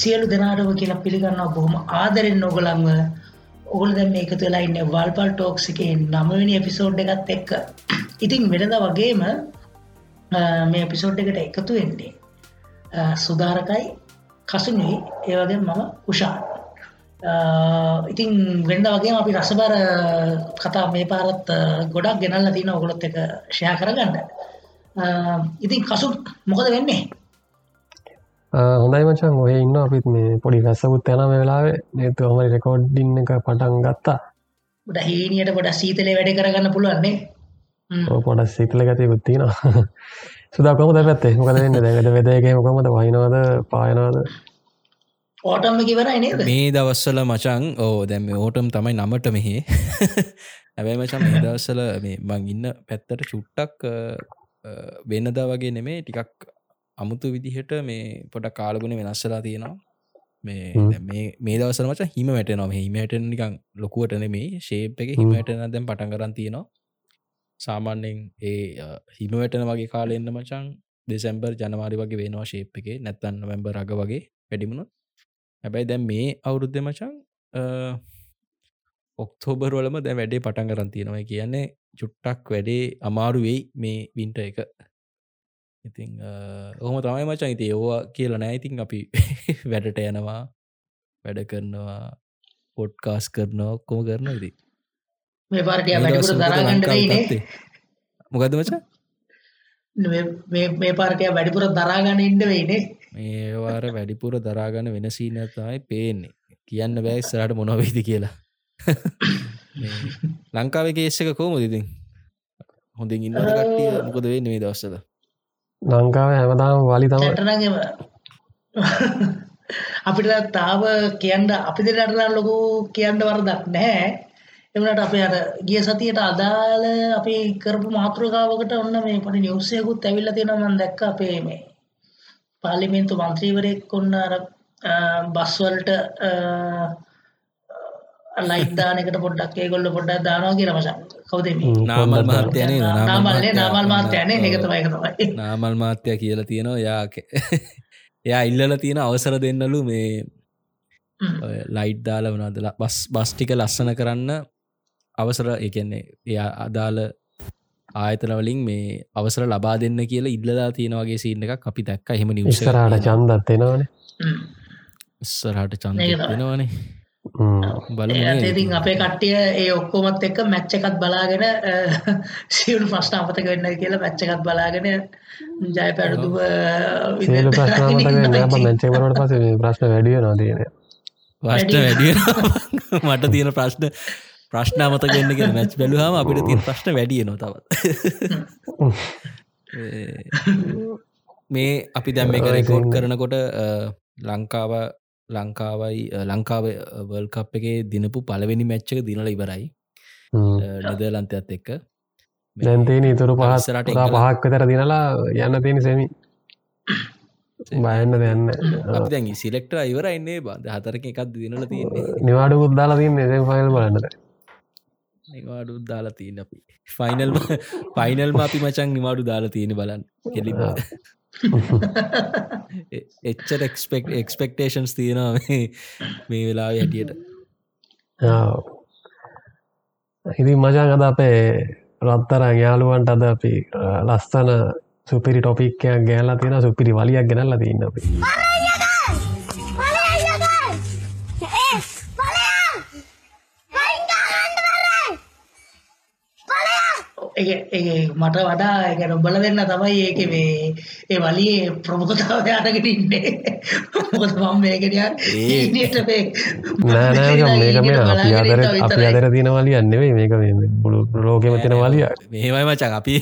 ආයිබුවන් සියලු දෙනාටම කියලා පිළිගන්නවා බොහොම ආදරෙන් නොගලන්ව ඔගුල දැම එකතු වෙලා ඉන්න වල්පල් ටෝක්සිකේ නමවෙනි එපිසෝඩ් එකත් එක්ක. ඉතින් වෙනද වගේම මේ එපිසෝඩ් එකට එකතු වෙන්නේ සුධාරකයි කසුනී ඒවගේ මම උෂාන් ඉතින් වෙන්ඩ වගේ අපි රසබර කතා මේ පාරත් ගොඩක් ගෙනල්ල තින ඔගොලොත් එක ෂයා කරගන්න. ඉතින් කසු මොකද වෙන්නේ? හොඳයි මචන් ඔය ඉන්න අපිත් මේ පොඩි වැස්සකුත් යන වෙලාවේ. නේතු හමරි රෙකෝඩ්ඩින්න එක පටන් ගත්තා. ට හීනියට පොඩ සීතලේ වැඩ කරගන්න පුළුවන්නේ පොඩ සිතල ගතයකුත් තින සුදා කොම පැත්තේ? මොකද වෙන්න? දැකට වෙදගේ මොකමද වහිනවාද? පායනවාද? ඕටම්ම කිවරයි නේද? මේ දවස්සල මචං ඕ දැම ඕටම් තමයි නමට මෙහේ ඇබැයි මචන් මේ දවස්සල මේ මං ඉන්න පැත්තට චුට්ටක් වෙන්නදා වගේ නෙමේ. ටිකක් අමුතු විදිහට මේ පොඩ කාලගුණ වෙනස්සලා තියෙනවා. මේ මේ දවසර මච හිම වැට නොම හිමට නිකං ලොකුවට නෙමේ ශේප් එක හිමටන දැම් පටන් කරන් තියෙනවා. සාමාන්‍යෙන් ඒ හිම වැටන වගේ කාලෙන්න්න මචන් දෙසැම්බර් ජනවාරි වගේ වෙනවා ශේප් එක. නැත්තන්න නොවැම්බර් රග වගේ වැඩිමුණු හැබැයි දැම් මේ අවුරුද්ධ මචන් ඔක්තෝබර් වලම දැ වැඩේ පටන් කරන් තියෙනවා. කියන්නේ චුට්ටක් වැඩේ අමාරු වෙයි මේ වින්ට එක ඉතිං ඔහොම තමයි මචන් ඉති ඒවා කියල නෑඉතින් අපි වැඩට යනවා වැඩ කරනවා පොඩ්කාස් කරනවා ඔක්කොම කරන ඉති මේ දරාගන්නනේ මොකද මච? මේ පාරටය වැඩිපුර දරාගන්න ඉන්න වෙයිනේ. මේවාර වැඩිපුර දරාගන්න වෙන සීනතයි පේන්නේ. කියන්න බෑ සරට මොනොවෙයිති කියලා. ලංකාවේ කේස්සක කෝම ඉතින්? හොඳින් ඉන්න කට්ටිය මොකද වෙන්න මේ දවස්සද ලංකාව හැමදාම වලි තම ටනගම අපිට තාව කියන්න අපි දෙරටලා ලොකු කියන්න වරදක් නැහැ. එමට අප අර ගිය සතියට අදාළ අපි කරපු මාතෘකාවකට ඔන්න මේ පට නිවසයකුත් ඇවිල්ල තියෙනමන් දැක්ක අපේ මේ පාලිමෙන්තු මන්ත්‍රීවරයෙක් ඔන්න අර බස්වල්ට ලයිදානකට පොඩ්ඩක් ඒගොල්ල පොඩ්ඩක් දානවා කියල මචන් කවද නාමල් මාත්‍යයන නාමල්ලේ නාමල් මාත්‍යයන එකතමයි එකතමයි නාමල් මාත්‍යය කියලා තියෙනවා. යාක එයා ඉල්ලල තියෙන අවසර දෙන්නලු මේ ලයිට් දාල වනදල බස් බස්ටික ලස්සන කරන්න අවසර එකන්නේ එයා අදාළ ආයතනවලින් මේ අවසර ලබා දෙන්න කියලා ඉල්ලලා තියෙනවාගේ සින්න එකක් අපි දැක්ක. හෙම. නිවසරට චන්දත්වෙනවාන ඉස්සරහට චන්ද වෙනවානේ ඉතින් අපේ කට්ටිය ඒ ඔක්කොමත් එක්ක මැච්ච එකත් බලාගෙන සියලු ප්‍රශ්න අමතක වෙන්න කියලා මැච්ච එකත් බලාගෙන ජය ප්‍රශ්නමතක මැච්චකරට පස ප්‍රශ්න වැඩිය නොදන ප්‍රශ්න වැඩිය මට තියෙන ප්‍රශ්න ප්‍රශ්න අමත ගන්නගෙන මැච් බැලුහම අපිට තින් ප්‍රශ්න වැඩිය නොතවත් මේ අපි දැම් එක රෙකෝඩ් කරනකොට ලංකාව ලංකාවයි ලංකාව වල්කප් එකේ දිනපු පලවෙනි මැච්චක දිනල ඉවරයි. නිදලන්තයත් එක්ක. දැන්තේන ඉතුරු පහස්සරට පහක් තර දිනලා යන්න තියෙන සෙමි. බයන්න දෙන්න දැ සිලෙක්ට ඉවර එන්නේ බද හතරක එකක් දිනල තියන්නේ? නිවාඩු උද්දාලා තියන්නේ. එ ෆයිල් බලන්නට නිවාඩු දාලා තියන අපි. ෆයිනල් ෆයිනල් අපි මචන් නිවාඩු දාලා තියෙන බලන්න. කෙලි එච්චර එක්ස්පෙක් එක්ස්පෙක්ටේෂන්ස් තියෙනවා මේ වෙලා හැටියට. ඉතින් මචන් අද අපේ රත්තර යාලුවන්ට අද අපි ලස්තන සුපිරි ටොපික්කයක් ගෑල්ලා තියෙන සුපිරි වලියක් ගෙනල්ල තින්න අපි. මට වඩා එක නොබල දෙන්න තමයි ඒක මේ ඒ වලියේ ප්‍රමුඛතාව අරගෙන ඉන්නේ. මොකද මම මේකට මේක මේ අපි අදර අපි තියෙන වලිය නෙවෙයි මේක මේ පුළු ලෝකෙම තියෙන වලිය මේමයි මචන් අපි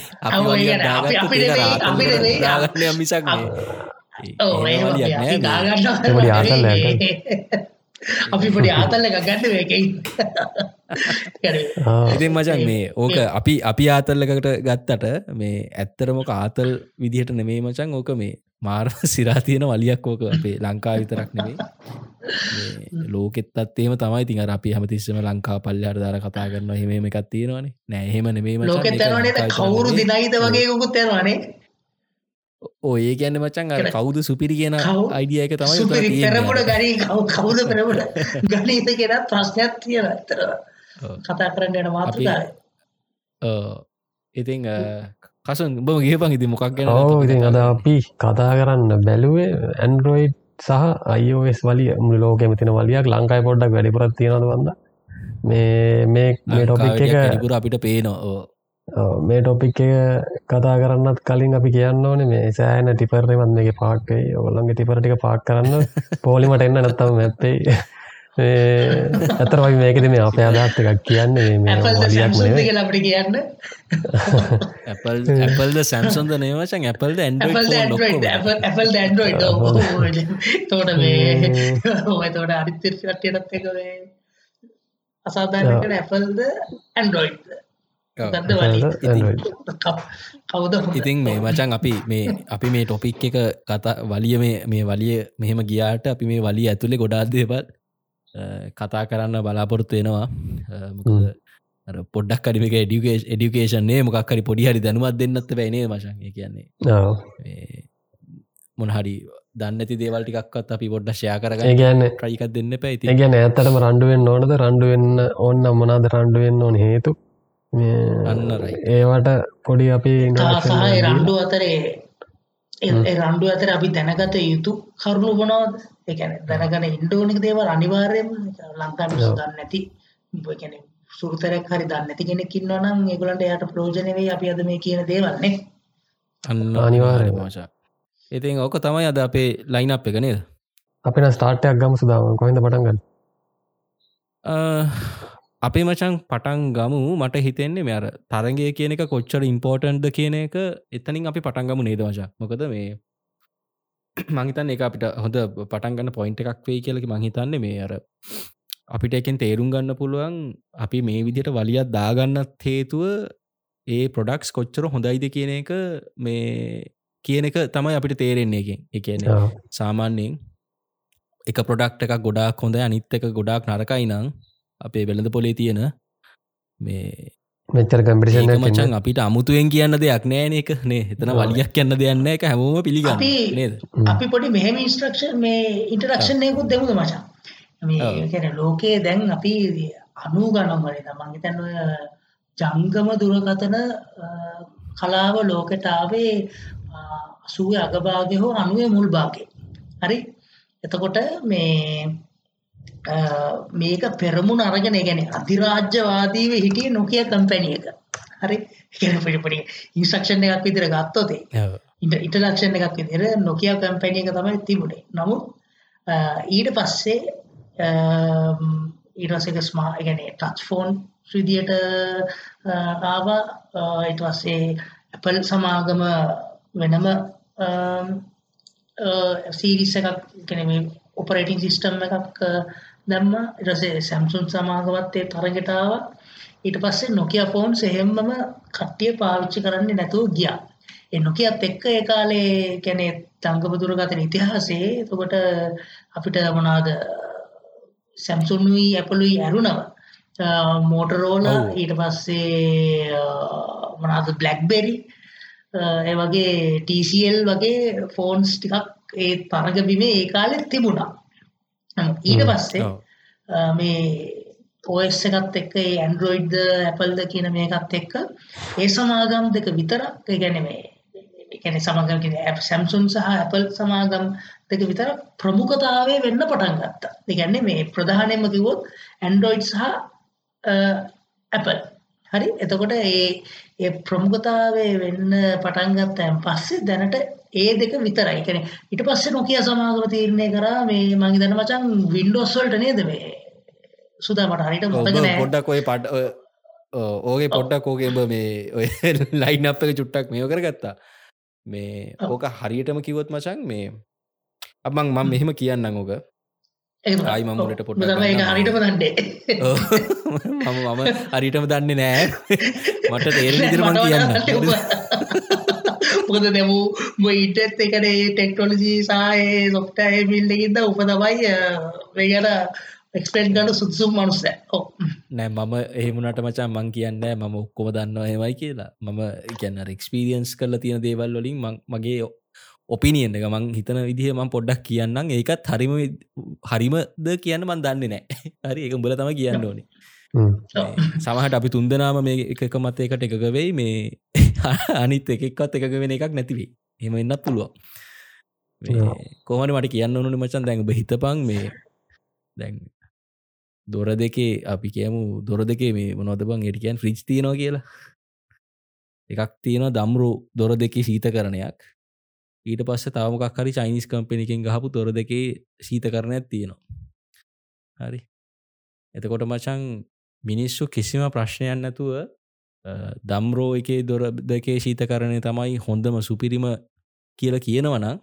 මිසක් ආතල් අපි පොඩි ආතල්ල එක ගන්න ඉතින් මචන් මේ ඕක අපි අපි ආතල්ලකට ගත්තට මේ ඇත්තරමොක ආතල් විදිහට නෙමේ මචන්. ඕක මේ මාර් සිරා තියෙන වලියක් ඕක අපේ ලංකා විතරක් නෙමේ ලෝකෙත්තත් ඒම තමයි. තින් අපි හමතිස්සම ලංකා පල්ලයාට දාර කතා කරන්න හෙම එකක් තියෙනවානේ. නෑ හෙම නෙමේ කවුරු දිනයිත වගේ උකුත් යනවානේ ඔය කියන්න මචන් අර කවුද සුපිරි කියන අයිඩිය එක තමයි සුපිරි අර. ගනී කවු කවුද පෙරමුණ? ගනීත කෙනත් ප්‍රශ්නයක් තියෙන ඇතර ඔව්. කතා කරන්න යන මාතෘකායි ඔව්. ඉතින් කසන් බම ගේපන් ඉති මොකක් ගැන ඉතින් අද අපි කතා කරන්න බැලුවේ ඇන්ඩරෝයිඩ් සහ අයිෝස් වලිය. මුළු ලෝකෙම තින වලියක්. ලංකායි පොඩ්ඩක් වැඩිපුරත් තියෙනද වන්න මේ මේ මේ ටොපික් ලංකාවට එක වැඩිපුර අපිට පේනවා මේ ටොපික් එක කතා කරන්නත් කලින් අපි කියන්න ඕනේ මේ සෑන ටිපර්රමත් මේක පාක්කයි ඔගොල්ලන්ගේ ටිපර ටික පාක් කරන්න පෝලිමට එන්න නැත්තම මැත්තේ. ඇතර වයි මේකද මේ අප අදහත් එකක් කියන්නේ මේ අපිට කියන්න. Apple ඇපල්ද සැම්සොන්ද නේවචන් ඇපල්ද ඇන්ඩරෝයිඩ් තෝට මේ තෝට අරිතිර්ටයටත් එක මේ අසාධාරකට ඇපල්ද ඇන්ඩරෝයිඩ් ඉතින් මේ මචන් අපි මේ අපි මේ ටොපික් එක කතා වලිය මේ මේ වලිය මෙහෙම ගියාට අපි මේ වලිය ඇතුළේ ගොඩාක් දේවල් අ, කතා කරන්න බලාපොරොත්තු වෙනවා. මොකද අර පොඩ්ඩක් කරිමික එඩිකේෂ එඩිකේෂන්නේ මොකක්හරි පොඩි හරි දැනුවත් දෙන්නත් බැනේ මචන් ඒ කියන්නේ ඔව්. මේ මොනහරි දන්නති දේවල් ටිකක්වත් අපි පොඩ්ඩ ෂයා ඒ කරගන්න කියන්නේ ට්‍රයිකක් දෙන්න පැයිති ඒ කියන්නේ ඇත්තටම රණ්ඩුවෙන් ඕනද? රණ්ඩුවෙන්න ඕන්න මොනාද රණ්ඩුවෙන් ඕන හේතු. ඒවට පොඩි අපි තා introduction සහ ඒ එකක් රණ්ඩු අතරේ රණ්ඩු අතර අපි දැනගත යුතු කරුණු බනවද එකන දැනගන ඉන්ඩෝනික දේවල් අනිවාර්යම ලංකා මිසු දන්න නැති. ගැන සුරතරක් හරි දන්න නැති කෙනෙක් ඉන්නවා නම් ඒගොලන්ට යට ප්‍රෝජන වේ අපි අද මේ කියන දේවල්න්නේ අන්න අනිවාර්යයෙන්ම. මාශා ඉතින් ඕක තමයි අද අපේ ලයින් අප් එක නේද? අපින ස්ටාර්ටයක් ගම සුදාම කොහිද පටන්ගන්න අ, අපේ මචන් පටන් ගමු. මට හිතෙන්නේ මෙර තරගේ කියන එක කොච්චර ඉම්පෝර්ටන්්ද කියන එක එතනින් අපි පටන්ගමු නේදවශ මොකද මේ මංහිතන් එක අපිට හොඳ පටන්ගන්න පොයින්ට එකක් වේ කියලක මහිතන්නේ මේ අර අපිට එකෙන් තේරුම් ගන්න පුළුවන් අපි මේ විදියට වලියත් දාගන්නත් හේතුව ඒ ප්‍රොඩක්ස් කොච්චර හොඳයිද කියන එක මේ කියන එක තමයි අපිට තේරෙන්නේ එකෙන් එකන සාමාන්‍යයෙන් එක ප්‍රොඩක්් එකක් ගොඩාක් හොඳ අනිත් එක ගොඩාක් නරකයි නං අපේ වෙළඳ පොලේ තියෙන මේ මෙච්චර ඒක කම්පිටිෂන් මචන් අපිට අමුතුවෙන් කියන්න දෙයක් නෑන එක නේ එතන. වලියක් කියන්න දෙයන්න එක හැමෝම පිළිගන්න. අපි- නේද? අපි පොඩි මෙහෙම ඉන්ස්ට්‍රක්ෂන් මේ ඉන්ටරක්ෂණයකුත් දෙමුද මචා? ලෝකයේ දැන් අපි අනු ගනම් වලට මංහිතන්න ඔය ජංගම දුරකතන කලාව ලෝකටාවේ අසුව අගභාගය හෝ අනුවේ මුල් භාගය. හරි? එතකොට මේ මේක පෙරමුණ අරගෙන ගැන අධිරාජ්‍යවාදීව හිටිය නොකිය කම්පැනිය එක. හරි? කියන පිටිපටි ඉන්ස්ක්ෂණ එකක් විදිර ගත්තොතේ ඔව්. ඉන්ටරක්ෂන් එකක් විදිර නොකිය කම්පැනිය එක තමයි තිබුණේ. නමුත් ඊට පස්සේ ඊටසක ස්මා ගැන ටච් ෆෝන් විදියට ආවා. ඉට පස්සේ ඇපල් සමාගම වෙනම සීරිස එකක් කැනම ඔපරේටින් සිිස්ටම් එකක් දැම්ම. ඉටසේ සැම්සුන් සමාගවත්තේ තරගෙටාව ඊට පස්සේ නොකිය ෆෝන් සෙහෙම්මම කට්ටිය පාවිච්චි කරන්නේ නැතුව ගියා. ඒ නොකියත් එක්ක ඒ කාලේ කැනෙ තංගපදුරගතන ඉතිහාසේ එතකොට අපිට මොනාද සැම්සුන්වී ඇපලුයි ඇරුණව. මෝටරෝල. ඊට පස්සේ මනාද බ්ලක්බෙරි ඒ වගේ TCL වගේ ෆෝන්ස් ටිකක් ඒ තරග බිමේ ඒ කාලෙත් තිබුණා. ඊට. පස්සේ මේ OS එකත් එක්ක ඒ ඇන්ඩරෝයිඩ්ද ඇපල්ද කියන මේකත් එක්ක ඒ සමාගම් දෙක විතරක් ගැන මේ එකන සමගම් සැම්සුන් සහ ඇපල් සමාගම් දෙක විතර ප්‍රමුඛතාවය වෙන්න පටන් ගත්තා. දෙගැන්නේ මේ ප්‍රධානයම කිවොත් ඇන්ඩරෝයිඩ් සහ ඇපල් හරි? එතකොට ඒ ඒ ප්‍රමුඛතාවය වෙන්න පටන්ගත්තයන් පස්සේ දැනට ඒ දෙක විතරයි. කන ඉට පස්සේ නොකිය සමාගම තීරණය කරා මේ මගේ දන මචන් වින්ඩෝස්වල්ට නේද මේ? සුදාමට හරිට ඔබ මොතක නෑ. පොඩ්ඩක් ඔය පට ඕගේ පොඩ්ඩක් ඕකෙඹ මේ ඔය ලයින් අප එක චුට්ටක් මේෝ කරගත්තා. මේ. ඕක හරියටම කිවොත් මචන් මේ අබං මං මෙහෙම කියන්න ඕක ආයි මම තමයි ගන්නම්. හරිටම දන්නේ. මම මම හරිටම දන්නේ නෑ. මට තේරෙන ඉදිරමන් කියන්න මොකද දැමූ මොයිටත් එකන ටෙක්ටොලජී සායේ සොෆ්ටය මිල්ලකින්ද උප තමයි වේගට එක්ස්පෙන්් ගට සුත්සුම් මනුස්ස ඕ නෑ මම එහෙමුණට මචා මං කියන්න මම ඔක්කොම දන්නවා හෙමයි කියලා. මම කියන්න එක්ස්පිරියන්ස් කරල තියෙන දේවල් වලින් මං- මගේ ඔපිනියෙන් එක මං හිතන විදිහ මං පොඩ්ඩක් කියන්නම්. ඒකත් හරිම හරිමද කියන්න මන් දන්නේ නෑ. හරි එක උඹල තම කියන්න ඕනේ. සමහට අපි තුන්දනාම මේ එක මත එකට එකක වෙයි මේ අනිත් එකක්වත් එකක වෙන එකක් නැතිවේ එම එන්නත් පුළුවන්. කොහට මට කියන්න ඕනු මචන්? දැන් හිතපං මේ දැන් දොර දෙකේ අපි කියමු දොර දෙකේ මේ මොනොදබං එටිකයන් ෆ්‍රිච් තියනවා කියලා. එකක් තියෙන දම්රු දොර දෙකේ සීත කරණයක් ඊට පස්ස තාමකක් හරි චයිනිස් කම්පෙනකින් ගහපු තොර දෙකේ සීත කරණයක් තියෙනවා. හරි. එතකොට මචන් මිනිස්සු කිසිම ප්‍රශ්නයන් නැතුව දම්රෝ එකේ දොර දෙකේ ශීත කරණය තමයි හොඳම සුපිරිම කියල කියනවනම්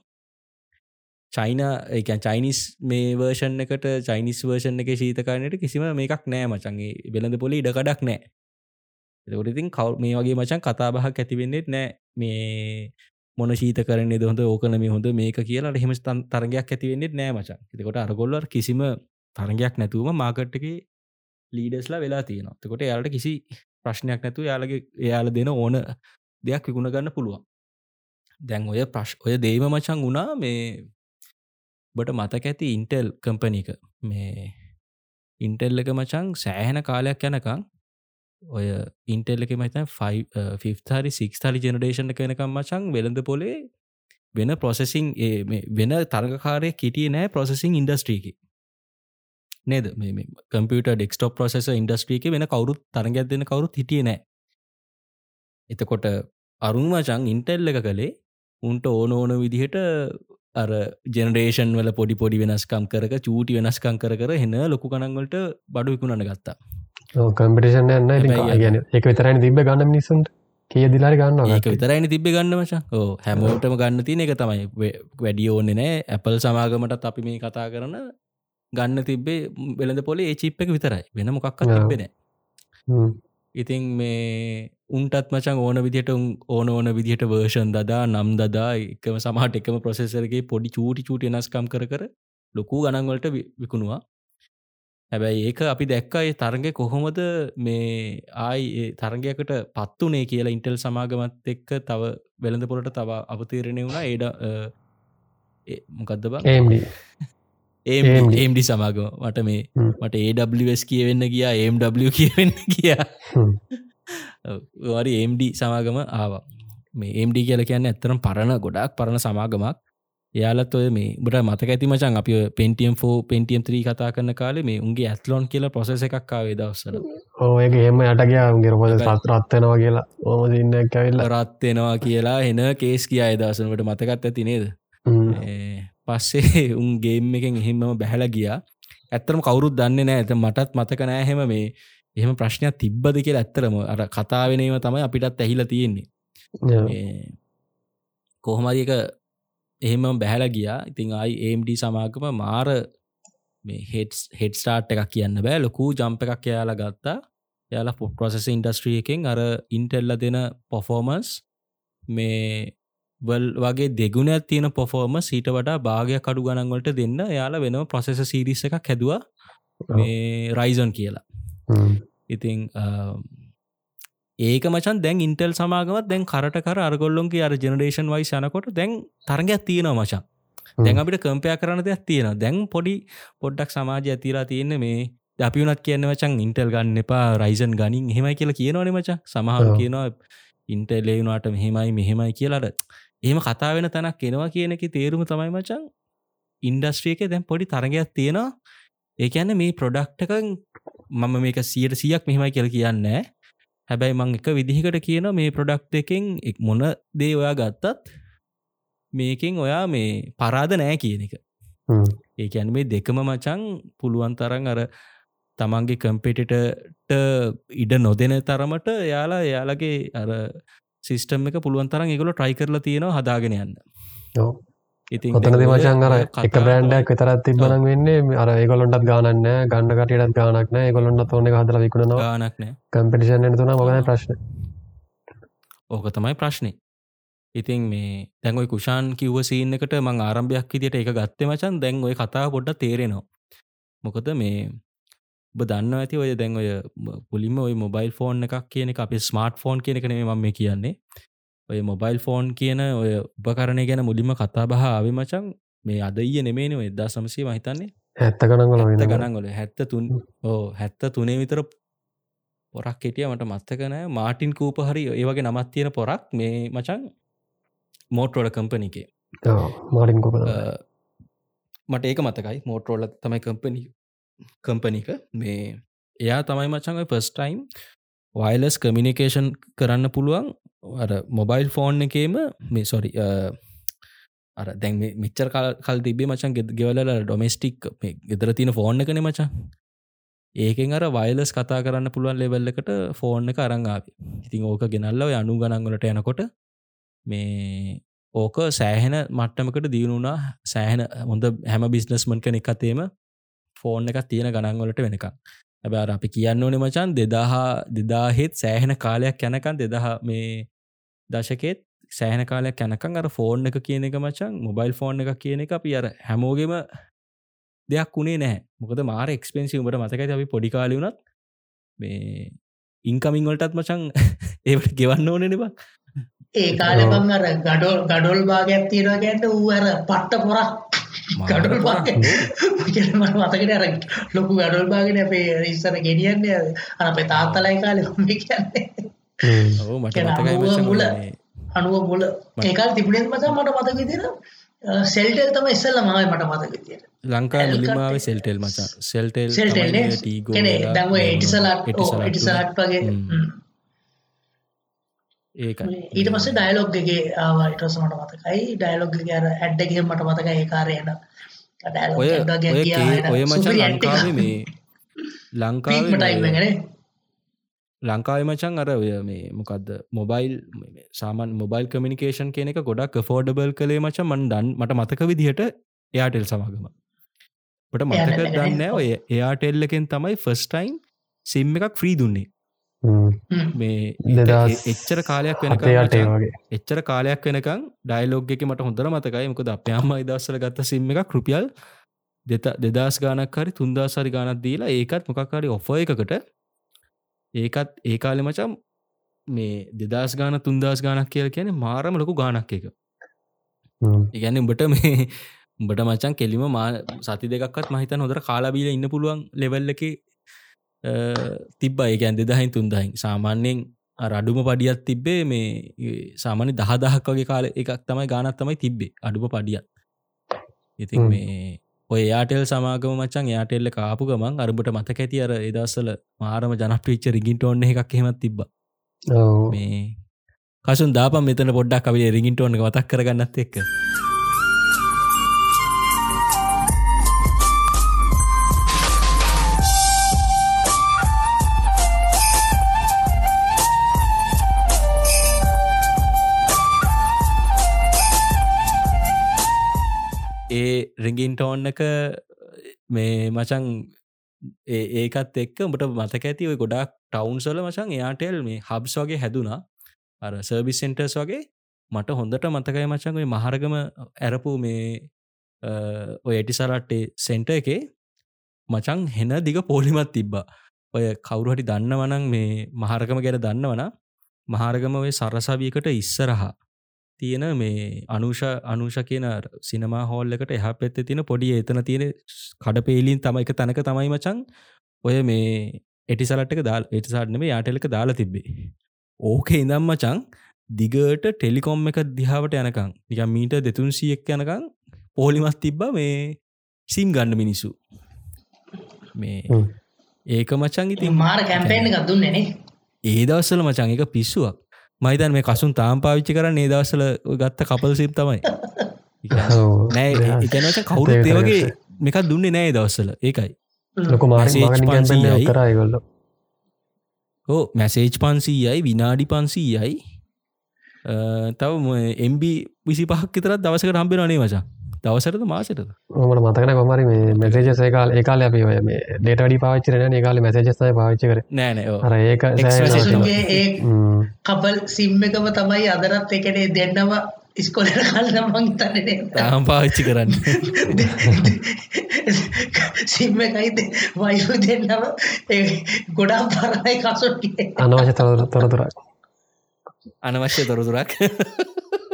චයින එක චයිනිස් මේ වර්ෂන් එකට චයිනිස් වර්ෂන් එක ශීතකාරණයට කිසිම මේකක් නෑ මචන්ගේ වෙළඳ පොලි ඉඩකඩක් නෑ. එතකොට ඉතින් කව් මේ වගේ මචන් කතාබහක් ඇතිවෙන්නෙත් නෑ. මේ මොන ශීත කරන්නේ හොඳ ඕකන මේ හොඳ මේක කියලා හෙම තරගයක් ඇතිවෙන්නෙත් නෑ මචන් එතකොට අරගොල්ලර් කිසිම තරගයක් නැතුවම මාකට්ටක ලීඩස්ලා වෙලා තියෙනවා. තකොට යාලට කිසි ප්‍රශ්නයක් නැතු යාලගේ එයාල දෙන ඕන දෙයක් විකුණ ගන්න පුළුවන්. දැන් ඔය ප්‍රශ් ඔය දේම මචන් වුණා මේ බට මතක ඇති ඉන්ටෙල් කම්පනීක මේ ඉන්ටෙල් එක මචං සෑහෙන කාලයක් යනකං ඔය ඉන්ටෙල් එක මතන් ෆිහරි සික් හරි ජනරේෂණ කෙනකම් මචං වෙළඳ පොලේ වෙන පොසෙසිං වෙන තර්ගකාරය කිටිය නෑ පොසෙසිං ඉන්ඩස්ට්‍රීකි නේද? මේ කම්පියට ඩෙක්ස්ටොප් ප්‍රසෙස ඉන්ඩස්ට්‍රීක වෙන කවරුත් තරගයක් දෙන කවරුත් හිටිය නෑ. එතකොට අරුන්මචං ඉන්ටෙල් එක කළේ උන්ට ඕන ඕන විදිහට අර ජෙනරේෂන් වල පොඩි පොඩි වෙනස්කම් කරක චූටි වෙනස්කම් කර කර හෙන ලොකු කනන්වලට බඩු විකුණන ගත්තා. කම්පිටේෂන් යන්න ගැන එක විතරයින තිබ ගන්න මිනිසුන්ට කිය දිලාරි ගන්න ඒක විතරයින තිබ ගන්න මච ඕ හැමෝටම ගන්න තියන එක තමයි. වැඩිය ඕන්නේ නෑ. ඇපල් සමාගමටත් අපි මේ කතා කරන ගන්න තිබේ වෙළඳ පොලේ ඒ චිප් එක විතරයි. වෙන මොකක්ක් තිබෙන ඉතින් මේ උන්ටත් මචන් ඕන විදිට ඕන ඕන විදිහට වර්ෂන් දදා නම් දදා එකම සමහට එකම ප්‍රොසෙසරගේ පොඩි චූටි චූටි නස්කම් කර කර ලොකු ගණන්වලට විකුණවා. හැබැයි ඒක අපි දැක්කයි තරග කොහොමද මේ ආයි තරගයකට පත්වනේ කියලා ඉන්ටෙල් සමාගමත් එක්ක තව වෙළඳ පොලට තව අවතීරණය වුණා. ඒඩ මොකක්ද බ ඒම්ඩි සමාගම. මට මේ මට ඒWස් කියවෙන්න ගියා ඒම්W කියවෙන්න ගියා. වරි ඒම්ඩ සමාගම ආවා. මේ ඒම්ඩ කියල කියන්න ඇත්තරම් පරණ ගොඩක් පරණ සමාගමක්. යාලත් ඔය මේ බට මතක ඇති මචන් අපි පෙන්ටියම් ෝ පෙන්ටියම් ත්‍රී කතා කරන කාලේ මේ උන්ගේ ඇත්ලොන් කියලා පොසෙස එකක් ආවේ දවස්සර ඕයගේ එම යටගයා උන්ගේ පොස රත්වෙනවා කියලා. ඕම ඉන්න කැවිල්ල රත්වෙනවා කියලා එන කේස් කියා දසනට මතකත් ඇති නේද පස්සේ උන් ගේම් එකෙන් එහෙමම බැහල ගියා. ඇත්තරම කවුරුත් දන්න නෑ ඇත මටත් මතක නෑහෙම මේ එහෙම ප්‍රශ්නයක් තිබ්බද කියලා ඇත්තරම අර කතාවෙනීම තමයි අපිටත් ඇහිල තියෙන්නේ. කොහොමරික එහෙම බැහල ගියා. ඉතිං අයි ඒම්ඩ සමාගම මාර මේ හෙටස් හෙඩ් ස්ටාර්ට් එකක් කියන්න බෑ. ලොකූ ජම්ප එකක් යාලා ගත්තා. යාලා පොට් ප්‍රොසෙස ඉන්ඩස්ට්‍රිය එකෙන් අර ඉන්ටෙල්ල දෙන පොෆෝමන්ස් මේ වල් වගේ දෙගුණයක් තියෙන පොෆෝර්ම සීට වඩා භාගයක් කඩු ගණන්වලට දෙන්න යාලා වෙනම ප්‍රසෙස සිරිස එකක් හැදවා. මේ රයිසන් කියලා. ඉතිං ඒක මචන් දැන් ඉන්ටෙල් සමාගමත් දැන් කරට කර අරගොල්ලොන්ගේ අර ජනරේෂන් වයි යනකොට දැන් තරගයක් තියෙනවා මචන්. දැන් අපිට කම්පයක් කරන දෙයක් තියෙන දැන් පොඩි පොඩ්ඩක් සමාජය ඇතිලා තියෙන මේ අපිනත් කියන්න වචන් ඉන්ටෙල් ගන්න එපා රයිසන් ගනින් හෙමයි කියලා කියනවන මචා සමහර කියනවා ඉන්ටෙල්ලේවුණට මෙහෙමයි මෙහෙමයි කියලාට එහෙම කතා වෙන තැනක් එනවා කියන එක තේරුම තමයි මචන් ඉන්ඩස්ට්‍රියක දැන් පොඩි තරගයක් තියෙනවා. ඒකන්න මේ ප්‍රොඩක්ටක මම මේක සියට සියක් මෙහෙමයි කියල කියන්න. හැබැයි මං එක විදිහකට කියන මේ ප්‍රොඩක්් එකෙන් එක් මොන දේ ඔයා ගත්තත් මේකෙන් ඔයා මේ පරාද නෑ කියන එක. ඒකැන් මේ දෙකම මචං පුළුවන් තරන් අර තමන්ගේ කම්පෙටට ඉඩ නොදෙන තරමට යාලා යාලගේ අර සිිස්ටම් එක පුළුවන් තරන් එකගොල ට්‍රයි කරලා තියෙනවා හදාගෙන යන්න. ඉති ඔතන දෙවශන් අර එක බ්‍රන්ඩක් විතරත් තිබන වෙන්නේ අර ඒගොලොන්ටත් ගානන්න ගණඩ කටයටත් ගානක්න ගොලොන්න තෝන හදර විකුණ ගානක්න කම්පිටිෂන් තුන මොගන ප්‍රශ්න. ඕක තමයි ප්‍රශ්නය ඉතින් මේ දැන්ඔයි කුෂාන් කිව්ව සීන් එකට මං ආරම්භයක් විදිට එක ගත්තේ මචන් දැන් ඔය කතා පොඩ්ඩ තේරෙනවා. මොකද මේ ඔබ දන්න ඇති ඔය දැන් ඔය පුලිම ඔය මොබයිල් ෆෝන් එකක් කියන එක අපේ ස්මාර්ට් ෆෝන් කියන කනේ ම මේ කියන්නේ. ඔය මොබයිල් ෆෝන් කියන ඔය උපකරණය ගැන මුලින්ම කතා බහ ආව මචන් මේ අදයිය නෙමේනව එදදා සමසය මහිතන්නේ ඇත්ත ගනගල ඇත්ත ගණන්ගොල හැත්ත තුන් ඕ හැත්ත තුනේ විතර පොරක් කෙටිය මට මත්තකනෑ මාටින් කූප හරි ඒවගේ නමත් තියෙන පොරක් මේ මචන් මෝට්‍රෝඩ කම්පනිකේ මාටින් කොප මට ඒක මතකයි. මෝට්‍රෝල තමයි කම්පනි කම්පනික මේ එයා තමයි මචංග පස්ටයිම් වයිලස් කමිනිකේෂන් කරන්න පුළුවන්. අර මොබයිල් ෆෝන් එකේම මේ සොරි අර දැන් මිච්චර කල් තිබේ මචන් ගෙද ගෙවල ඩොමස්ටික් ගෙදර තින ෆෝන් එකන මචන් ඒකෙන් අර වයිලස් කතා කරන්න පුළුවන් ලෙවල්ලකට ෆෝන් එක අරංආාව ඉතින් ඕක ගෙනල්ලව අනු ගණන්ගලට යනකොට මේ ඕක සෑහෙන මට්ටමකට දියුණුනා සෑහෙන හොඳ හැම බිස්නස්මන් කන එකතේම ෆෝන් එකක් තියෙන ගණන්වලට වෙනකම් ඇබර අපි කියන්න ඕනෙ මචන් දෙදාහා දෙදාහෙත් සෑහෙන කාලයක් යැනකන් දෙදහ මේ දශකෙත් සෑහන කාලයක් යැනකං අර ෆෝන් එක කියන එක මචන් මොබයිල් ෆෝන් එක කියන එක අපි අර හැමෝගෙම දෙයක් වුණේ නෑ මොකද මාර එක්ස්පෙන්සි උඹට මතකයි අපි පොඩිකාලි වුණත් මේ ඉන්කමින් වලටත් මචන් ඒට ගෙවන්න ඕනෙ නිබා ඒ කාලබං අර ගඩොල් ගඩොල් භාගයක් තියෙනවා ගැට වූ අර පට්ට පොරක් ගඩොල් මට මතකට අර ලොකු ගඩොල් භාගෙන අපේ ඉස්සර ගෙඩියන්න අර. අපේ තාත්තලයි කාල කියන්නේ. ඕ මට මතකයි මුල. මචං අනුව මුල. ඒකල් තිබුණෙන් මත මට මතක විදිර සෙල්ටෙල් තම ඉස්සල්ල මයි මට මතක විදිර ලංකා මුලිමාව සෙල්ටෙල් මචා. සෙල්ටෙල් සෙල්ටෙල් කෙනෙ දංව එටිසලක් එටිසලක් වගේ. ඒක ඊට පස්සේ ඩයිලොග්ගේ ආවාටස මට මතකයි ඩයිලොග්ගේ අර ඇඩ්ඩගේ මට මතක ඒ කාරයන ඔය ඔය ඔය මචන් ලංකාවේ මේ ලංකාවේ මේ- ටයිමගෙන ලංකාව මචන් අර ඔය මේ මොකක්ද මොබයිල් සාමන් මොබයිල් කමිනිකේෂන් කියන එක ගොඩක් ෆෝඩබල් කළේ මච මන් දන් මට මතක විදිහට එයාටෙල් සමගම. ට මතක එක දන්න? ඔය එයාටෙල්ලකෙන් තමයි ෆස්ටයින් සිම් එකක් ෆ්‍රී දුන්නේ මේ එච්චර කාලයක් වෙනකම් එච්චර කාලයක් වෙනකම් ඩයිලෝග් එක මට හොඳර මතකයි. මොකද අප අම්ම ඉදස්සල ගත්ත සිම් එක කෘපියල් දෙත දෙදස් ගානක් හරි තුන්දාසරි ගානක් දීලා ඒකත් මොකක්කාරි ඔෆ එකකට ඒකත් ඒ කාලෙ මචම් මේ දෙදස් ගාන තුන්දස් ගානක් කියල කියන මාරම ලොකු ගානක් එක. ඉගැන්න උඹට මේ උඹට මචන් කෙලිම මා සති දෙකක්ත් මහිතන් හොදර කාලාබීල ඉන්න පුළුවන් ලෙවල්ල එක තිබ්බ. ඒකැන් දෙදහයින් තුන්දහින්. සාමාන්‍යයෙන් අඩුම පඩියත් තිබ්බේ මේ සාමාන්‍ය දහ දහක් වගේ කාල එකක් තමයි ගානත් තමයි තිබ්බේ අඩුම පඩියත් ඉතින්. මේ ඔය යාටෙල් සමාගම මචන් යාටෙල්ල කාපු ගමන් අරබට මතක ඇති අර එදස්සල මාරම ජනප්‍රීච්ච රිගින්ට ඔන්න එකක් හෙමත් තිබ්බ. මේ කසුන් දාපම් මෙතන පොඩ්ඩක් කවිල රිගින්ට ඔන්න වතක් කරගන්නත් එක්ක ඒ රිගින්ටෝන් එක මේ මචන් ඒ- ඒකත් එක්ක උඹට මතක ඇති ඔය ගොඩක් ටවන්සල මචන් එයාටෙල් මේ හබ්ස් වගේ හැදුනා. අර සර්බිස් සෙන්ටර්ස් වගේ මට හොඳට මතකයි මචන් ඔය මහරගම ඇරපු මේ අ, ඔය ඇටිසරට්ටේ සෙන්ට එකේ මචන් හෙන දිග පෝලිමත් තිබ්බා. ඔය කවුරුහටි දන්න වනං මේ මහරගම ගැන දන්න වන මහරගම ඔය සරසවියකට ඉස්සරහා තියෙන මේ අනුෂ අනුෂ කියන සිනමා හෝල්ලකට එහ පැත්ත තියෙන පොඩි එතන තියෙන කඩපේලින් තම එක තැනක තමයි මචන් ඔය මේ එටිසලට්ක දාල් එටිසාට්නම යාටෙලක දාලා තිබ්බේ. ඕක ඉඳම් මචන් දිගට ටෙලිකොම් එක දිහාවට යනකං නික මීට දෙතුන්සියක් යනකං පෝලිමත් තිබ්බ මේ සිම් ගන්න මිනිස්සු. මේ. ඒක මචන් ඉතින් මාර කැම්පේෙන් එකක් දුන්නේනේ ඒ දවස්සල මචන් එක පිස්සුවක් මයිතන් මේ කසුන් තාම් පාවිච්චි කරන්න ඒ දවස්සල ඔය ගත්ත කපල් සිම් තමයි. නෑ එකනච කවුරුත් ඒ වගේ මේකක් දුන්නේ නෑ දවස්සල ඒකයි. ලොක මාර Message මගන පන්සීයයි. කැපෙන් කරයිගොල්ල ඕ මැසේජ් පන්සීයයි විනාඩි පන්සීයයි. තව එම්බ විසි පහක් තරත් දවසකට හම්බෙන අනේ මචා දවසරද මාසටද? මට මතකන කොමරි මේ මෙසේජ සේකාල් ඒකාල අපි ඔය මේ ඩේටඩි පාච්චරන ඒකාල මැසේජස්තය පාච්චි කර. නෑනෑ ඒක. කපල් සිම් එකම තමයි අදරත් එකනේ දෙන්නම ඉස්කොලට කල්ල මං තන්නේ තාම් පාවිච්චි කරන්න. සිම්ම එකයිද වයිු දෙන්නම ඒ ගොඩා පරණයි කසොට්ටිය අනවශ්‍ය තව තොරතුරක්. අනවශ්‍ය තොරතුරක්.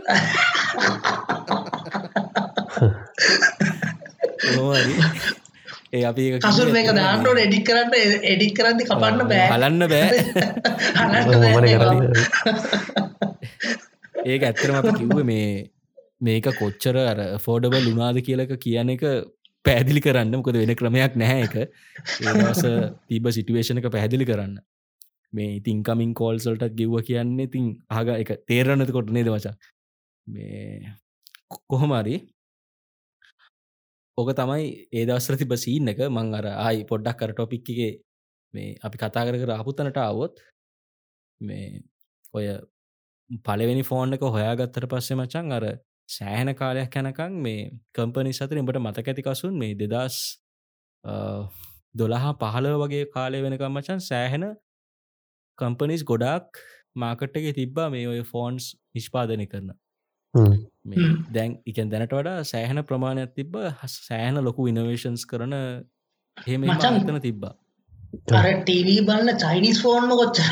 කොහොමහරි ඒ අපි කිව්වේ මේක දාන්නට එඩික් කරන්න එඩික් කරන්න කපන්න බෑ. හලන්න බෑ. ඒක ඇත්තරම අපි කිව්ව මේ මේක කොච්චර අර ෆෝඩබල් ලුනාද කියලක කියන එක පැදිලි කරන්න. මොකද වෙන ක්‍රමයක් නැහැ එක ඒදස තිබ සිටුවේෂණක පැහැදිලි කරන්න. මේ ඉතින්කමින් කෝල්සල්ට ගිව්ව කියන්නේ ඉතින් ආග එක තේරණත කොට නේද වචා මේ කොහොමරි ඕක තමයි ඒදවස්ර තිබ සීන් එක මං අර ආයි පොඩ්ඩක් කර ටොපික්කගේ මේ අපි කතා කර කර අපපුතනට අවොත් මේ ඔය පලවෙනි ෆෝන් එක හොයාගත්තර පස්සේ මචන් අර සෑහන කාලයක් යැනකං මේ කම්පනි සතර එඹට මතක ඇතිකසුන් මේ දෙදස් දොළහා පහළ වගේ කාලය වෙනකම් මචන් සෑහෙන කම්පනිස් ගොඩක් මාකට්ටගේ තිබ්බා මේ ඔය ෆෝන්ස් නිෂ්පාදනය කරන මේ හ්ම්. දැන් එකන් දැනට වඩා සෑහන ප්‍රමාණයක් තිබ්බ සෑහන ලොකු ඉනවේශන්ස් කරන එහෙම මචං. එතන තිබ්බා. අර ටීවී බලන්න චයිනිස් ෆෝර්ම කොච්චර?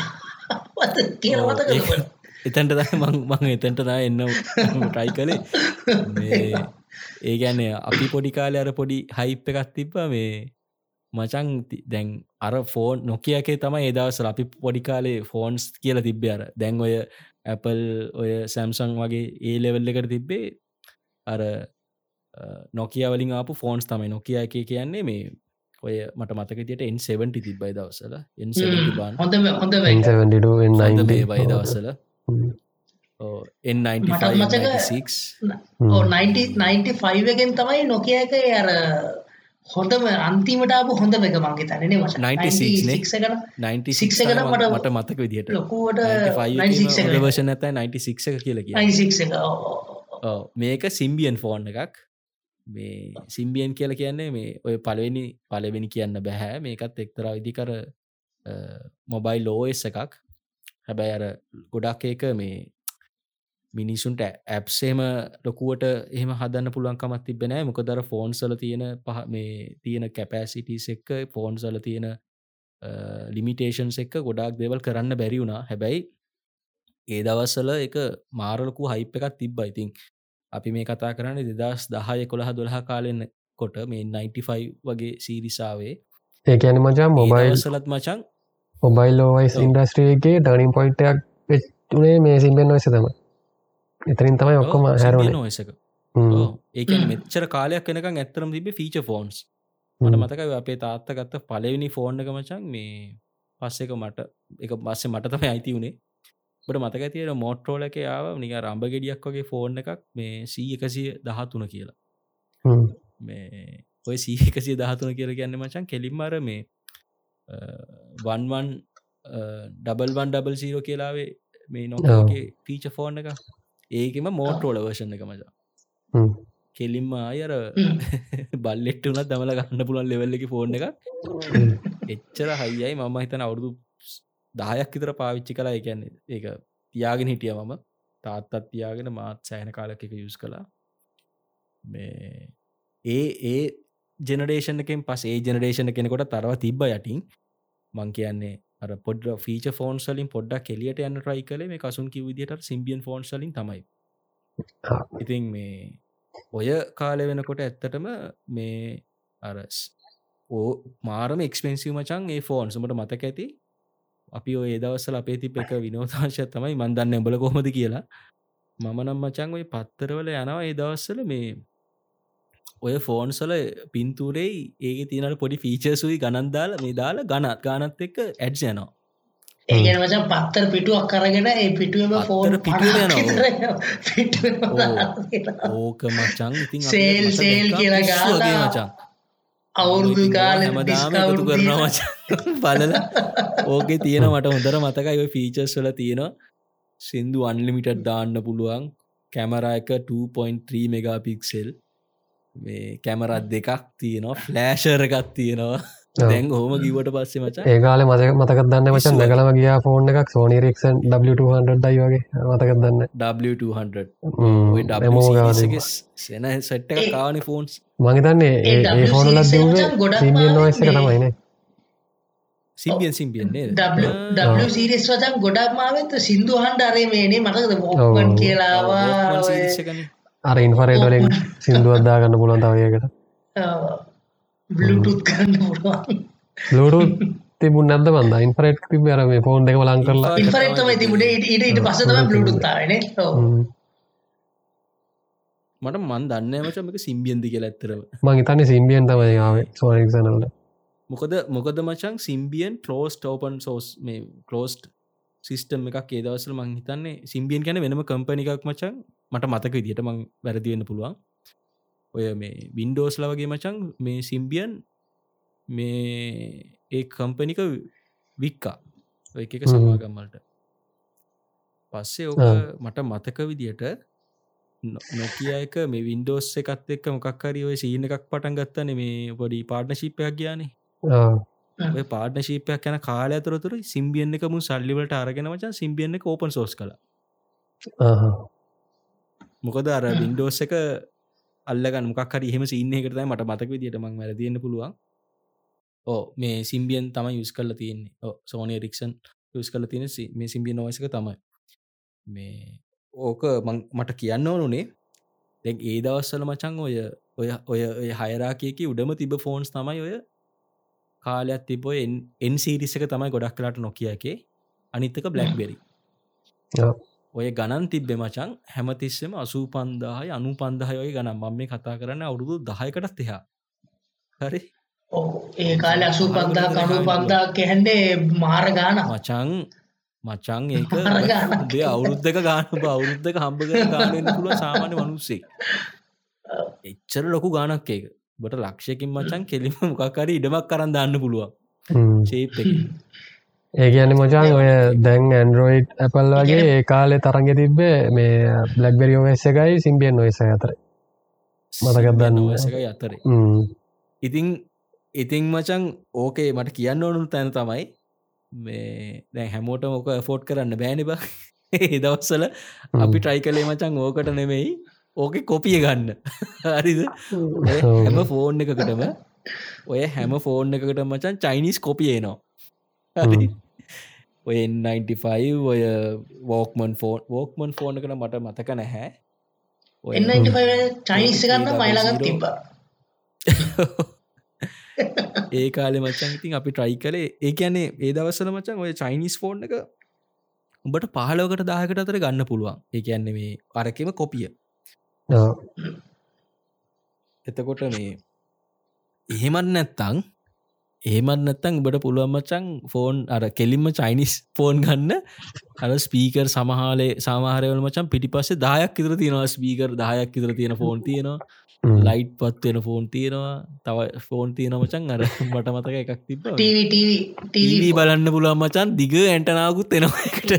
එතැන්ට ද මං එතැන්ට නා එන්න ටයි කළේ. මේ ඒ ගැන්නේ අපි පොඩි කාලය අර පොඩි හයිප් එකත් තිබ්බ මේ මචං දැන් අර ෆෝන් නොකියකේ තමයි ඒදවසල අපි පොඩි කාලේ ෆෝන්ස් කියල තිබ්බේ අර. දැන් ඔය ඇපල් ඔය සැම්සං වගේ ඒ ලෙවල් එකට තිබ්බේ අර නොකිය වලින් ආපු ෆෝන්ස් තමයි. නොකිය එක කියන්නේ මේ ඔය මට මතකතියට එන් 70 තිබ්බයි දවසල එන් බාන්. හොඳ හොඳ බයි දවසල මටත් මතක- ඕ 95 එකෙන් තමයි නොකිය එක අර හොඳම අන්තිමට ආපු හොඳ එක මංගේ තනනේ මච 96 නේ? 96 ගන 96 එක නම් මට- මට මතක විදිහට. ලොකුවට 96 එක වර්ෂන ඇත 96 එක කියල කිය 96 එක ඔව්, ඔව්, ඔව්. මේක සිම්බියන් ෆෝන් එකක්. මේ සිම්බියන් කියල කියන්නේ මේ ඔය පලවෙනි පලවෙනි කියන්න බැහැ මේකත් එක්තර විදිකර මොබයිල් ලෝස් එකක්. හැබැයි අර ගොඩක් ඒක මේ මිනිසුන්ට ඇප්සේම ලොකුවට එහම හදන්න පුළුවන්කමත් තිබෙනෑ මොක දර ෆෝන් සල තියෙන පහ මේ තියෙන කැපෑසිටස් එක්ක ෆෝන් සල තියෙන ලිමිටේෂන්ස් එක්ක ගොඩක් දෙවල් කරන්න බැරි වුණා. හැබැයි ඒ දවස්සල එක මාරලකු හයිප් එකත් තිබ්බ. ඉතින් අපි මේ කතා කරන්න දෙදස් දහය කොළහ දොළහ කාලෙන්න කොට මේ 95 වගේ සීරිසාවේ ඒ ඇන මචා මොබයිල් සලත් මචන් මොබයිල් ලෝවයිස්. ඉන්ඩස්ට්‍රියගේ ටනින් පොයිට්යක් වෙච්තුනේ මේ සිම්පෙන් නොයිස තම එතරින් තමයි ඔක්කොම හැරුණ නොසක ඒක මෙච්චර කාලයක් වෙනකම් ඇත්තරම් තිබේ ෆීච ෆෝන්ස් මට මතක අපේ තාත්ත ගත්ත පලවෙනි ෆෝන් එක මචන් මේ පස්ස එක මට එක බස්සේ මට තම අයිති වුණේ බට මතක තියට මෝට්‍රෝල එක යාව නික රම්බ ගෙඩියක් වගේ ෆෝන් එකක් මේ සී එකසිය දහතුන කියලා. මේ ඔය සීකසිය දහතුන කියල කියන්න මචන් කෙලින්මර මේ වන්වන් ඩබල්වන් ඩබල් සීරෝ කියලාවේ මේ නොගේ පීච ෆෝන් එක ඒකම මෝට්‍රෝල වර්ෂණ එක මචා කෙලින්ම අයර හ්ම්. බල්ලෙට්ට වනත් දමල ගන්න පුළන් ලෙවල්ල එක ෆෝන් එක එච්චර හයියි මම හිතන අවුරුදු දහයක් විතර පාවිච්චි කලා එකන්නේ ඒක තියාගෙන හිටිය මම. තාත්තත් තියාගෙන මාත් සෑන කාලක එක යුස් කලා මේ ඒ ඒ ජෙනඩේෂන් එකෙන් පස් ඒ ජෙනඩේෂන කෙනෙකොට තරව තිබ්බ යටින් මං කියන්නේ අර පොඩ ෆීච ෆෝන් සලින් පොඩ්ඩක් කෙලියට යන්න ට්‍රයි කලේ මේ කසුන් කිව විදිට සිම්බියන් ෆෝන් සලින් තමයි. ඉතින් මේ ඔය කාලය වෙනකොට ඇත්තටම මේ අර ඕ මාරම එක්ස්පෙන්සිව මචන් ඒ ෆෝන් සුමට මතක ඇති? අපි ඔය දවස්සල අපේ තිප එක විනෝතාංශය තමයි මන්දන්න එඹල කොහොමද කියලා. මම නම් මචන් ඔය පත්තරවල යනවා ඒ දවස්සල මේ ඔය ෆෝන්සල පින්තුරෙයි ඒක තියනට පොඩි ෆීචර්සුයි ගණන්දාල මේ දාලා ගණත් ගානත් එක්ක ඇඩ්ස් යනවා. ඒගෙන වචන් පත්තර පිටුවක් කරගෙන ඒ පිටුවම ෆෝන්. පිටුව ඕක මචන් ඉතින් අපිට සේල් සේල් කියලා පිස්සු වගේ ගාලා මචං. අවුරුදු කාල හැමදාම එකතු කරනවා මචං. බලලා. ඕකේ තියෙන මට හොඳර මතකයි ඔය ෆීචර්ස් වල තියෙනවා සින්දු අන්ලිමිටඩ් දාන්න පුළුවන්. කැමරා එක 2.3 මෙගා පික්සෙල් මේ කැමරත් දෙකක් තියෙනවා ෆ්ලෑෂර් එකක් තියෙනවා. දැන් හෝම කිවට පස්සේ මචා ඒකාල මතක මතකත් දන්න පිස්සුවක්. නැකලම ගියා ෆෝන් එකක්. සෝනිරක්ෂන් W200යි වගේ. මතකත් දන්න W200 ඔය එමෝ W ගානේ. series එක සෙන සෙට් එක කාවනි ෆෝන්ස් මහිතන්නේ ඒ මචං ගොඩක් සිම්ියන් නොයිස එක තමයින සිම්බියන් සිම්බියන්නේ සිරිස් වදන් ගොඩක් මාවත සිින්දුහන්ඩ අරේ මේනේ මතකද ෝකන් කියලාවා අර ඉන්ෆරේඩ් වලින් සිින්දුවත්දා ගන්න පුලන් තවයකට ලෝඩු තිබුණ නැද බන්ද ඉන්ෆරේට් තිබර මේ ෆෝන් එක ලං කරලා. ඉන්ෆරේට්ම තිබුණේ. ඊට ඊට පසතම බ්ලුටුත්තාවන මට මන් දන්න මචමක සිම්බියන්දි කියල ඇත්තරව මං තනි සිම්බියන් තමයි ආවේ සෝනික්සනලට මොකද මොකද මචන් සිම්බියන් කලෝස්ට ඕපන් සෝස් මේ කලෝස්ට් සිිස්ටම් එකක් ඒදවසල මං හිතන්නේ සිම්බියන් ගැන වෙනම කම්පනි එකක් මචන් මට මතක විදිට මං වැරදිවෙන්න පුළුවන්. ඔය මේ වින්ඩෝස්ල වගේ මචන් මේ සිම්බියන් මේ ඒ කම්පනික වික්කා. ඔය එක සමාගම්මලට පස්සේ ඕක මට මතක විදියට නොකිය එක මේ වින්ඩෝස් එකත් එක්ක මොකක්හරි ඔය සීන එකක් පටන් ගත්තන මේ පොඩි පාර්ට්නශිප්පයක් ගයානේ ඔය පාර්ට්නශීපයක් යන කාල ඇතුරතුර සිම්බියන් එක මු සල්ලිවලට අරගෙන මචන් සිම්බියන් එක ඕපන් සෝස් කළ. මොකද අර වින්ඩෝස් එක අල්ලග මොකක් හරි එහෙම සින්න එකටයි මට මතක විදිට මං වැරදින්න පුළුවන්. ඕ මේ සිම්බියන් තම යුස් කරල තියෙන්නේ. සෝනය රික්ෂන් යුස් කල තියෙන මේ සිම්බිය නොවසක තමයි. මේ ඕක මට කියන්න ඕනුනේ දැන් ඒ දවස්සල මචං ඔය ඔය ඔය ඔය හයරාකයකි උඩම තිබ ෆෝන්ස් තමයි ඔය කාලයක් තිබෝ එන් සීරිසක තමයි ගොඩක් කලාට නොකියකේ අනිත්තක බ්ලක්්බෙරි ඔය ගණන් තිබ්බෙ මචං හැමතිස්සෙම අසූ පන්දාහයි අනු පන්දහයොයි ගනම් මම මේ කතා කරන්න අවුරුදු දහයකටත් එහා. හරි? ඒ කාල අසූ පන්දා කනු පන්දා කෙහන්ඩේ මාර ගාන මචං මචං ඒක බේ අවුරුද්ධක ගාන අවුරුද්ධක හම්බ ගානන්න පුළුව සාමාන්‍ය මනුස්සේ එච්චර ලොකු ගානක් ඒක බට ලක්ෂයකින් මචන් කෙලිම මොකක්කරි ඉඩමක් කරන්න දන්න පුළුවන්. ශේප ඒ ගැන මචාන් ඔය දැන් ඇන්ඩරෝයිඩ් ඇපල් වගේ ඒ කාලෙ තරග තිබ්බේ මේ බ්ලක්බෙරි ඔස් එකයි සිම්බියන් නොයිස අතර. මතකදන්න ඔසකයි අතර. ඉතිං ඉතිං මචන් ඕකේ මට කියන්න ඕනු තැන තමයි මේ දැ හැමෝට මොක ෆෝට් කරන්න බෑනිබ ඒදවස්සල අපි ට්‍රයි කලේ මචන් ඕකට නෙමෙයි ඕක කොපිය ගන්න. හරිද? හැම ෆෝන් එකකටම ඔය හැම ෆෝන් එකකට මචන් චයිනිස් කොපියේනවා ඔය 95 ඔය වෝක්මන් ෆෝන් වෝක්මන් ෆෝන් එකට මට මතක නැහැ. චයිනිස් ගන්න මයිලාගත් තිබ්බා. ඒ කාලෙ මචන් ඉතින් අපි ට්‍රයි කලේ ඒ ඇනේ ඒ දවස්සල මචන් ඔය චයිනිස් ෆෝන් එක උඹට පහලෝකට දාහකට අතර ගන්න පුළුවන්. ඒ ඇන්න මේ අරකෙම කොපිය එතකොට මේ එහෙමත් නැත්තං ඒමත් නැත්තං උබට පුළුවන් මචන් ෆෝන් අර කෙලින්ම චයිනිස් ෆෝන් ගන්න. අර ස්පීකර් සමහලේ සාමාහරයවල මචන් පිටි පස්සේ දායක් ඉතර තියෙනවා. ස්පීකර් දායක් ඉතර තියෙන ෆෝන් තියෙනවා. ලයිට් පත්වෙන ෆෝන් තියෙනවා. තව ෆෝන් තියෙන මචන් අර මට මතක එකක් තිබ ටීවී බලන්න පුළන් මචන් දිග ඇන්ටනාකුත් එනවාකට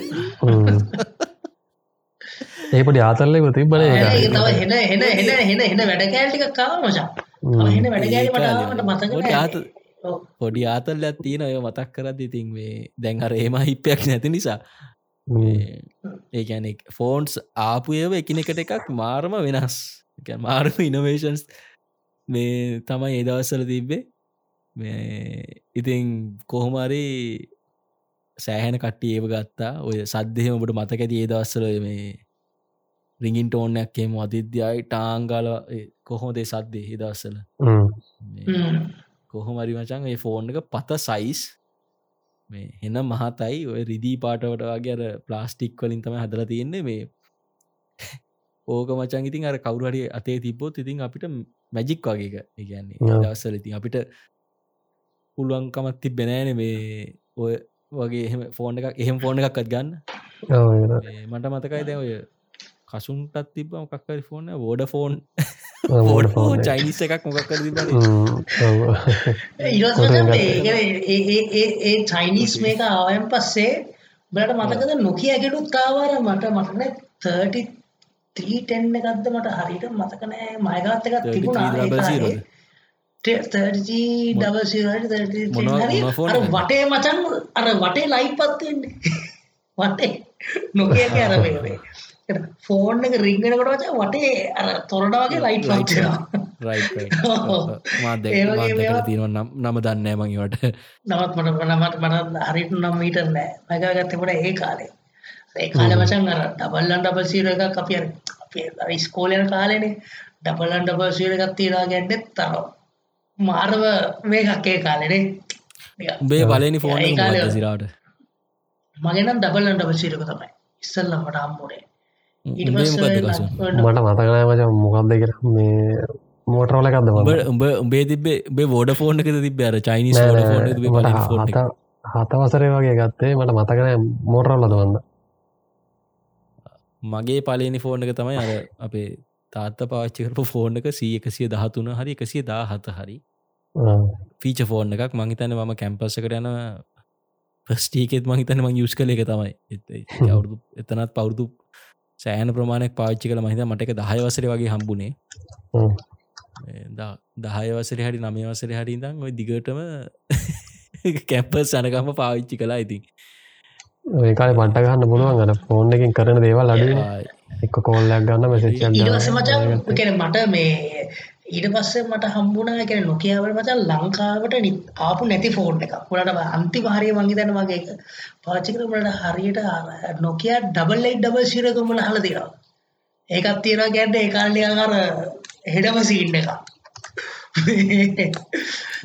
ඒපට ආතල්ලක තිබන තව හෙන හෙන හෙන හෙන හෙන වැඩ කෑල්ටික කාව මචා. හෙන වැඩගෑලට මතකට පොඩි ආතල්ල ඇත්තින ඔය මතක් කරද ඉතින් මේ දැන් අර ඒම හිප්පයක් නැති නිසා. ඒගැනෙ ෆෝන්ස් ආපුයව එකිනෙකට එකක් මාර්ම වෙනස්. මාර්ම ඉනවේශන්ස් මේ තමයි ඒදවස්සල තිබ්බේ. මේ ඉතින් කොහොමරි සෑහැන කට්ටිය ඒව ගත්තා. ඔය සද්ධහම ඔබට මතකැති ඒදවස්සල මේ රිගින් ටෝනයක්කේම අධිද්‍යයි ටාංගල කොහොදේ සද්දේ හිදස්සල කොහොමරි මචන් ඒ ෆෝන් එක පත සයිස් මේ එන මහතයි ඔය රිදී පාටවට වගේ අර ප්ලාස්ටික් වලින් තම හදල තියෙන්නේ මේ. ඕක මචන් ඉතින් අර කවුරහරි අතේ තිබොත් ඉතින් අපිට මැජික් වගේක ඒගන්නේ දවස්සල ඉතින් අපිට පුළුවන්කමත් තිබෙනෑන මේ ඔය වගේ එහෙම ෆෝන් එකක් එහෙම ෆෝන් එකක්ත් ගන්න. මට මතකයි දැ ඔය කසුන්ටත් තිබ මොකක්කරි ෆෝන වෝඩ ෆෝන් ෝඩ ෆෝන් චයිනිස් එකක් මොකක්කර තිබ ඒ චයිනිස් මේක ආවයන් පස්සේ බලට මතකද නොකිය ඇගෙනුත් කාවාර මට මටන 30 ත්‍රීටෙන්න එකක්ද මට හරිට මතකනෑ මයගත්තකත් තිබුණා වටේ මචන් අර වටේ ලයි පත්වෙන්නේ වටේ. නොකයක අරවේ ෆෝන් එක රිංගෙනකොට වච වටේ අර තොරඩ වගේ ලයිට් මේවා- තියෙනව නම් දන්නෑ මඟවට නවත් මට මනමට මට හරිට නම් මීට නෑ මැගගත්තකට ඒ කාලේ ඒ කාල මචන් අර ඩබල්ලන් ඩබල් සීර එකක් අපි අර අපේ අර ස්කෝලයන කාලෙනේ ඩබලන් ඩබල් සීර එකක් තියෙනවා ගැන්නෙත් තර මාරව මේකක් ඒ කාලෙනේ උඹේ බලනි ෆෝන් සිරාට මගෙනම් ඩබල්ලන් ඩබල් සීරක තමයි ඉස්සල්ලම් මට මට මතකනෑ මච මොකක්ද කර මේ මෝටරෝල එකක්ද උඹ උඹ උඹේ තිබේ උබේ ෝඩ ෆෝන් එක තිබ අර චයිනිස් හත හතවසරේ වගේ ගත්තේ. මට මතකනෑ මෝටරල්ලද වන්න මගේ පලනි ෆෝන් එක තමයි අර අපේ තාත්ත පාච්චි කරපු ෆෝන් එක සී එකසිය දහතුන හරි එකසිය දා හත හරි ෆීච ෆෝන් එකක්. මහිතන්න මම කැම්පස්ස කරයන ප්‍රස්ටීකෙත් මහිතන මං යුස් කළ එක තමයි. අවුරුදු එතනත් පවුරුදු සෑන ප්‍රමාණයක් පාච්චි කළ මහිත මට එක දහය වසර වගේ හම්බුණේ ඒ දා- දහය වසර හරි නමය වසර හරි දම් ඔය දිගටම කැම්පස් සනකම පාවිච්චි කලා ඉතින්. ඒකාල පට්ට ගන්න පුළුවන් අර ෆෝන් එකින් කරන දේවල් අඩු එක්ක කෝල්ලයක් ගන්න කැන මට මේ ඊට පස්සේ මට හම්බුණා කැන නොකියාවට මචන් ලංකාවට නි- ආපු නැති ෆෝන් එක පුලට අන්ති හරිය මංගි තැන වගේ එක පාචිකරමට හරියට නොකිය ඩබල් ලයි ඩබල් ශිරකමල හල දෙනවා ඒකත් තියෙනවා ගැන්ට ඒකාල්ලියකර හෙඩම සීන්න එක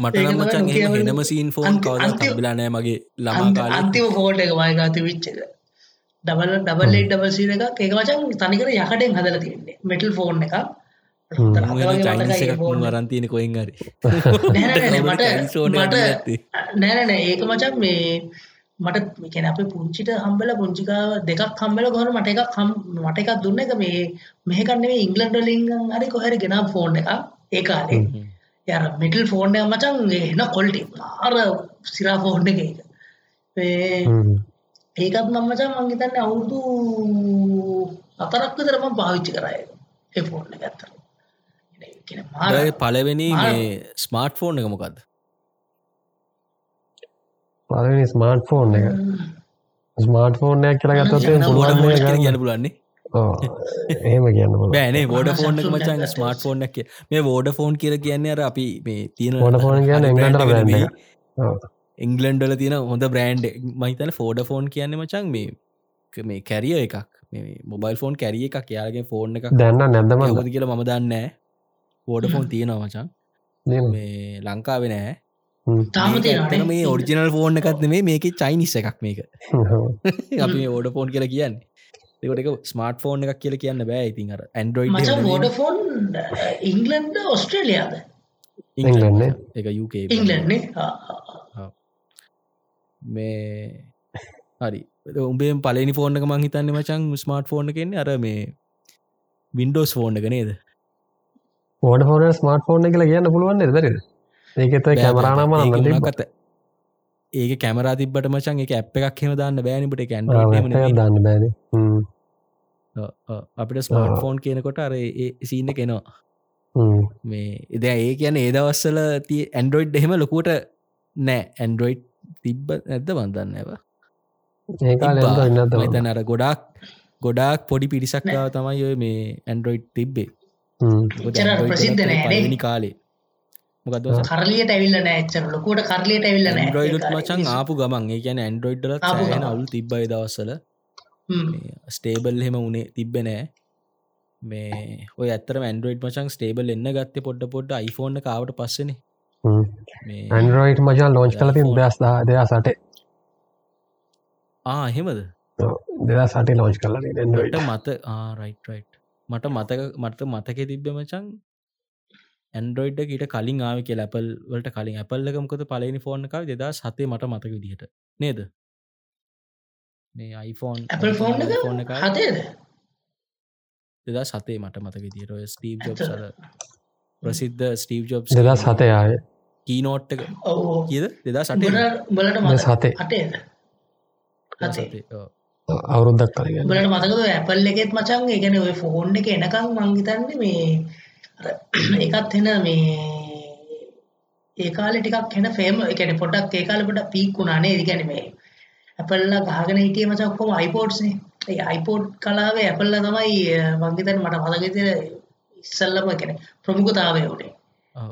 මට ඒක නම් තමයි මචන් Nokia වල හෙනම සීන් ෆෝන් කවද අන්තිම- තබිලානෑ මගේ ළමා කාලේ. අන්තිම ෆෝට් එක වායගාති විච්චක ඩබල් ඩබල් ලයි ඩබල් සීර එකක්. ඒක මචන් තනිකර යකටෙන් හදල තියන්නේ. මෙටල් ෆෝන් එක චයිනිස එකක් වරන්තියන කොයින් හරි. නෑ මට Chinese phone එකක් මට දීලා ඇත්තේ. නෑනෑ ඒක මචන් මේ මට කැන අප පුංචිට හම්බල පුංචිකාව දෙකක් හම්බල ගොහර මට එකක් හම් මට එකක් දුන්න එක මේ මෙහකන්නේ ඉංගලන්ඩ ලිංග හරි කොහරි ගෙනම් ෆෝන් එක ඒ කාලේ. යර මිටල් ෆෝන් එක මචන් එන කොල්ටි ආර සිරා ෆෝන් එක එක ඒකත් මම මචන් මංගිතන්න අවුරුදු අතරක් විතර මම පාවිච්චි කරය ඒ ෆෝන් එක ඔය පලවෙනි මාර- මේ ස්මාර්ට් ෆෝන් එක මොකක්ද පලනි ස්මාර්ට් ෆෝන් එක ස්මාර්ට් ෆෝර්නයක් කියලා ෝඩ ෆෝන් පුළුවන් කියන්න පුලන්නේ එහෙම කියන්න පුළුවන්. බෑනේ ෝඩ ෆෝන් මචන් ස්මාර්ට් ෆෝන් එක මේ ෝඩ ෆෝන් කියල කියන්නේ අර අපි මේ තියෙන කියන්නේ එංගලන්තවල brand එක. ඔව්. එංගලන්ඩල තියෙන හොඳ බ්‍රන්ඩ් මහිතන ෆෝඩ ෆෝන් කියන්නේ මචන් මේ මේ කැරිය එකක්. මේ මොබයිල් ෆෝන් කැරිය එකක්. යාගේ ෆෝන් එක දැන්න නැද්දම හොද කියලා මම දන්න ෝඩ ෆෝන් තියෙනවා මචන් මේ ලංකාවෙ නෑ. තාම. මේ ඔරිජිනල් ෆෝන් එකත් මේ මේක චයිනිස් එකක් මේක. අපි ඕඩ ෆෝන් කියලා කියන්න. ඒකට එක ස්මාර්ට් ෆෝන් එකක් කියල කියන්න බෑ. ඉතින් අර ඇන්ඩරෝයිඩ් මචන් වෝඩෆෝන් ඉංගලන්ඩ ඔස්ට්‍රේලියාද එංගලන්ඩ් එක යුක ඉංගලන්නේ මේ හරි. උඹේ පලනි ෆෝර්න එක මංහිතන්න මචන් ස්මාර්ට් ෆෝර්න කෙන්නේ අර මේ වින්ඩෝස් ෆෝර්න එක නේද ෝඩ ෆෝන ස්මාර්ට ෆෝන් කියලා කියන්න පුළුවන් දරද ඒකත කැමරානම මොනවකත ඒක කැමරා තිබට මචන් එක අප් එකක් හෙම දාන්න බෑනිට කැන් දන්න බෑන අපිට ස්මාර්ට් ෆෝන් කියනකොට අර ඒ සීන්න කෙනවා මේ එද ඒ කියන ඒදවස්සල තිය ඇන්ඩරෝයිඩ් එහෙම ලොකුවට නෑ ඇන්ඩරෝයිඩ් තිබ්බ ඇද බන්දන්න ඇව ඉන්නත මතන අර ගොඩක් ගොඩාක් පොඩි පිරිසක්කාව තමයි ඔය මේ ඇන්ඩරෝයිඩ් තිබ්බේ ප්‍රසිද්ධ එකත් නෑ නේ. පළවෙනි කාලේ. මොකද කරලියට ඇවිල්ල නෑච්චර ලොකුට කරලියට ඇවිල්ල ඇන්ඩරෝයිඩ් මචන් ආපු ගමන්. ඒ කියන ඇන්ඩරෝයිඩ්ල. අවුල් තිබ්බයි දවස්සල ස්ටේබල් හෙම. උනේ තිබ්බ නෑ. මේ ඔය ඇතර ඇන්ඩරෝයිඩ් මචන් ස්ටේබල් එන්න ගත්ත පොඩ්ඩ පොඩ්ඩ iPhoneෆෝන් කාවට පස්සන. මේ ඇන්ඩරෝයිට් මචන් ලෝච් iPhone. දස් දෙයා සට ආ හෙමද දෙදා සට ලෝච් කල මට මත ආරයිට් මට මතක මට මතක තිබ්බ මචන් ඇන්ඩරෝයිඩ් ඊට කලින් ආව කිය ලැපල් වලට කලින්. ඇපල්ලකමකොද පලනි ෆෝන් එකව දෙදා සතේ මට මතක විදිහට. නේද? මේ iPhone Apple phone එක ෆෝන් එක හතේද දෙදා සතේ මට මතක විදිහට. ඔය ස්ටීව් ජොබ් සර ප්‍රසිද්ධ ස්ටීව් ජොබ් දෙදා සතය ආය කීනෝට් එක. ඔව් කියද? දෙදා සටේ බලට සතේ. සතේ. අවුරුද්දක් කලගන්න බලට මතකද ඇපල් එකෙත් මචන් ඒගැන ඔය ෆෝන් එක එනකම් මංගිතන්න මේ අර එකත් එන මේ ඒකාල ටිකක් හෙන ෆේම එකන පොඩක් ඒකාලට පීක්ුණානේ දිගැන මේ ඇපල්ල ගහගෙන හිටිය මච ඔක්කොම අයිපෝඩ්ස්නේ ඒ අයිපෝඩ් කලාවේ ඇපල්ල තමයි මංගිතන් මට මතකතර ඉස්සල්ලම කෙන ප්‍රමුඛතාවය උනේ.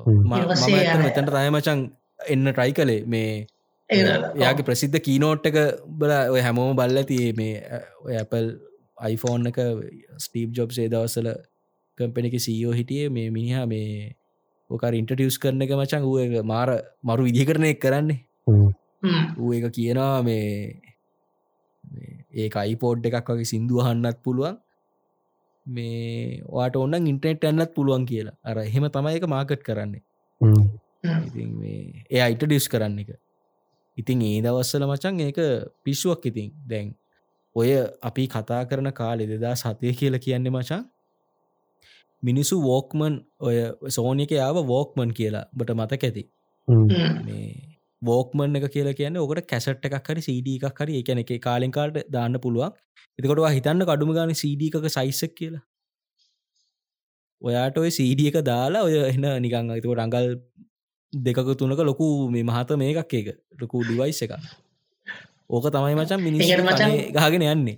මම මෙතැන්ට තය මචන් එන්න ට්‍රයි කළේ. මේ යාගේ ප්‍රසිද්ධ කීනෝට් එක බල ඔය හැමෝම බල්ල තියේ මේ ඔය ඇපල් අයිෆෝන් එක ස්ටීප් ජොබ් ේ දවසල කම්පෙනක සීෝ හිටියේ මේ මිනිහා මේ ඕකර ඉන්ටටියස් කරන එක මචන් ඌ එක මාර මරු විදි කරනය කරන්නේ. ඌ එක කියනවා මේ ඒ අයිපෝඩ් එකක් වගේ සිින්දුවහන්නත් පුළුවන්. මේ වාට ඔන්න ඉන්ටනෙට් ඇන්නත් පුළුවන් කියලා. අර එහෙම තමයි එක මාකට් කරන්නේ. ඉතින් මේ ඒ අයිට ඩිස් කරන්න එක ඉතින් ඒ දවස්සල මචන් ඒක පිස්සුවක් ඉතින්. දැන් ඔය අපි කතා කරන කාලෙ දෙදා සතය කියල කියන්නේ මචන් මිනිසු වෝක්මන් ඔය සෝනික යාව වෝක්මන් කියලා බට මතක ඇති? වෝක්මන් එක කියලා කියන්න ඔකට කැසට් එකක් හරි සඩ එකක් හරි එකන එක කාලෙන් කාට දාන්න පුළුවන්. එතකොට හිතන්න කඩුම ගන සඩ එකක සයිසක් කියලා. ඔයාට ඔය සඩ එක දාලා ඔය එන්න නිකං අතකොට රංගල් දෙකක තුනක ලොකු මේ මහත මේකක් එක ලොකු ඩිවයිස් එක ඕක තමයි මචන් මිනිස් ඒකට මචං ගාගෙන යන්නේ.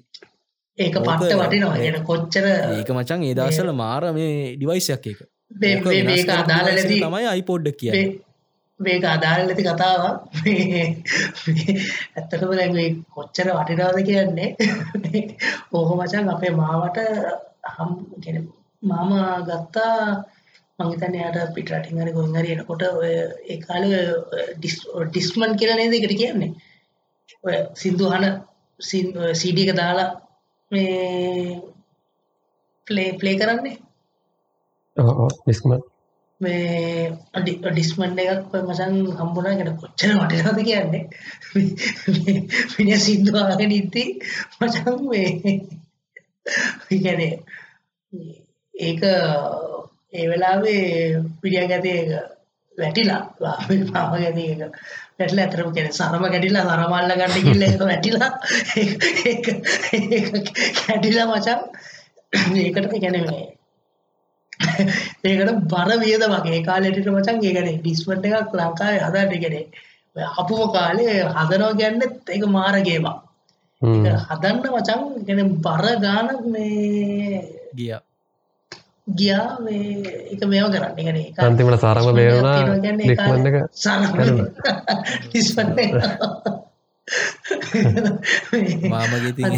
ඒක පට්ට වටිනවා. එන කොච්චර ඒක මචන් ඒදසල මාර මේ ඩිවයිසයක් එක මේක නැති- තමයි අයිපෝඩ්ඩ කිය මේක අදාළ නැති කතාවක්. ඇත්තටම මේ කොච්චර වටිනාද කියන්නේ. ඕක මචන් අපේ මාවට හම් කියන මාම ගත්තා මංහිතන්න යට පිටරටින් හරි ගොන් හරි එනකොට ඔය ඒ කාලේ ඩිස්මන් කියලා නේද එකට කියන්නේ? ඔය සින්දුහන සීඩ එක දාලා මේ ප්ලේ ප්ලේ කරන්නේ? මේ අඩි ඩිස්මන්් එකක් මසන් හම්බුනා ගැන කොච්චර වටිනාද කියන්නේ? මිනි සිින්දුවාගෙන ඉත්ති මචන් මේ ගැන ඒක ඒ වෙලාවේ පිඩිය ගැතේ වැටිලා. පාම ගැන එක. වැටල ඇතරම කෙන සරම ගැටිලා සරමල්ල ගන්න කිල්ල එක වැටිලා. කැටිලා මචන් ඒකට ගැන මේ ඒකට බර වියද වගේ කාලෙට මචන් ඒකන ඩිස්මට් එකක් ලංකාවේ හදට කෙනෙ අපුම කාලේ හදනෝ ගැන්න ඒක මාරගේවා හදන්න මචන් ගැන බර ගානක් මේ ගිය ගියා මේ එක මේව කරන්න. ගැන අන්තිමට සාරම බේරුණා ලික්මන්න එක මාමගේ තින්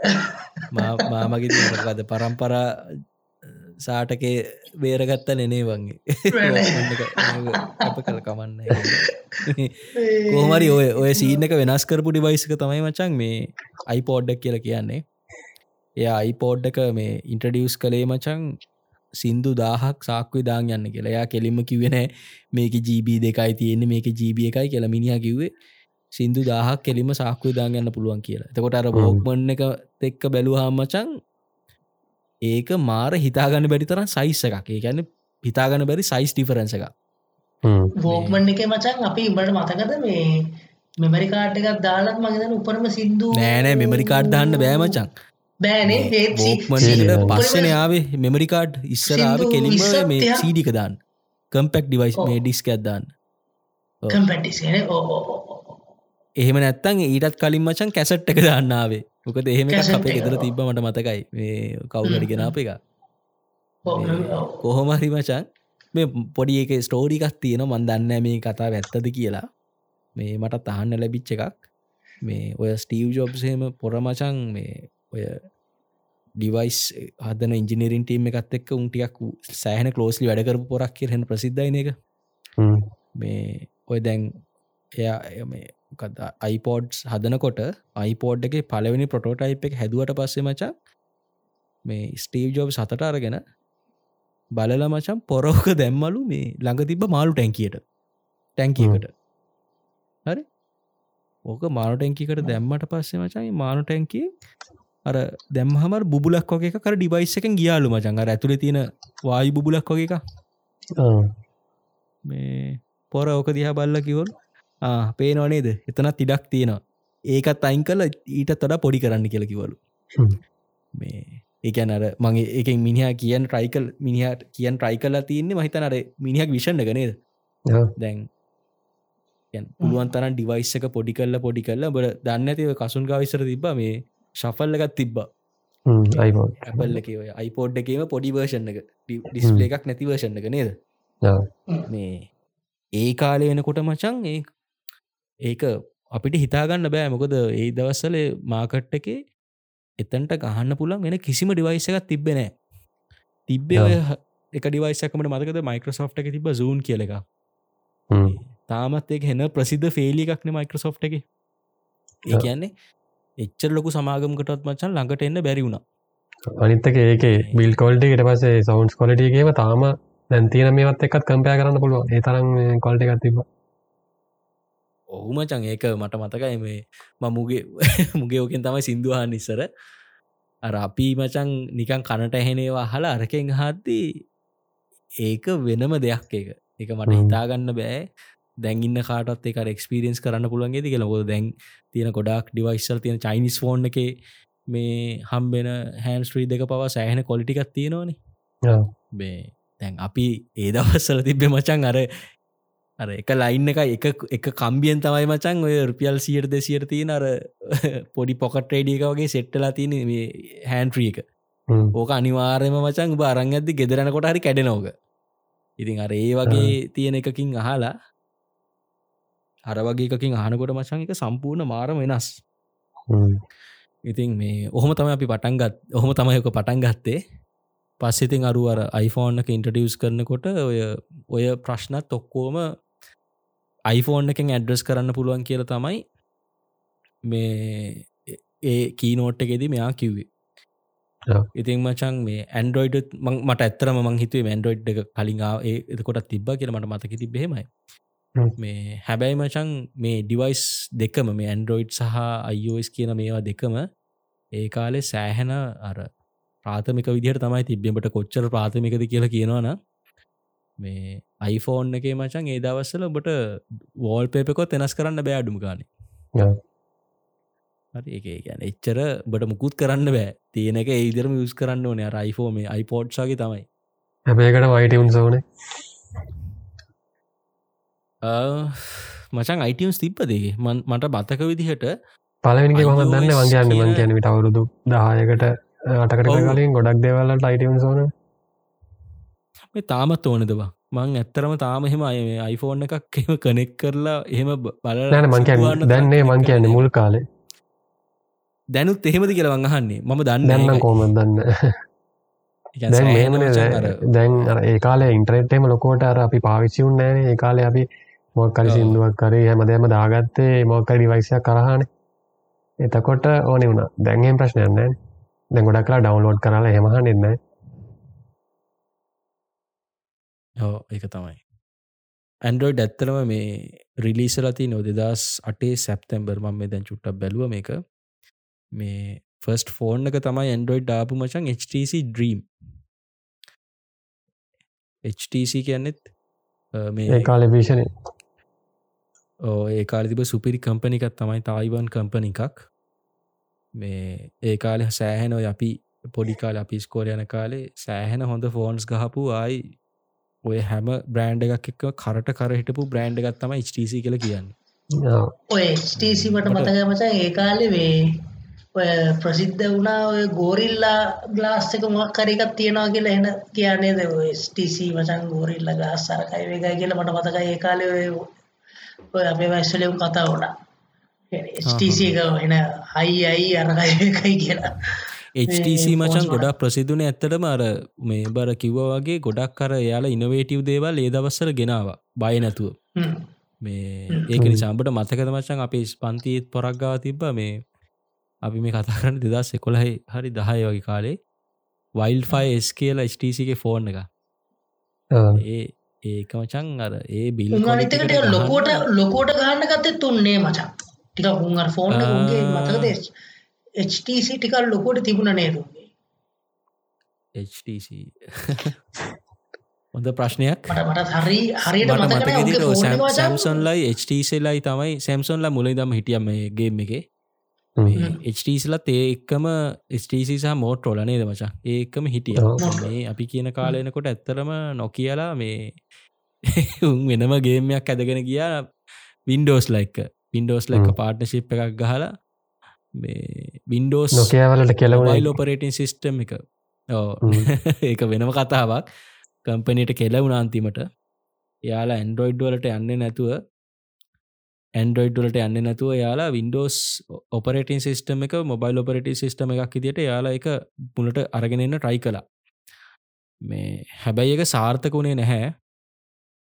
මාමගේ තිකද පරම්පරා සාටකේ බේරගත්ත නෙනේ වගේ. අප කල කමන්න. කෝමරි ඔය ඔය සීන එක වෙනස් කරපු ඩිවයිස්ක තමයි මචන් මේ අයිපෝඩ්ඩක් කියල කියන්නේ එය අයිපෝඩ් එක මේ ඉන්ට්‍රඩියස් කළේ මචන් සින්දු දාහක් සාක්වේ දාන් යන්න කියලා. එයා කෙලින්ම කිවෙන මේක ජීබී දෙකයි තියෙන්නේ මේක ජීබිය එකයි කියලා මිනිහ කිව්වේ. සින්දු දාහක් කෙලිම සාක්වේ දාන් යන්න පුළුවන් කියලා. එතකොට අර බෝක්මන් එක එක්ක බැලුහාම මචන් ඒක මාර හිතාගන්න බැරි තරම් සයිස් එකක්. ඒ ගැන හිතාගන්න බැරි සයිස් ඩිෆරන්ස එක බෝක්මන් එක මචන් අපි ඉබට මතකද මේ මෙමරිකාට් එකක් දාලත් මගේදන උපරම සිින්දු නෑනෑ මෙමරිකාඩ් දාන්න බෑමචන් බෑනේ ඒත් සි- බෝක්මන්ට උපරම- පස්සන ආවේ මෙමරිකාඩ් ඉස්සරාව කෙලිම මේ. සීඩික දාන්න කම්පෙක් ඩිවයිස්. මේ ඩිස්ක ඕ. එහෙම නැත්තන් ඊටත් කලින් මචන් කැසට් එක දාන්නාවේ මොකද එහෙම අපේ ගෙදර. තිබ්බ මට මතකයි මේ කවුලට ගෙනාප එක. කොහොමහරි මචන් මේ පොඩි එක ස්ටෝරිකක් තියෙන මන් දන්න මේ කතා ඇත්තද කියලා මේ මට තහන්න ලැබිච්ච එකක් මේ ඔය ස්ටීව් ජොබ්සේම පොරමචන් මේ ඔය ඩිවයිස් හදන ඉංජිනරින් ටීම එකත් එක් උන්ටියක් සෑහන කලෝස්ලි වැඩකරපු පොරක් කියරහෙන ප්‍රසිද්ධයින එක මේ ඔය දැන් එයා මේ අයිපෝඩ්ස් හදනකොට අයිපෝඩ් එක පලවෙනි පොටෝටයිප් එක හැදුවට පස්සේ මචා මේ ස්ටීව් ජෝබ් සතට අරගෙන බලල මචම් පොරෝක දැම්මලු මේ ළඟ තිබ මාලු ටැන්කියට ටැන්කියකට හරි? ඕක මානු ටැන්කිකට දැම්මට පස්සේ මචයි මානු අර දැම්හම බුලක් වගේ කර ඩිවයිස් එකෙන් ගියාලු මචන් අර ඇතුළ තියෙන වායු බුලක් වගේ එක මේ පොර ඕක දිහා බල්ල කිවොල් පේනව නේද? එතනත් ඉඩක් තියෙනවා. ඒකත් අයින් කල ඊට තොඩ පොඩි කරන්න කියල කිවලු මේ ඒකැන අර මගේ එක මිනිහ කියන් ට්‍රයිකල් මිනිහට කියන් ට්‍රයි කල්ලා තියන්නේ මහිතන අර මිනිහක් විෂණ ගනේද දැන් පුළුවන් තරන් ඩිවයිස් එක පොඩි කල්ල පොඩි කල්ල බට දන්න ඇතිව කසුන් ගවිසර තිබ මේ ශෆල්ලගත් තිබ්බ. අයිපෝඩ් ඇපල් එක ඔය අයිපෝඩ් එකේම පොඩි වර්ෂණ එක ඩිස්පලේ එකක් නැති වර්ෂණ එක නේද? මේ ඒ කාලය වෙනකොට මචන් ඒ ඒක අපිට හිතාගන්න බෑ. මොකද ඒ දවස්සල මාකට් එකේ එතන්ට ගහන්න පුළන් වෙන කිසිම ඩිවයිස එකක් තිබෙනෑ තිබ්බේ ඔය එක ඩිවයිසකමට මතකද? මයිකරසෝ් එක තිබ සූන් කියල එක තාමත් එක හෙන ප්‍රසිද්ධ ෆේලි එකක්න මයිකරසෝ් එක. ඒ කියන්නේ එච්චර ලොකු සමාගමකටත් මචන් ළඟට එන්න බැරි වුණා. අනිත්තක ඒක බිල් කොල්ට ඉට පසේ සවන්ස් කොලටගේම තාම දැන්තින මේවත් එකත් කම්පය කරන්න පුළුව ඒ තරම් කොල්ට එකත් තිබ ඔහු මචන් ඒක මට මතකයි මේ මමුගේ මුගේ ඕකෙන් තමයි සිින්දුහන් නිස්සර අර අපි මචන් නිකන් කනට ඇහෙනේවා හලා අරකෙන් හත්දී ඒක වෙනම දෙයක් එක එක මට හිතාගන්න බෑ දැන්ඉන්න කාටත් එක එක්ස්පිරියන්ස් කරන්න පුළුවන්ගේ ති ලොක දැන් තියෙන ගොඩක් ඩිවයිස්සල් තියෙන චයිනිස් ෆෝන් එක මේ හම්බෙන හැන්ස්ට්‍රී දෙක පවා සෑහෙන කොලිටිකත් තියෙනවානේ. මේ තැන් අපි ඒ දවස්සල තිබ්බෙ මචන් අර අර එක ලයින් එක එක එක කම්බියන් තමයි මචන් ඔය රුපියල් සියට දෙසියට තියෙන අර පොඩි පොකට රේඩියක වගේ සෙට්ටලා තියෙන හැන්ට්‍රී එක. ඕක අනිවාර්යම මචන් උබ අරං ඇද ගෙදරනකොට හරි කැඩෙනෝක ඉතින් අර ඒ වගේ තියෙන එකකින් අහලා අර වගේකින් අහනකොට මචන් එක සම්පූර්ණ මාරම වෙනස්. ඉතින් මේ ඔහොම තම අපි පටන්ගත් ඔහොම තමයක පටන් ගත්තේ. පස්සෙතින් අරු අර iPhoneෆෝන් එක ඉන්ට්‍රඩියස් කරනකොට ඔය ඔය ප්‍රශ්නත් ඔක්කෝම iPhoneෆෝන් එකෙන් ඇඩ්‍රස් කරන්න පුළුවන් කියල තමයි මේ ඒ කීනෝට් එකෙද මෙයා කිව්වේ. ඉතින් මචන් මේ ඇන්ඩරෝයිඩ් මට ඇත්තරම මං හිතුවේ ඇන්ඩරෝයිඩ් එක කලින් ඒ එතකොට තිබ්බ කියල මට මතක තිබෙහෙමයි මේ හැබැයි මචන් මේ ඩිවයිස් දෙකම මේ ඇන්ඩරෝයිඩ් සහ අයිෝස් කියන මේවා දෙකම ඒ කාලෙ සෑහෙන අර ප්‍රාථමික විදිහට තමයි තිබ්බෙමට කොච්චර ප්‍රාථමිකද කියලා කියනවන මේ අයිෆෝන් එක මචන් ඒ දවස්සල ඔබට වෝල් පේපකොත් එනස් කරන්න බෑඩුම ගාන. හරි ඒ ගැන එච්චර බට මුකුත් කරන්න බෑ. තියෙනක ඒදරම යස් කරන්න ඕනය රයිෆෝම අයිපෝට්සාගේ තමයි. හැබේකට වයිටවුන් සෝන මචන් අයිටියම්ස් තිබ්පදේ මට බතක විදිහට පලවෙනික කොම දන්න වන්ගේන්න මං කියැනවිට අවුරුදු දායකට අටකට කලින් ගොඩක් දෙවල්ලට අයිටවුන් සෝන. මේ තාමත් ඕනදවා මං ඇත්තරම තාම එහෙම අය මේ අයිෆෝන් එකක් එම කනෙක් කරලා එහෙම බල නෑන මං කියන්න දැන්නේ මං කියන්න මුල් කාලේ. දැනුත් එහෙමද කියලා වංහන්නේ මම දන්න කෝම දන්න? දැන් මේමන දැන් ඒ කාලේ ඉන්ට්‍රෙට්ම ලොකෝට අර අපි පාවිච්චි උන්නෑන ඒ කාලේ අපි මොක්කරි සිින්දුවක් කරේ හැමදෑම දාගත්තේ මොක්කඩි වයිසයක් කරහන. එතකොට ඕනෙ වුණ. දැන්ගෙන් ප්‍රශ්නයන්නෑ දැ ගොඩක් කලා ඩවන්ලෝඩ් කරලා හෙමහ එන්න ඕ එක තමයි. ඇන්ඩරෝයිඩ් ඇත්තරම මේ රිලිසලති නො දෙදස් අටේ සැප්තැම්බර් මම මේ දැන් චුට්ටක් බැලුව මේක මේ ෆස්ට ෆෝන් එක තමයි ඇන්ඩරෝයිඩ් ඩාපු මචන් HTC ඩ්‍රීම් HTC කියන්නෙත් මේ කාල භීෂණය ඕ ඒ කාල තිබ සුපිරි කම්පනිකත් තමයි තායිවන් කම්පනි එකක්. මේ ඒ කාලෙ සෑහෙන ඔය අපි පොඩිකාල අපි ස්කෝල යන කාලේ සෑහෙන හොඳ ෆෝන්ස් ගහපු ආයි ඔය හැම බ්‍රෑන්ඩ් එකක් එක්ක කරට කර හිටපු බ්‍රෑන්ඩ් එකත් තම HTC කල කියන්න. ඔය HTC මට මතක මචා ඒ කාලෙ වේ ඔය ප්‍රසිද්ධ වුණා ඔය ගෝරිල්ලා ගලාස් එක මොක් කරකත් තියෙනවා කියලා එන කියන්නේ ද ස්ටC මචන් ගෝරිල්ල ගස් සරකයි වේගයි කියලා මට මතකයි ඒ කාලෙ ඔය අපේ වයිස්සලෙව් කතා වුණා. HTC එක එන හයි අයි අරකයි එකයි කියලා. HTC මචන් ගොඩක් ප්‍රසිදුන ඇත්තටම අර මේ බර කිව්ව වගේ ගොඩක් කර යාලා ඉනවේටව් දේවල් ඒ දවස්සර ගෙනාව බය නැතුව. මේ ඒක නිසාම්බට මතකද මචන් අපේ ස්පන්තිීත් පොරක්ගාව තිබ්බ මේ අපි මේ කතා කරන්න දෙදස් එකොළහයි හරි දහය වගේ කාලේ. වයිල් ෆයි එස් කියලා HTCගේ ෆෝන් එක ඒ ඒක මචන් අර ඒ බිල් නිතකට ලොකෝට ලොකෝට ගන්න ගත්තේ තුන්නේ මචන් ටික උන් ෆෝන් උන්ගේ මතකද HTC ටිකල් ලොකෝට තිබුණ නේදුන්ගේ HTC හොඳ ප්‍රශ්නයක්. හරි හරියට මතක සැම්සොන්ලයි HTCලයි තමයි සැම්සොන්ලා මුලයි දම හිටියම ගේම් එක HTසලත් ඒ එක්කම ස්ටසි සහ මෝට් රෝල නේද මචා? ඒකම හිටිය. මේ අපි කියන කාලයනකොට ඇත්තරම නොකියලා මේ උන් වෙනම ගේමයක් ඇදගෙන ගියා Windows like Windows like partnership එකක් ගහලා මේ වින්ඩෝස් නොකයාවලට කෙලවුණ මයිල් ඔපරේටින් සිිස්ටම් එක. ඕ. ඒක වෙනම කතාවක්. කම්පනීට කෙලවුණ අන්තිමට. යාලා ඇන්ඩරෝයිඩ් වලට යන්න නැතුව ඇන්ඩරෝයිඩ් වලට යන්න නැතුව යාලා වින්ඩෝස් ඔපරේටින් සිිස්ටම එක මොබයිල් ඔපරටි සිිස්ටම එකක් ඉදිට යාලා එක පුලට අරගෙනන්න ට්‍රයි කලා මේ හැබැයි එක සාර්ථකුණේ නැහැ.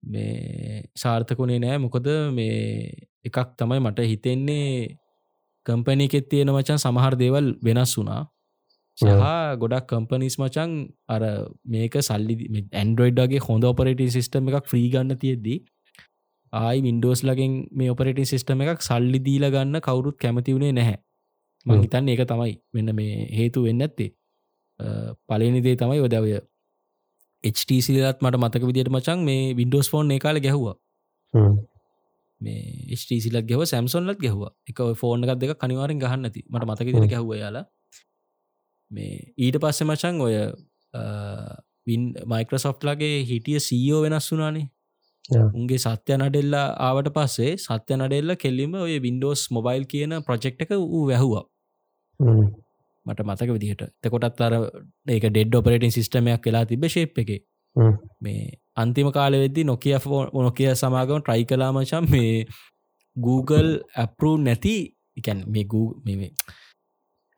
මේ සාර්ථකුණේ නෑ මොකද මේ එකක් තමයි මට හිතෙන්නේ කම්පනි එකෙත් තියෙන මචන් සමහර දේවල් වෙනස් වුනා සහ ගොඩක් කම්පනිස් මචන් අර මේක සල්ලි ඇන්ඩරෝයිඩ්ගේ හොඳ ඔපරට සිිස්ටම එකක් ෆ්‍රී ගන්න තියෙද්දී ආයි වින්ඩෝස් ලගෙන් මේ ඔපරට සිිස්ටම එකක් සල්ලි දීල ගන්න කවුරුත් කැමති වුණේ නැහැ. මහිතන්න ඒක තමයි. වෙන්න මේ හේතු වෙන්න ඇත්තේ පලනිදේ තමයි ඔදවය HTසිලත් මට මතක විදිට මචන් මේ වින්ඩෝස් ෆෝන් කාල ගැහවා. මේ ස්ටීසිලත් ගැව සැම්සොන්ලත් ගැහව එක ෆෝර්න එකක් දෙක කනිවාරෙන් ගහන්නති මට මතක හ්ම්. ගැහව යාලා මේ ඊට පස්සෙ මචන් ඔය වින් මයිකරසොෆ්ට්ලගේ හිටිය සීෝ වෙනස් වුනානේ. උන්ගේ සත්‍ය නඩෙල්ලා ආවට පස්සේ සත්‍ය නඩෙල්ල කෙල්ලිම ඔය වින්ඩෝස් මොබයිල් කියන ප්‍රජෙක්් එක වූ වැැහවා. මට මතක විදිහට. තකොටත් අර ඒක ඩෙඩ් ඔපරේටින් සිිටමයක් වෙලා තිබ ශේප් එක. මේ අන්තිම කාල වෙද්දි නොකිය නොකිය සමාගම ට්‍රයි කලාමචම් මේ Google ඇපරූ නැති එකැන් මේ මේ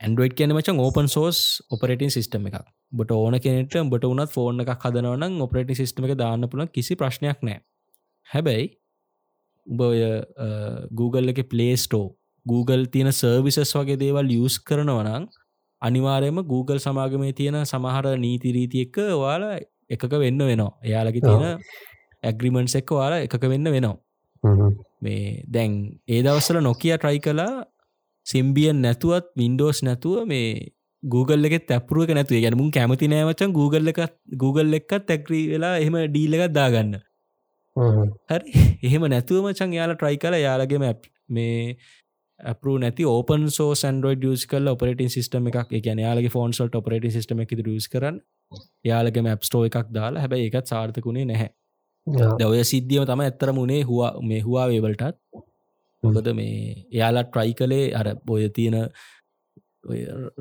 ඇන්ඩුවට් කියන මචන් ඕපන් සෝස් ඔපරටින් සිිටම එකක්. බට ඕන කෙනෙට බට උනත් ෆෝර්න එකක් හදනවන ඔපරටි සිිටම එක දාන්න පුළ කිසි ප්‍රශ්නයක් නෑ හැබැයි උඹ ඔය Google එක පලේස්ටෝ Google තියෙන සර්විසස් වගේ දේවල් යස් කරනවනං අනිවාරයම Google සමාගමේ තියෙන සමහර නීති රීති එක්ක ඔයාලා එකක වෙන්න වෙනවා. එයාලගේ තියෙන ඇග්‍රිමන්ස් එක්ක වාලා එකක වෙන්න වෙනවා. මේ දැන් ඒ දවස්සල නොකිය ට්‍රයි කලා සිම්බියන් නැතුවත් වින්ඩෝස් නැතුව මේ Google එක තැපරුවක නැතුව ගැනමුන් කැමති නෑමචන් Google එක Google එක්කත් තැක්‍රී වෙලා එහෙම ඩීල එකත් දාගන්න හරි. එහෙම නැතුවම චන් යාලා ට්‍රයි කල යාලගේම මේ අපරු නැති ඕපන් සෝ සන්ඩරෝඩ ියස් කල ඔපරටින් සිස්ටම එකක්. ගැන යාලගේ ෆෝන්සල්ට ඔපරට සිටම එක ියස් කරන්න. යාලගේම ඇප්ස්ටෝ එකක් දාලා. හැබැයි එකත් සාර්ථකුණේ නැහැ. දවය සිද්ධියම තම ඇත්තර මුණේ හවා මේ හවා වේවලටත් මොකද මේ එයාලා ට්‍රයි කලේ අර බොය තියෙන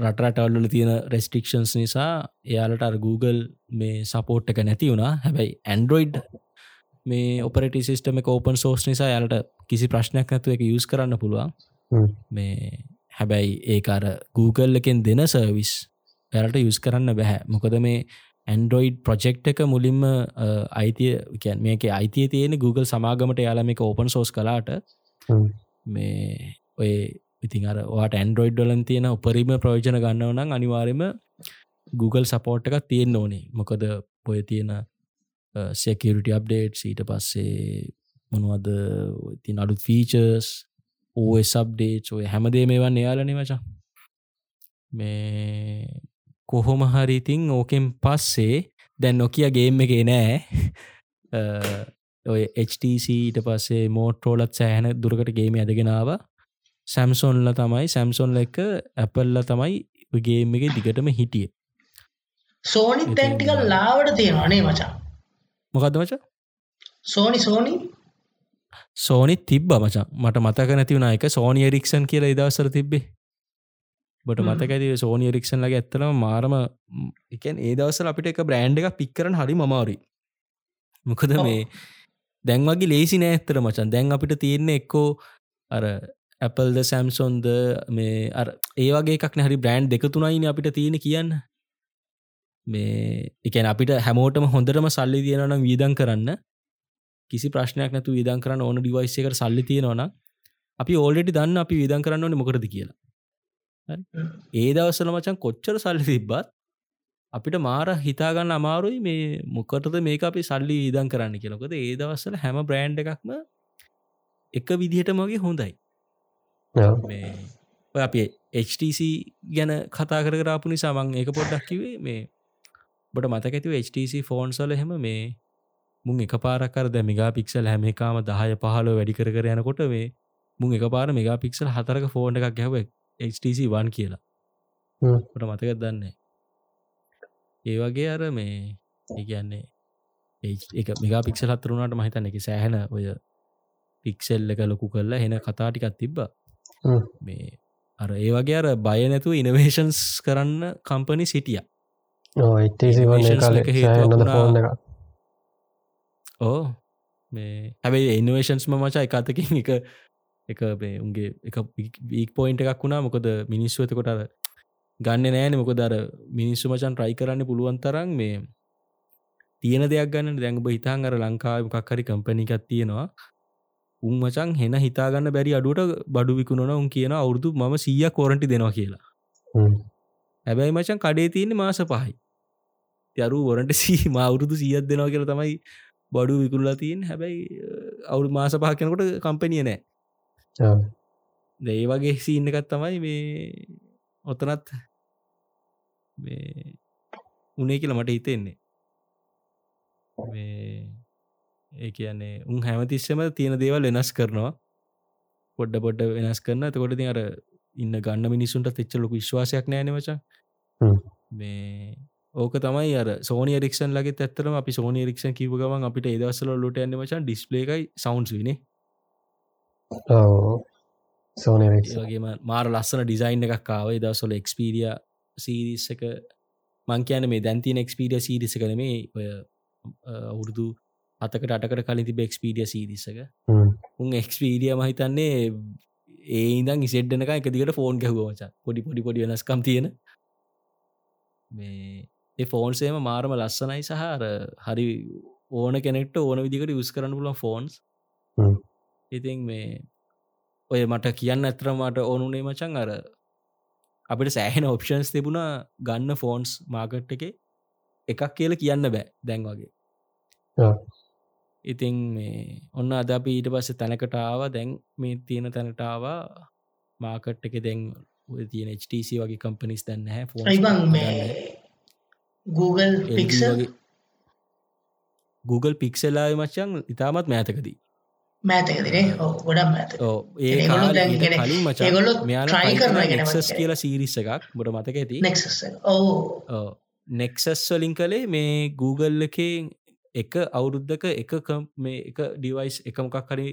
රටරටවල්ල තියෙන රෙස්ටික්ෂන්ස් නිසා එයාලට අර Google මේ සපෝට් එක නැති වුණා. හැබැයි ඇන්ඩරෝයිඩ් මේ ඔපරට සිස්ටම එක ඕපන් සෝස් නිසා යාලට කිසි ප්‍රශ්නයක් නැතුව එක යස් කරන්න පුළුවන්. මේ හැබැයි ඒ අර Google එකෙන් දෙන සර්විස් පැරට යුස් කරන්න බැහැ මොකද මේ ඇන්ඩරෝයිඩ් ප්‍රජෙක්් එක මුලින්ම අයිතිය කියන් මේක අයිතිය තියෙන Google සමාගමට යාලම එක ඕපන් සෝස් කලාට. මේ ඔය ඉතින් අර වාට ඇන්ඩරෝයිඩ් ඩොලන් තියෙන උපරිම ප්‍රයෝජන ගන්නවනම් අනිවාරම Google සපෝට් එකක් තියෙන්න්න ඕනේ මොකද පොය තියෙන සෙකරිට අප්ඩේට් ඊට පස්සේ මොනවද ඉතින් අඩුත් ෆීචර්ස් ඕ සබ්ඩේට් ඔය හැමදේ මේවන් එයාලන වචා මේ කොහොම හරිඉතින් ඕකෙන් පස්සේ දැන් නොකිය ගේම් එක නෑ. ඔය HTCට පස්සේ මෝට්‍රෝලත් සෑහන දුරකට ගේම ඇදගෙනාව සැම්සොන්ල තමයි සැම්සොන්ල එක ඇපල්ල තමයි ගේම එක දිගටම හිටිය. සෝනි ඉතින්, තැන්ටිකල් ලාවට තියෙනවානේ මචා මොකද වච සෝනි සෝනි සෝනි තිබ්බ මචන් මට මතක නැතිවුණ එක සෝනිය රික්ෂන් කියලා ඉදවසර තිබ්බේ. බට හ්ම්. මතකැති සෝනිය රික්ෂන් ලගේ ඇත්තනම මාරම එකන් ඒ දවසල අපිට එක බ්‍රෑන්් එක පික්කරන හරි මමාරි මොකද. මේ දැන් වගේ ලේසි නෑ ඇත්තර මචන් දැන් අපිට තියෙන්නේ එක්කෝ අර ඇපල්ද සැම්සොන්ද මේ අර ඒවගේ එකක් හරි බ්‍රෑන්් දෙක තුනයින අපිට තියෙන කියන්න මේ එකන අපිට හැමෝටම හොඳටම සල්ලි තියෙනනම් වීදන් කරන්න. කිසි ප්‍රශ්නයක් නැතු විදන් කරන්න ඕන ඩිවයිස් එකට සල්ලි තියෙනවන අපි ඕල්ඩටි දන්න අපි විදන් කරන්න ඕන මොකරද කියලා? ඒ දවස්සල මචන් කොච්චර සල්ලි තිබ්බත් අපිට මාර හිතාගන්න අමාරුයි මේ මොකටද මේක අපි සල්ලි ඉදන් කරන්න කියලකොද ඒ දවස්සල හැම බ්‍රෑන්් එකක්ම එක විදිහට මගේ හොඳයි. ඔය අපි HTC ගැන කතා කර කරාපු නිසා මං ඒක පොඩ්ඩක් කිවේ මේ බට මතක ඇතිව HTC ෆෝන්සල හෙම මේ මුං එක පාරකර ද මිගා පික්සල් හැම එකකාම දහය පහලෝ වැඩි කර කර යනකොට මේ මුං එක පාර මෙගා පික්සල් හතරක ෆෝන් එකක් ගැව HTC වන් කියලා හ්ම්. ට මතකත් දන්න ඒ වගේ අර මේ ඒගන්නේ එක මෙගා පික්සල් හතරුණට මහිතන්න එක සෑහන ඔය පික්සෙල් එක ලොකු කරලා හෙන කතාටිකත් තිබ්බ. මේ අර ඒ වගේ අර බය නැතුව ඉනවේශන්ස් කරන්න කම්පනි සිටිය ඒටසි වන්නේ Innovations එක කාලේ හේතුවක් සෑනද වුණා. ෆෝන් එක ඕ මේ හැබැයි ඉන්නවේශන්ස්ම මචා එක අතකින් එක එක මේ උන්ගේ එක වීක් පොයින්ට එකක් වුණා මොකද මිනිස්සු එතකොට අර ගන්න නෑන මොක දර මිනිස්සු මචන් ට්‍රයි කරන්න පුළුවන් තරම් මේ තියෙන දෙයක් ගන්න දැඟබ හිතාන් අර ලංකාව මොකක්හරි කම්පනි එකක් තියෙනවා උන් මචන් හෙන හිතාගන්න බැරි අඩුවට බඩු විකුණන උන් කියන අවුරදු ම සීය කෝරටි දෙනවා කියලා. හැබැයි මචන් කඩේ තියන්නේ මාස පහයි. යරු වරට සී මවුරුදු සියත් දෙනවා කියල තමයි බඩු විකුල්ලා තියෙන් හැබැයි අවුරු මාස පහ කෙනකොට කම්පනිය නෑ. ඒ වගේ සීන්න එකත් තමයි මේ ඔතනත් මේ උනේ කියලා මට හිතෙන්නේ. මේ ඒ කියන්නේ උන් හැමතිස්සම තියෙන දේවල් වෙනස් කරනවා. පොඩ්ඩ පොඩ්ඩ වෙනස් කරන්න තකොට ති අර ඉන්න ගන්න මිනිසුන්ට තෙච්චලොක විශ්වාසයක් නෑනවච. මේ ඕක තමයි අර සෝනි රික්ෂන් ලගේ ඇත්තරම අපි සෝනි රික්ෂන් කිව ගමන් අපිට ඒදවසල ලොට ඇන්න මචන් ඩිස්පලේකයි සවන්ස් විනේ ඔව්. සෝනරෙක් ඒ වගේම මාර ලස්සන ඩිසයින් එකක් කාව දවසොල එක්ස්පීරිය සීරිස් එක මං කියන මේ දැන්තින එක්ස්පීරිය සීරිස කන මේ ඔය අවුරුදු අතකට අටකට කලින් තිබ එක්ස්පීරිය සීරිසක උන් එක්ස්පීරිය මහිතන්නේ ඒ ඉදන් ඉසෙඩ්ඩනක එක දිකට ෆෝන් ගැහුවමච පොඩි පොඩි පොඩි වෙනස්කම් තියෙන. මේ ෆෝන්සේම මාරම ලස්සනයි සහර හරි ඕන කෙනෙක්ට ඕන විදිකට යස් කරන්න පුලන් ෆෝන්ස්. ඉතින් මේ ඔය මට කියන්න ඇතරමට ඕනුනේ මචන් අර අපිට සෑහෙන ඔප්ෂන්ස් තිබුණා ගන්න ෆෝන්ස් මාකට් එක. එකක් කියල කියන්න බෑ දැන් වගේ. ඉතින් මේ ඔන්න අද අපි ඊට පස්ස තැනකටාව දැන් මේ තියෙන තැනටාවා මාකට් එක දැන් තියෙන HTC වගේ කම්පනිස් දැන්න හැ Google Google පික්සෙලාය මචන් ඉතාමත් මෑතකදී. මෑතකදිනේ ගොඩම් ඕ ඒ කලින් නෙක්සස් මතකයි. කියලා සීරිස්ස එකක් බොඩ මතක ඇති නෙක්සස් වලින් කළේ මේ Google එකේ එක අවුරුද්ධක එක මේ එක ඩිවයිස් එක මොකක් හරි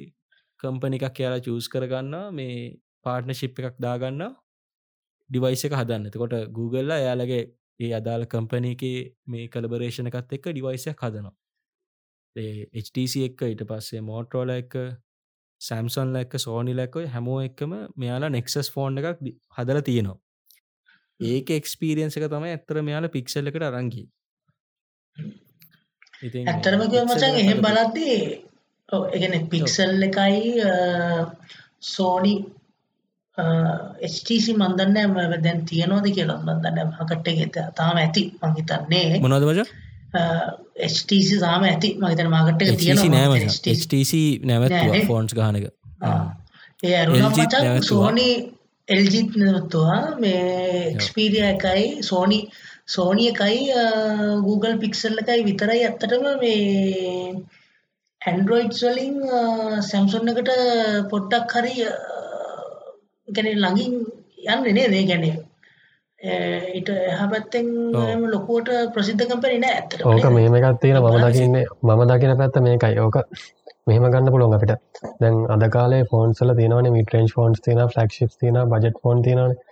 කම්පනි එකක් කියලා චූස් කරගන්න මේ පාර්ට්න ශිප් එකක් දාගන්න ඩිවයිස එක හදන්න. එතකොට Googleල එයාලගේ ඒ අදාළ කම්පනි එක මේ කලබරේෂණ එකත් එක්ක ඩිවයිසයක් හදනවා. HTC එක්ක ඊට පස්සේ මෝටරෝල එක සැම්සොන් ලැක්ක සෝනි ලැක්කොයි හැමෝ එක්කම මෙයාලා නෙක්සස් ෆෝන් එකක් හදල තියෙනවා. ඒක එක්ස්පීරියන්ස එක තමයි ඇත්තර මෙයාල පික්සල් එකට අරංගි ඇත්තරම මචන් එහෙම බලද්දී එකන පික්සල් එකයි සෝනි HTC මන්දන්න දැන් තියනෝද කියලා මදන්න හකට ගෙත තාම ඇති මහිතන්නේ මොනවද මච? HTC සාම ඇති. මහිතන මාකට එක HTC නෑම තියෙනවා HTC නැවත්ව නෑ නේ? ෆෝන්ස් ගානක ඒ නැවැත්තුවා. සෝනි එල්ජිත් නවත්තුවා. මේ එක්ස්පීරිය එකයි සෝනි සෝනි එකයි Google පික්සල් එකයි විතරයි ඇත්තටම මේ ඇන්ඩරෝයිඩ් වලින් සැම්සොන් එකට පොඩ්ඩක් හරි ගැන ළඟින් යන්න නේ දේ ගැන? ඉට එහ පැත්තෙන් ලොකුවට ප්‍රසිද්ධ කම්පැනි නෑ ඇත්තට ඕක මෙහෙම එකක් තියෙන මම දකින්නේ මම දකින පැත්ත මේකයි. ඕක මෙහම ගන්න පුළුවන් අපිට. දැන් අද කාලේ ෆෝන්සල තියෙනවනේ මිටරේන්ජ් ෆෝන්ස් තියෙන ෆලක්ෂිප් තියෙන බජට් ෆෝන් තියෙනවනේ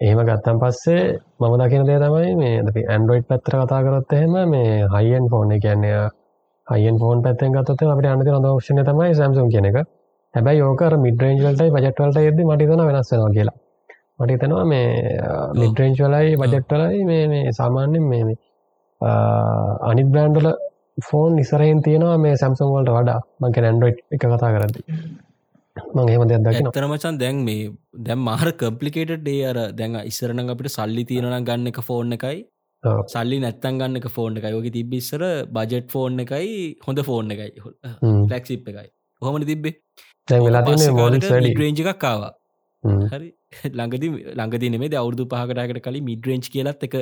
එහෙම ගත්තන් පස්සේ මම දකින දේ තමයි මේ අපි ඇන්ඩරෝයිඩ් පැත්තට කතා කරොත් එහෙම මේ හයිෙන් ෆෝන් එක කියන්නේ හයිෙන් ෆෝන් පැත්තෙන් ගත්තොත් අපිට යන්න තියෙන හොඳ ඔප්ෂන් එක තමයි Samsung කියන එක. හැබැයි ඕක අර මිඩ් රේන්ජ් වලටයි බජට් වලට යද්දි මට හිතෙනවා වෙනස් වෙනවා කියලා. මට හිතෙනවා මේ මිඩ් රේන්ජ් වලයි බජට් වලයි මේ මේ සාමාන්‍යයෙන් මේ මේ අනිත් බ්‍රෑන්ඩල ෆෝන් ඉසරයෙන් තියෙනවා මේ සැම්සන් වලට වඩා. මංක ඇන්ඩරෝයිඩ් එක කතා කරදදි මං එහෙම දෙයක් දකින ඇත්තරමචන් දැන් මේ දැම් මාර කම්පලිකේට ඩේ අර දැන් ඉස්සරන අපිට සල්ලි තියෙනන ගන්න එක ෆෝන් එකයි. සල්ලි නැත්තන් ගන්න ෆෝන් එකයි. යෝක තිබිස්සර බජට් ෆෝන් එකයි හොඳ ෆෝන් එකයි. ලැක්සිප් එකයි. හොමට තිබ්බේ? රේජ් එකක් කාවා හ්ම්. හරි. ළඟදි ළඟදි නෙමේ අවුරදු පහකටකට කලින් මිඩරේන්ච් කියලත් එක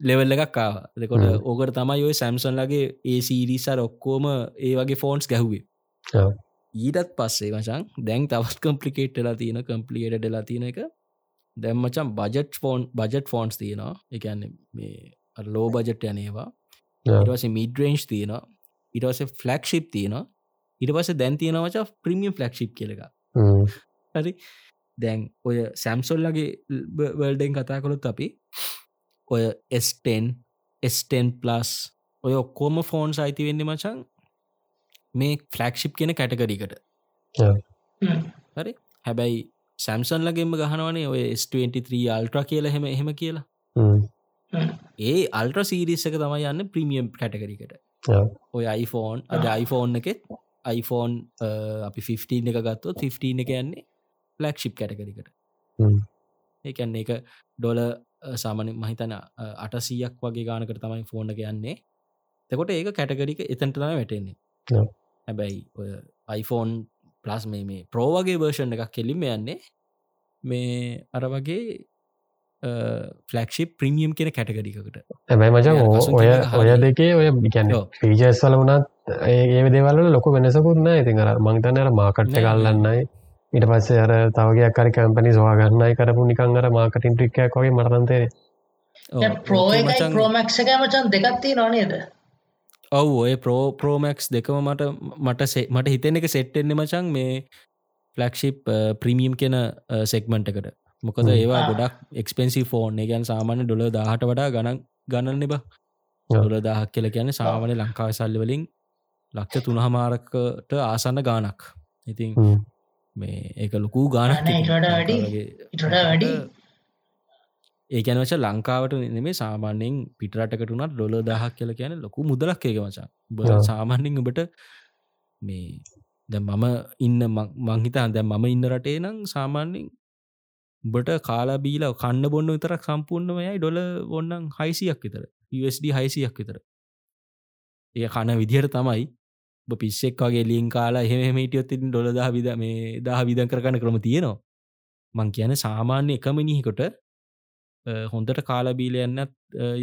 ලෙවල්ල එකක් කාව දෙකොට. ඕකට තමයි ඔය සැම්සන් ලගේ ඒ සීරිසර ඔක්කෝම ඒ වගේ ෆෝන්ස් ගැහුවේ. ඊටත් පස්සේ මචන් දැන් තවත් කම්පලිකේට්ලා තියෙන කම්පලිකේටලා තියෙන එක. දැම්මචන් බජට් ෆෝන් බජට් ෆෝන්ස් තියෙනවා. එකන්න මේ ලෝ බජට් යනේවා. ඉටවස මිඩරේන්ජ් තියෙනවා. ඉටවස ෆලක්ෂිප් තියෙනවා. ඉට පස දැන් තියෙනවච ප්‍රමියම් ෆලක්ෂිප් කියලක. හරි. දැන් ඔය සැම්සොල්ලගේ වල්ඩෙන් කතා කොළොත් අපි ඔය S10 S10 ප්ලස් ඔය ඔක්කෝම ෆෝන් අයිති වෙන්න මචන් මේ ෆලක්ෂිප් කියෙන කැටගරිකට හරි? හැබැයි සැම්සන්ලගේම ගහනවනේ ඔය S23 අල්ට්‍ර කියල හෙම එහෙම කියලා. ඒ අල්ට්‍ර සීරිස්සක තමයි යන්න ප්‍රීමියම් කැටගරිකට ඔය iPhoneෆෝන් අද iPhoneෆෝන් එකෙත් iPhoneෆෝන් අපි 15 එක ගත්තොත් 15 එක යන්නේ ෆලක්ෂිප් කැටගරිකට ඒකන්නේ එක ඩොල සාමන මහිතන අටසීයක් වගේ ගානකට තමයි ෆෝන් එක යන්නේ. තකොට ඒක කැටගරික එතැන්ට තම වැටෙන්නේ හැබැයි ඔය iPhoneෆෝන් ප්ලස් මේ මේ ප්‍රෝවගේ වර්ෂන් එකක් කෙලිම යන්නේ මේ අර වගේ ෆලක්ෂිප් ප්‍රමියම් කියෙන කැටගඩිකට ඇබයි මචන් ඔය ඔය දෙකේ ඔය ගැන පීජස් වල වනත් ඒ දෙවල ලොක වෙනසකුත්න ඉතින් අර මංතනර මාකට්ට කල්ලන්නයි ඉට පස්සේ අර තවගේ කරි කැම්පනි සවාගන්නයි කරපු නිකං අර මාකටින් ටික්කයක් වගේ මරතන්තේ ප්‍රෝ ප්‍රෝමක්ෂක මචන් දෙකත්ති නොනේද ඔව් ඔය ප්‍රෝ ප්‍රෝමක්ස් දෙකම මට මට මට හිතෙන එක සෙට්ටෙන්න්න මචන් මේ ෆලක්ෂිප් ප්‍රීමියම් කියෙන සෙක්මන්ටකට මොකද ඒවා ගොඩක් එක්ස්පෙන්සි ෆෝන් ගැන් සාමාන්‍ය ඩොල දාහට වඩා ගණන් ගණන්න එබ ඩොල දාහක් කියල කියන සාමානය ලංකාව සල්ලි වලින් ලක්ෂ තුනහමාරකට ආසන්න ගානක් ඉතින් මේ ඒක ලොකූ ගානක් වැඩි ඒකැනවච ලංකාවට නෙමේ සාමාන්‍යයෙන් පිටරටකටුනත් ඩොල දහක් කියල කියන ලොකු මුදලක් ඒක මචා බ සාමාන්‍යෙන් ඔබට මේ ද මම ඉන්න මංහිතා දැ මම ඉන්න රටේ නම් සාමාන්‍යෙන් උඹට කාලා බීල කන්න බොන්න විතරක් සම්පූර්ණමයයි ඩොල ඔන්නන් හයිසියක් විතර. USD හයිසියක් විතර. ඒ කන විදිහයට තමයි. පිස්සෙක් වගේ ලියෙන් කාලා එහෙමටියොත්තින් ඩොල දහ විද මේ දහ විදන් කරගන්න ක්‍රම තියෙනවා. මං කියන සාමාන්‍ය එකමනිහිකොට හොඳට කාලබීල යන්නත්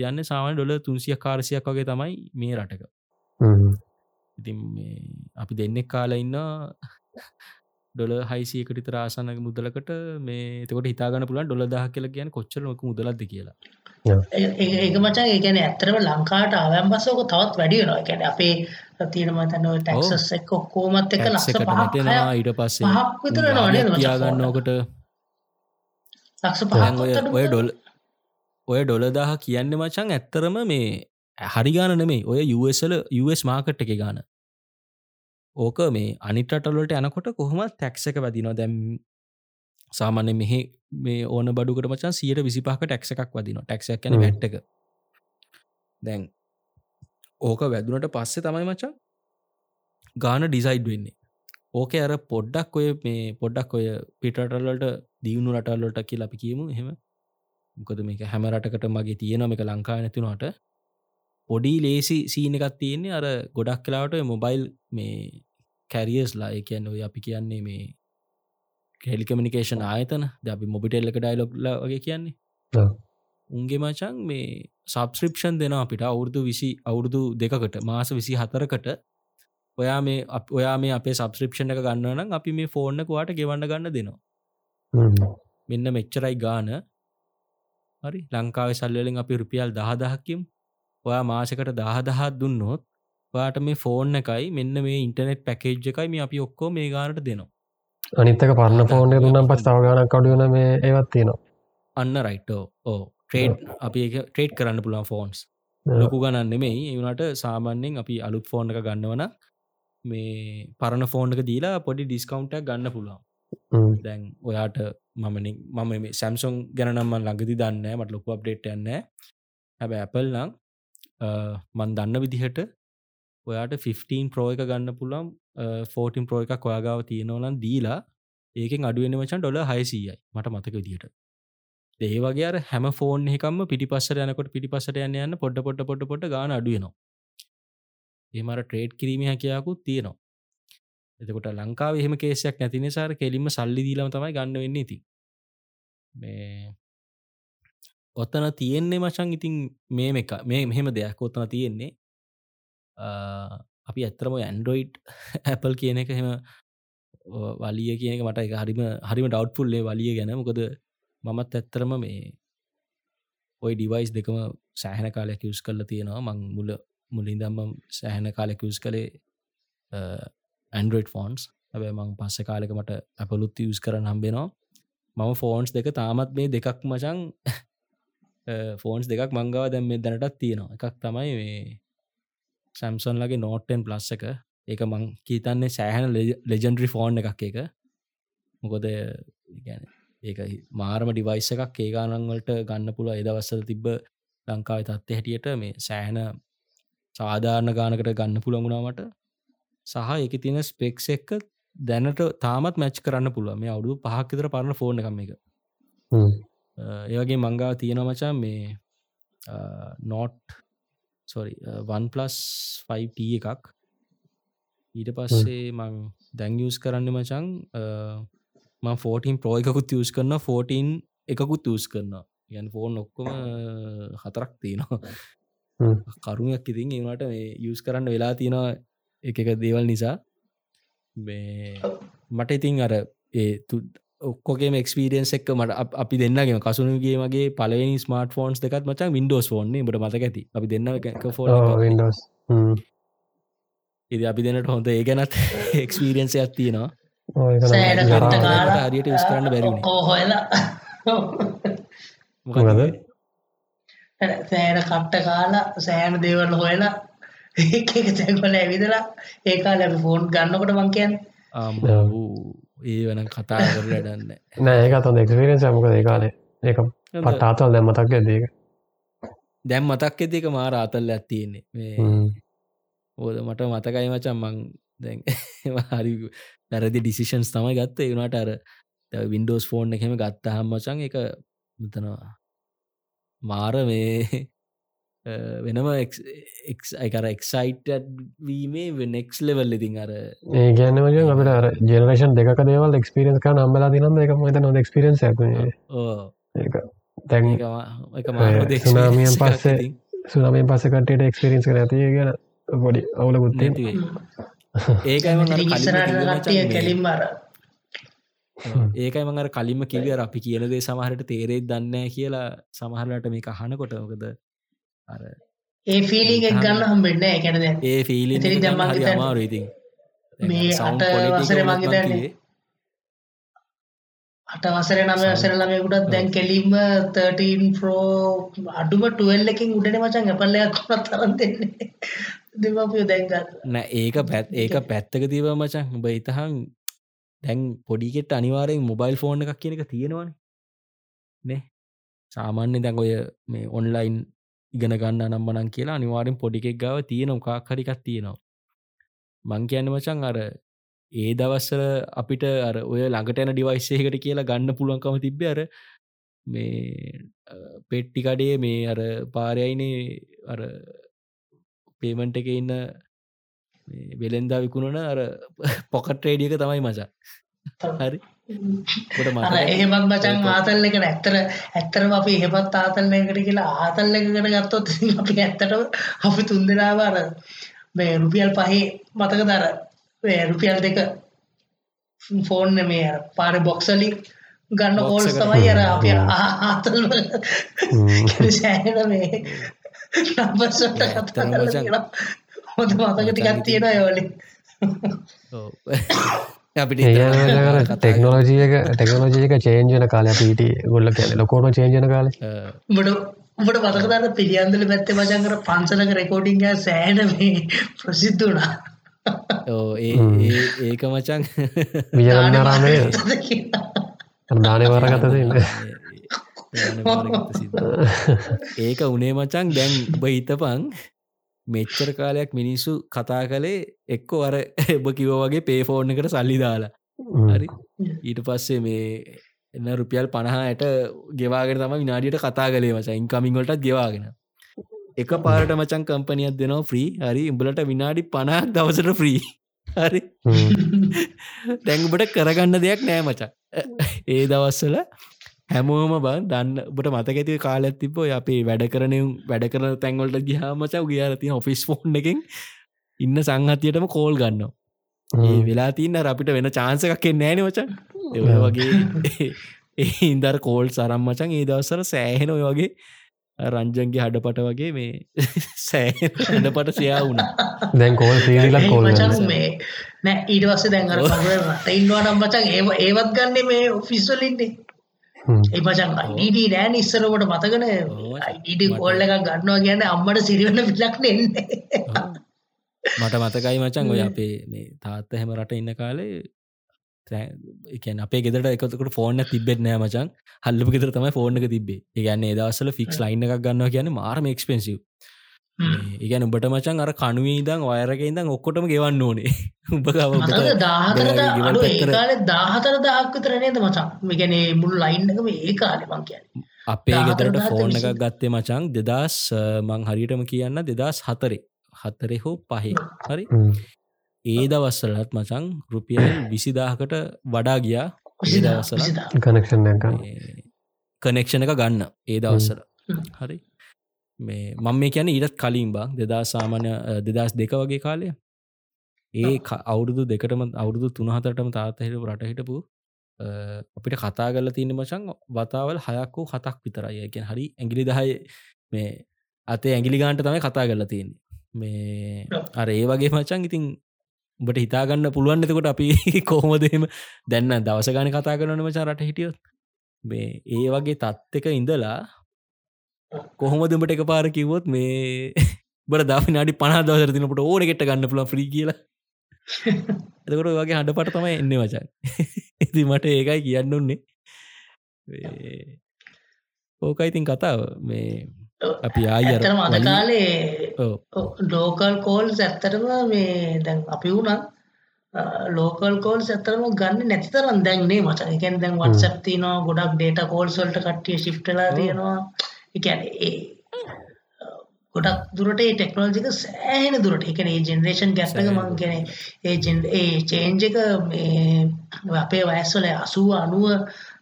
යන්න සාමාන ඩොල තුන්සිය කාරසියක් වගේ තමයි මේ රටක. ඉතින් අපි දෙන්නෙක් කාලා ඉන්න ඩොල හයිසියකට තරාසන මුදලකට මේ තකොට හිතාගන පුළන් ඩොල දහ කියල කියන කොච්චරමක මුදලද කියලා. ඒක මචා ඒගැන ඇත්තරම ලංකාට ආවයම් බසෝක තවත් වැඩිය නවා ගැන අපේ තියෙනම තන ටක්සස් එක් ඔක්කෝමත් එක ලක්ෂ පහනවා ඊට පස්සේ. විතර නොනේ යාගන්නෝකට ලක්ෂ පහ ඔය ඩොල් ඔය ඩොල දාහ කියන්න මචන් ඇත්තරම මේ හරිගාන නෙමේ ඔය යුසල US මාකට් එක ගාන. ඕක මේ අනිටටලට යනකොට කොහොම තැක්ස එක වදිනවා. දැම් සාමාන්‍ය මෙහෙ මේ ඕන බඩුකට මචන් සියට විසිපාක ටැක්ස එකක් වදින ටැක්සයක් කැන වැට්ටක දැන් ඕක වැදුනට පස්සේ තමයි මචන් ගාන ඩිසයිඩ් වෙන්නේ. ඕක අර පොඩ්ඩක් ඔය මේ පොඩ්ඩක් ඔය පිටටල්ලට දියුණු රටල්ලට කිය අපි කියමු. එහෙම මොකද මේක හැම රටකට මගේ තියෙන එක ලංකා නැතිනට පොඩි ලේසි සීන එකත් තියෙන්නේ. අර ගොඩක් කලාට මොබයිල් මේ කැරියස්ලා ඒ කියන්න ඔය අපි කියන්නේ මේ කෙලිකමිනිකේෂන් ආයතන. ද අපි මොබිටෙල්ල එක ඩයිලොග්ල වගේ කියන්නේ. උන්ගේ මචන් මේ සබස්ක්‍රපෂන් දෙෙන අපිට අවුරදු විසි අවුරුදු දෙකට මාස විසි හතරකට ඔයා මේ ඔයා මේ අපේ සබස්ක්‍රපෂණ එක ගන්නනම් අපි මේ ෆෝර්න්නකවාට ගෙවන්න ගන්න දෙනවා. මෙන්න මෙච්චරයි ගාන හරි. ලංකාව සල්ලලින් අපි රුපියල් දහදහක්කිම් ඔයා මාසකට දහදහත් දුන්නොත් වාට මේ ෆෝන් එකයි මෙන්න මේ ඉන්ටනෙට් පැකේජ් එකයි මේ අපි ඔක්කෝ මේ ගානට දෙනවා. අනිත්තක පරණ ෆෝන් දුන්නම් පස් තව ගානක් කඩුවන මේ ඒවත් තියෙනවා. අන්න රයිටෝ ඕ ට්‍රේඩ් අපි ට්‍රේඩ් කරන්න පුළන් ෆෝන්ස් ලොකු ගණන් නෙමෙයි. ඒවනට සාමාන්‍යෙන් අපි අලුත් ෆෝන් එක ගන්නවන මේ පරණ ෆෝන්ක දීලා පොඩි ඩිස්කවන්ටක් ගන්න පුළුවන් දැන් ඔයාට මමන මම සැම්සුන් ගැනම්ම ළඟදි දන්න මට ලොකු අප්ඩේට් යන්න හැබ ඇපල් නම් මන් දන්න විදිහට ඔයාට 15 ප්‍රෝ එක ගන්න පුළම් 14 ප්‍රෝ එකක් ඔයාගාව තියෙනවලන් දීලා ඒකෙන් අඩුවෙන වචන් ඩොල හයිසීයයි මට මතක විදිහට. ඒ වගේ අර හැම ෆෝන් එකම පිටිපස්සට යනකොට පිටිපසට යන්න යන්න පොඩ පොඩ පොඩ පොට ගාන අඩුවනවා ඒමර ට්‍රේඩ් කිරීම හැකයාකුත් තියෙනවා. එතකොට ලංකාව එහෙම කේසයක් නැතිනිසාර කෙලින්ම සල්ලි දීලම තමයි ගන්න වෙන්න ඉති මේ ඔත්තන තියෙන්නේ මචන් ඉතින් මේ එක මේ මෙහෙම දෙයක් ඔත්තන තියෙන්නේ. අපි ඇත්තරම ඇන්ඩරෝයිඩ් ඇපල් කියන එක හෙම වලිය කියන එක මට එක හරිම හරිම ඩව්පුල්ලේ වලිය ගැන. මොකද මමත් ඇත්තරම මේ ඔයි ඩිවයිස් දෙකම සෑහන කාලයක් යස් කරල තියෙනවා. මං මුල මුලින්දම්ම සෑහන කාලෙක් යස් කළේ ඇන්ඩරෝයිඩ් ෆෝන්ස් ඇබැ මං පස්ස කාලෙක මට ඇපලුත් යස් කරන්න හම්බෙනවා. මම ෆෝන්ස් දෙක තාමත් මේ දෙකක් මචන් ෆෝන්ස් දෙකක් මංගව දැම් මේ දැනටත් තියෙනවා. එකක් තමයි මේ සැම්සන් ලගේ නෝට්ටන් ප්ලස් එක. ඒක මං කීතන්නේ සෑහන ලෙජන්ඩරි ෆෝන් එකක් එක මොකොද ගැන ඒක මාරම ඩිවයිස එකක් ඒගානංවලට ගන්න පුළුව එදවස්සල තිබ්බ ලංකාව තත්ත හැටියට මේ සෑහන සාධාරණ ගානකට ගන්න පුළඟුණාමට සහ එක තියෙන ස්පෙක්ස් එක්ක දැනට තාමත් මැච් කරන්න පුළුව මේ අවුදු පහක්කතර පරණ ෆෝන් එකම එක ඒවගේ මංගාව තියෙනමචා මේ නෝට් සොරි වන් පලස් 5ට එකක්. ඊට පස්සේ මං දැංගියස් කරන්න මචන් ම ෆෝටන් ප්‍රෝයකුත් යස් කරන්න ෆෝටන් එකකුත් යස් කරන්න ගැන් ෆෝන් ඔක්කොම හතරක් තියෙනවා. කරුණයක් ඉතින් ඒවට මේ යස් කරන්න වෙලා තියෙනවා එක එක දේවල් නිසා. මට ඉතින් අර ඒ ඔක්කොගේ එක්ස්පිරියන්ස් එක් මට අපි දෙන්නගේ කසුනුගේ මගේ පලවෙනි ස්මර්ට ෆෝන්ස් දෙකත් මචන් වින්ඩෝස් ෆෝන්නේ බට මතක ඇති? අපි දෙන්න විඩෝස් ඉදි අපි දෙන්නට හොඳ ඒ ගැනත් එක්ස්පිරියන්ස ඇත්තියෙනවා හරියට විස් කරන්න බැරිුණ මොකද සෑන කට්ට කාලා සෑන දේවල් හොයලා එක තැන්වල ඇවිදලා ඒකා ලැබ ෆෝන් ගන්නකොට මං කියන්න. ඒ වන කතා කර ලඩන්න නෑ ඒක අතො එක්ස්පිරෙන්ස් මොක ඒකාලේ ඒක පටාතල් දැ මතක් ඇදක දැම් මතක් ඇතික මාර අතල්ල ඇත්තියෙන්නේ මේ ඕද මට මතකයි මචන් මං දැන් හරි පැරදි ඩිසිෂන්ස් තමයි ගත්ත. ඒනට අර වින්ඩෝස් ෆෝන් එකම ගත්ත හම්මචන් එක මතනවා මාර මේ වෙනම එකර එක්සයිට වීමේ නෙක්ස් ලෙවල් ඉතින් අර ඒ ගැන වගේ අපට අර ජෙනරේෂන් දෙක දේවල් එක්ස්පිරෙන්ස් ක නම්බලා තිනම් එක මත නොද එක්ස්පිරෙන්ස් සුනාමියන් පස්සේ සුනමෙන් පස්ස කටට එක්ස්පිරෙන්ස් කර ඇතිය ගැන පොඩි අවුල ගුත්තේ ඒකයි කැලින් මර ඒකයි මඟර කලින්ම කිවිය අපි කියනදේ සමහරට තේරෙත් දන්න කියලා සමහරලට මේ අහනකොට මොකද අර ඒ ෆිලිං එක් ගන්න හම්බෙන්න එකැන දැ ඒ ෆිලි එතනින් දැන් මං අට වසරේ මං හිතන්නේ අට වසර නම වසර ළමයකුටත් දැන් කෙලින්ම 13 ෆ්‍රෝ අඩුම ටුවල් එකින් උඩන මචන් ඇපල්ලයක් කොනත් තරන් දෙන්නේ දෙමපියෝ දැන්ගත් නෑ ඒක පැත් ඒක පැත්තක තිව මචන් උඹ ඉතහන් දැන් පොඩිගෙට අනිවාරයෙන් මොබයිල් ෆෝන් එකක් කියන එක තියෙනවන. නේ? සාමාන්‍ය දැන් ඔය මේ ඔන්ලයින් ඉගෙන ගන්න නම්බනන් කියලා අනිවාරෙන් පොඩිකෙක් ගාව තියෙන කාකරිකක් තියෙනවා. මං කියන්න මචන් අර ඒ දවස්සල අපිට අර ඔය ළඟටන ඩිවයිස්සයකට කියලා ගන්න පුළුවන්කම තිබ්බ අර මේ පෙට්ටිකඩේ මේ අර පාරයයිනේ අර පේමන්ට එක ඉන්න වෙලෙන්දා විකුණන අර පොකට් රේඩියක තමයි මචා. හරි? කොට අර මට එහෙමත් මචන් ආතල් එකට ඇත්තර ඇත්තරම අපි එහෙමත් ආතල්ල එකට කියලා ආතල්ල එකකට ගත්තොත් අපි ඇත්තටම අපි තුන්දෙනාව අර මේ රුපියල් පහේ මතක දර රුපියල් දෙක ෆෝන් මේ අර පාර බොක්සලි ගන්න හෝල්ස් තමයි අර අපි ආතල් සෑන මේ නම්බස්ට කතා කරලා හොඳ මතක ටිකක් තියෙනවා ඒවලින් ඔව්. අපිට ඒ ටෙක්නෝජියක ටෙක්නෝජියක චේන්ජන කාල පීට ගොල්ල කියල ලොකෝම චේන්ජන කාල. උඹට දන්න පිළියන්දල පැත්තේ මචන් කර පන්සලක රෙකෝඩිංග සෑන මේ ප්‍රසිද්ධ වුණා. ඕ ඒ ඒ- ඒක මචන් වියරන්නරාමය දානය වරගතද ඒක උනේ මචන් දැන් ඔබ හිතපං මෙච්චර කාලයක් මිනිස්සු කතා කළේ එක්කෝ අර ඔබ කිව වගේ පේෆෝර්න් එකට සල්ලි දාලා. හරි. ඊට පස්සේ මේ එන්න රුපියල් පණහායට ගෙවාගෙන තම විනාඩියට කතා කලේ මචන් ඉන්කමින්වලටත් ගෙවාගෙන. එක පාරට මචන් කම්පනියක් දෙනවා ෆ්‍රී හරි. උඹලට විනාඩි පණහක් දවසට ෆ්‍රී හරි. දැංගුබට කරගන්න දෙයක් නෑ මචා. ඒ දවස්සල හැමෝම බන් දන්න බට මතකඇති කාලත් තිබ අපේ වැඩ කරනම් වැඩ කරන තැන්වලට ගිහාමචව ගියාර තින ඔෆිස් ෆෝන් එකෙන් ඉන්න සංහතියටම කෝල් ගන්න ඒ වෙලා තින්න අපිට වෙන චාන්සකක් නෑන වචන් ඒ වගේ ඒ ඉන්දර කෝල් සරම් මචන් ඒ දවස්සර සෑහෙන ඔය වගේ රංජන්ගේ හඩපට වගේ මේ සෑ හඩපට සයා වුණ. දැන් කෝල් සීරිලක් කෝල් මේ නෑ ඊට වස්සේ දැන්ගර රට ඉන්නවා නම් මචන් ඒ ඒවත් ගන්න මේ ඔෆිස්වලින්නේ එමචන් අයිඩ නෑන ඉස්සරකට මතකන අයිඩ කොල්ල එකක් ගන්නවා කියන්න අම්මට සිරිවන්න පිලක් නෙන්න. මට මතකයි මචන් ඔය අපේ මේ තාත්ත හැම රට ඉන්න කාලේ එකන් අපේ ගෙදට එකකට ෆෝර්න තිබෙත් නෑ මචන් හල්ලපු ගෙතර තමයි ෆෝර්න එක තිබේ ඒගන්න ඒදවසල ෆික්ස් ලයින්න එකක් ගන්නවා කියන මාරම එක්ස්පෙන්සිව් ඒගැන උඹට මචන් අර කනුවේ දං ඔයරක ඉදං ඔක්කොටම ගෙවන්න ඕනේ. උඹ දාහතර දහක්ක තරනේද මචන් මේගැන මුල් ලයින්නකම ඒ කාලෙ මං කියන්න. අපේ ෆෝර්න විසි. එකක් ගත්තේ මචං දෙදස් මං හරිටම කියන්න දෙදස් හතරේ. හතරෙ හෝ පහේ. හරි? ඒ දවස්සලත් මචං රුපියල් විසිදාහකට වඩා ගියා. කනෙක්ෂන් ගන්න. කනෙක්ෂණ එක ගන්න. ඒ දවස්සල. හරි මේ මං මේ කියන ඊටත් කලින් බා. දෙදා සාමාන්‍ය දෙදස් දෙක වගේ කාලය ඒ අවුරුදු දෙකටම අවුරුදු තුනහතරටම තාත්තහිට රට හිටපු අපිට කතා කරල තියන්න මචන් වතාවල් හයක් වූ හතක් විතරයි. එකෙන් හරි ඇගිලි දහය මේ අතේ ඇගිලි ගාන්ට තමයි කතා කරලා තියෙන්නේ. මේ අර ඒ වගේ මචන් ඉතින් උඹට හිතාගන්න පුළුවන් එතකොට අපි කොහොමදම දැන්න දවස ගාන කතා කරන මචා රට හිටියොත්. මේ ඒ වගේ තත්ත්ක ඉඳලා කොහොමදමට එක පාර කිවොත් මේ බට දාි නාඩි පනා දවසර තිනට ඕන ගෙට ගන්න පුල ්‍රී කියලා. එතකොට වගේ හඩ පට තමයි එන්න මචන් ඉති මට ඒකයි කියන්න උන්නේ. මේ ඕකයි ඉතින් කතාව. මේ අපි ආයි අර ඇතරම අද කාලේ. ලෝකල් කෝල්ස් ඇත්තරම මේ දැන් අපි වුණත් ලෝකල් කෝල්ස් ඇතරම ගන්න නැතිතරම් දැන්න්නේ මචන් එකෙන් දැන් වටසැප් තියනවා ගොඩක් ඩේට කෝල්සල්ට කට්ටිය ශිප්ටලා. තියෙනවා එකැන ඒ ගොඩක් දුරට ඒ ටෙක්නෝජික සෑහෙන දුරට. එකන ඒ ජෙනරේෂන් සෑහෙන මං කෙනෙ ඒ ඒ චේන්ජක අපේ වයස්වල අසුව අනුව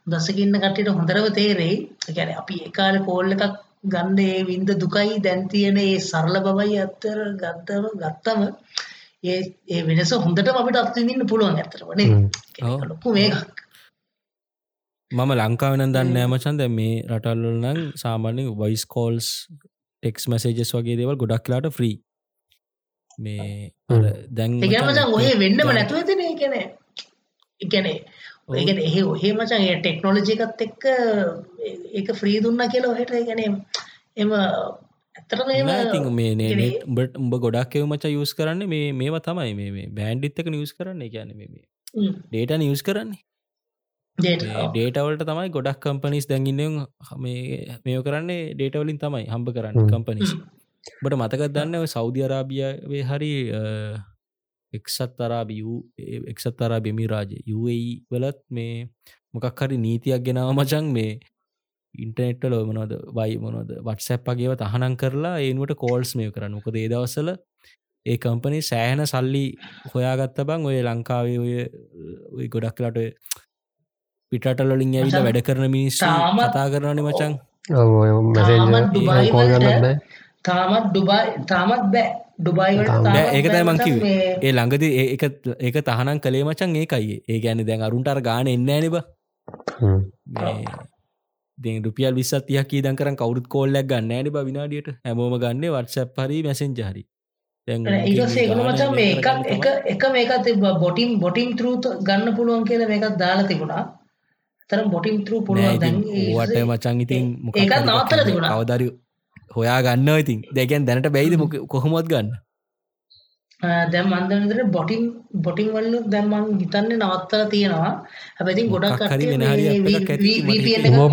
දසකින්න කටට හොඳරව තේරෙයි. ගැන අපි ඒකාල කෝල්ල එකක් ගන්න ඒ වින්ද දුකයි දැන් තියෙන ඒ සරල බවයි අත්තර ගත්තම ගත්තම ඒ වෙනස හොඳට අපිට අත්විඳන්න පුළුවන් ඇතරවනේ. ලොකු මේකක් මම ලංකාවන දන්න මචන්. දැ මේ රටල්ල නම් සාමාන්‍ය වයිස් කෝල්ස් ටෙක්ස් මසේජස් වගේ දේවල් ගොඩක් ලාට ෆ්‍රී මේ දැන් ඔය වෙන්නම දැන්- නැතුව තින එකන එකනේ ඔව්. ඒගෙන එහ ඔහේ මචන් ඒ ටෙක්නෝලජිකත් එක්ක ඒක ෆ්‍රී දුන්න කියල ඔහට ගැන එම ඇතරම මේ උඹට උඹ ගොඩක් එව මච යස් කරන්න මේ මේවා තමයි මේ මේ බෑන්ඩිත්තක නිියස් කරන්න. ගැන මේ ඩේට නිියස් කරන්නේ ඩේටවලට තමයි ගොඩක් කම්පනිස් දැඟින්න මේ මේෝ කරන්නේ ඩේටවලින් තමයි හම්බ කරන්න. කම්පනිස් බට මතකත් දන්න ඔය සෞධ අරාබියාවේ හරි එක්සත් අරාබි එක්සත් අරා බෙමි රාජ UAE වලත් මේ මොකක් හරි නීතියක් ගෙනාව මචන් මේ ඉන්ටනෙට්ටල මොනොද වයි මොනොද වටසැප්පගේව තහනන් කරලා ඒනුවට කෝල්ස් මේ කරන්න. මොකද ඒදවසල ඒ කම්පනි සෑහන සල්ලි හොයාගත්ත බං ඔය ලංකාවේ ඔය ඔය පිටටලින් ඇවිල වැඩ කරන මිනිස් කතා කරනන මචන් තාමත් ඩුබයි තාමත් බෑ. ඩුබයිවලට තාම බෑ, තාමත් ඒක තමයි බෑ මං මචං කිව්වේ. මේ- ඒ ළඟද ඒක ඒක තහනම් කළේ මචන් ඒකයි. ඒ ගැන දැන් අරුන්ටර් ගාන එන්න ඇනිබ රුපියල් විස්සත් තියක් දන් කරන් කවුරුත් කෝල්ලක් ගන්න ඇනි බ විනාඩියට. හැමෝම ගන්න වර්සප් හරි මැසෙන්ජ හරි. ඒකස් ඒකන මචන් මේ එකක් එක එක මේකත් තිබ බොටිම් බොටිම් තරුත ගන්න පුළුවන් කියල මේකත් දාලා තිබුණා තරම් බොටිම් තරු පුළුවන් දැන් වට මචන් ඉතින් මොකක් ඒකත් එකක් තිබුණා. කවදරි හොයා ගන්න ඉතින්. දැකැන් දැනට බැයිද මොක කොහොමොත් ගන්න? දැම් අන්දනතර බොටිම් බොටිං වල්ල දැම්මන් හිතන්න නවත්තල තියෙනවා. හැබැතින් ගොඩක්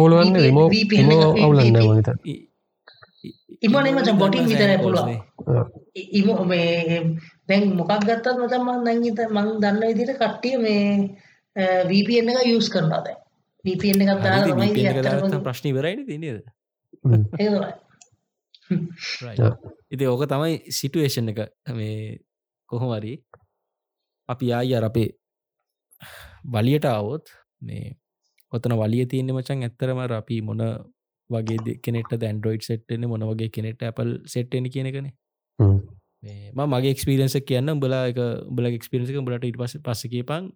පුළුවන් අවුලන්න VPN මනිත ඉමනේ මචං botting විතරයි පුළුවන්. ඉම මේ දැන් මොකක් ගත්තත් මචන් මං දැන්ගත මං දන්න විදිට කට්ටිය මේ VPN එක යස් කරනවා VPN එකක් දාලා තමයි ඉතින් ප්‍රශ්න තමයි. Yeah. ඉති ඕක තමයි සිටුවේෂන් එක මේ කොහොමරි අපි ආයි අර අපේ වලියට අවොත් මේ ඔතන වලිය තියන්නේ මචන් ඇත්තරමර අපි මොන වගේ කෙනෙට දැන්ඩරෝයිඩ් සෙට්න මොන වගේ කෙනෙට ඇපල් සෙට්න කියන කනේ හ්ම්. මේ ම මගේ එක්ස්පිරන්ස කියන්න බලා එක බල එක්ස්පිරන්සික බලට ඉට පස පස කියපන්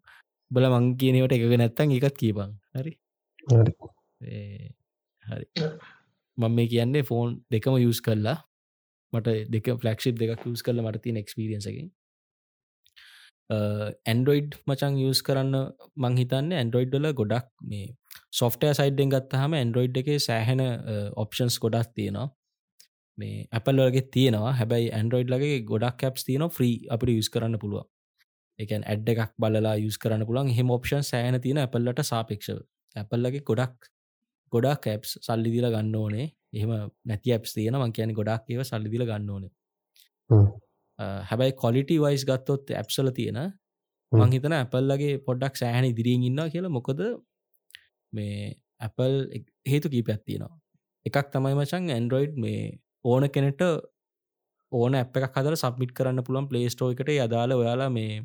බල මං කියනවට එක නැත්තන් එකත් කියපන් හරි? හරි. මම මේ කියන්නේ ෆෝන් දෙකම යස් කරලා මට දෙක ෆලක්ෂිප් දෙක යස් කරල මට තින එක්ස්පිරියන්සකින් ඇන්ඩරෝයිඩ් මචන් යස් කරන්න මංහිතන්න ඇන්ඩරෝයිඩ්ඩල ගොඩක් මේ සොෆ්ටය සයිඩ්ඩෙන් ගත්තහම ඇන්ඩරෝයිඩ් එක සෑහෙන ඔප්ෂන්ස් ගොඩක් තියෙනවා. මේ Apple වගේ තියෙනවා. හැබැයි ඇන්ඩරෝයිඩ් ලගේ ගොඩක් කැප්ස් තියන ්‍රී අපට යස් කරන්න පුළුව එකන් ඇඩ් එකක් බලලා යස් කරන්න පුළන් හෙම ඔප්ෂන් සෑන තියෙන ඇපල්ලට සාපේක්ෂව. ඇපල්ලගේ ගොඩක් ගොඩක් කැප්ස් සල්ලි දිල ගන්න ඕනේ. එහෙම නැති ඇප්ස් තියෙන මං කියන ගොඩක් ඒව සල්ලිදිල ගන්න ඕනේ. හැබැයි කොලිටි වයිස් ගත්තොත් ඇප්සල තියෙන මං හිතන ඇපල්ලගේ පොඩ්ඩක් සෑහන ඉදිරියෙන් ඉන්න කියලා මොකද මේ ඇපල් හේතු කීප ඇත්තිනවා එකක් තමයි මචන් ඇන්ඩරෝයිඩ් මේ ඕන කෙනෙට ඕන ඇප එකක් හදර සබ්මිට කරන්න පුළුවන් පලේස්ටෝ එකට. අදාල ඔයාලා මේ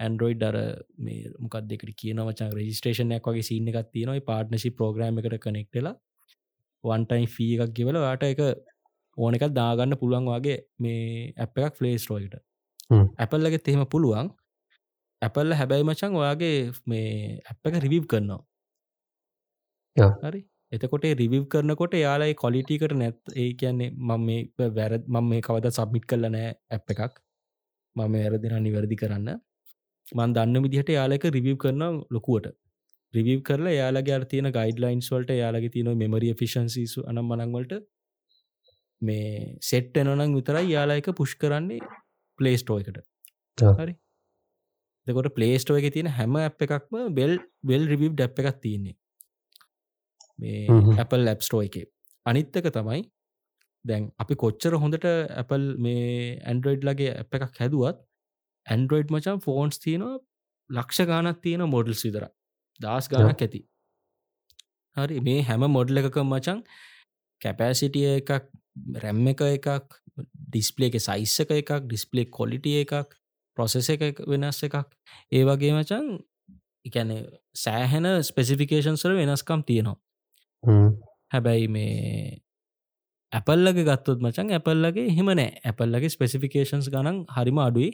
ඇන්ඩරෝයිඩ් අර මේ මොකක් දෙකට කියන වචන්? රජිස්ටේෂනයක් වගේ සින්න එකක් තියෙනයි පාර්ට්නශි ප්‍රෝග්‍රම එකට කනෙක්ටලා වන්ටයින් ෆී එකක් ගෙවල වාට එක ඕන එකක් දාගන්න පුළුවන් වගේ මේ ඇප එකක් ෆලේස්ටෝයිට ඇපල්ලගෙ එහෙම පුළුවන්. ඇපල්ල හැබැයි මචන් ඔයාගේ මේ ඇප් එක රිවිව් කරනවා. හරි එතකොට රිවිව් කරනකොට යාලයි කොලිටිකට නැත් ඒ කියන්නේ මම මේ වැරත් මම මේ කවද සබ්මිට් කරල නෑ ඇප් එකක්. මම වැරදින නිවැරදි කරන්න. මන් දන්න විදිහට යාලක රිවිව් කරන ලොකුවට. රිවිව් කරලා යාලගේ අර තියෙන ගයිඩ්ලයින්ස් වලට යාලගේ තියෙන මෙමරිය ෆිෂන්සිසු අනම් මනංවලට මේ සෙට් එනනම් විතරයි යාලා එක පුෂ් කරන්නේ පලේස්ටෝ එකට. හරි? දෙකොට පලේස්ටෝ එක තියෙන හැම ඇ් එකක්ම බෙල් වෙල් රිවිව් ඩැප් එකක් තියන්නේ මේ Apple ලැප්ස්ටෝ එක. අනිත්තක තමයි දැන් අපි කොච්චර හොඳට Apple මේ ඇන්ඩරෝයිඩ් ලගේ ඇප එකක් හැදුවත් ඇන්ඩරෝයිඩ් මචන් ෆෝන්ස් තියෙනවා ලක්ෂ ගානක් තියෙන මොඩල්ස් විතර දස් ගානක් ඇති. හරි මේ හැම මොඩල් එකක මචන් කැපෑසිටිය එකක් රැම් එක එකක් ඩිස්පලේ එක සයිස්ස එක එකක් ඩිස්පලේ කොලිටිය එකක් ප්‍රොසෙස එක වෙනස් එකක්. ඒ වගේ මචන් එකැන සෑහෙන ස්පෙසිෆිකේෂන්සර වෙනස්කම් තියෙනවා හැබැයි මේ ඇපල්ලගේ ගත්තොත් මචන් ඇපල්ලගේ හෙම නෑ. ඇපල්ලගේ ස්පෙසිෆිකේන්ස් ගනන් හරිම අඩුයි.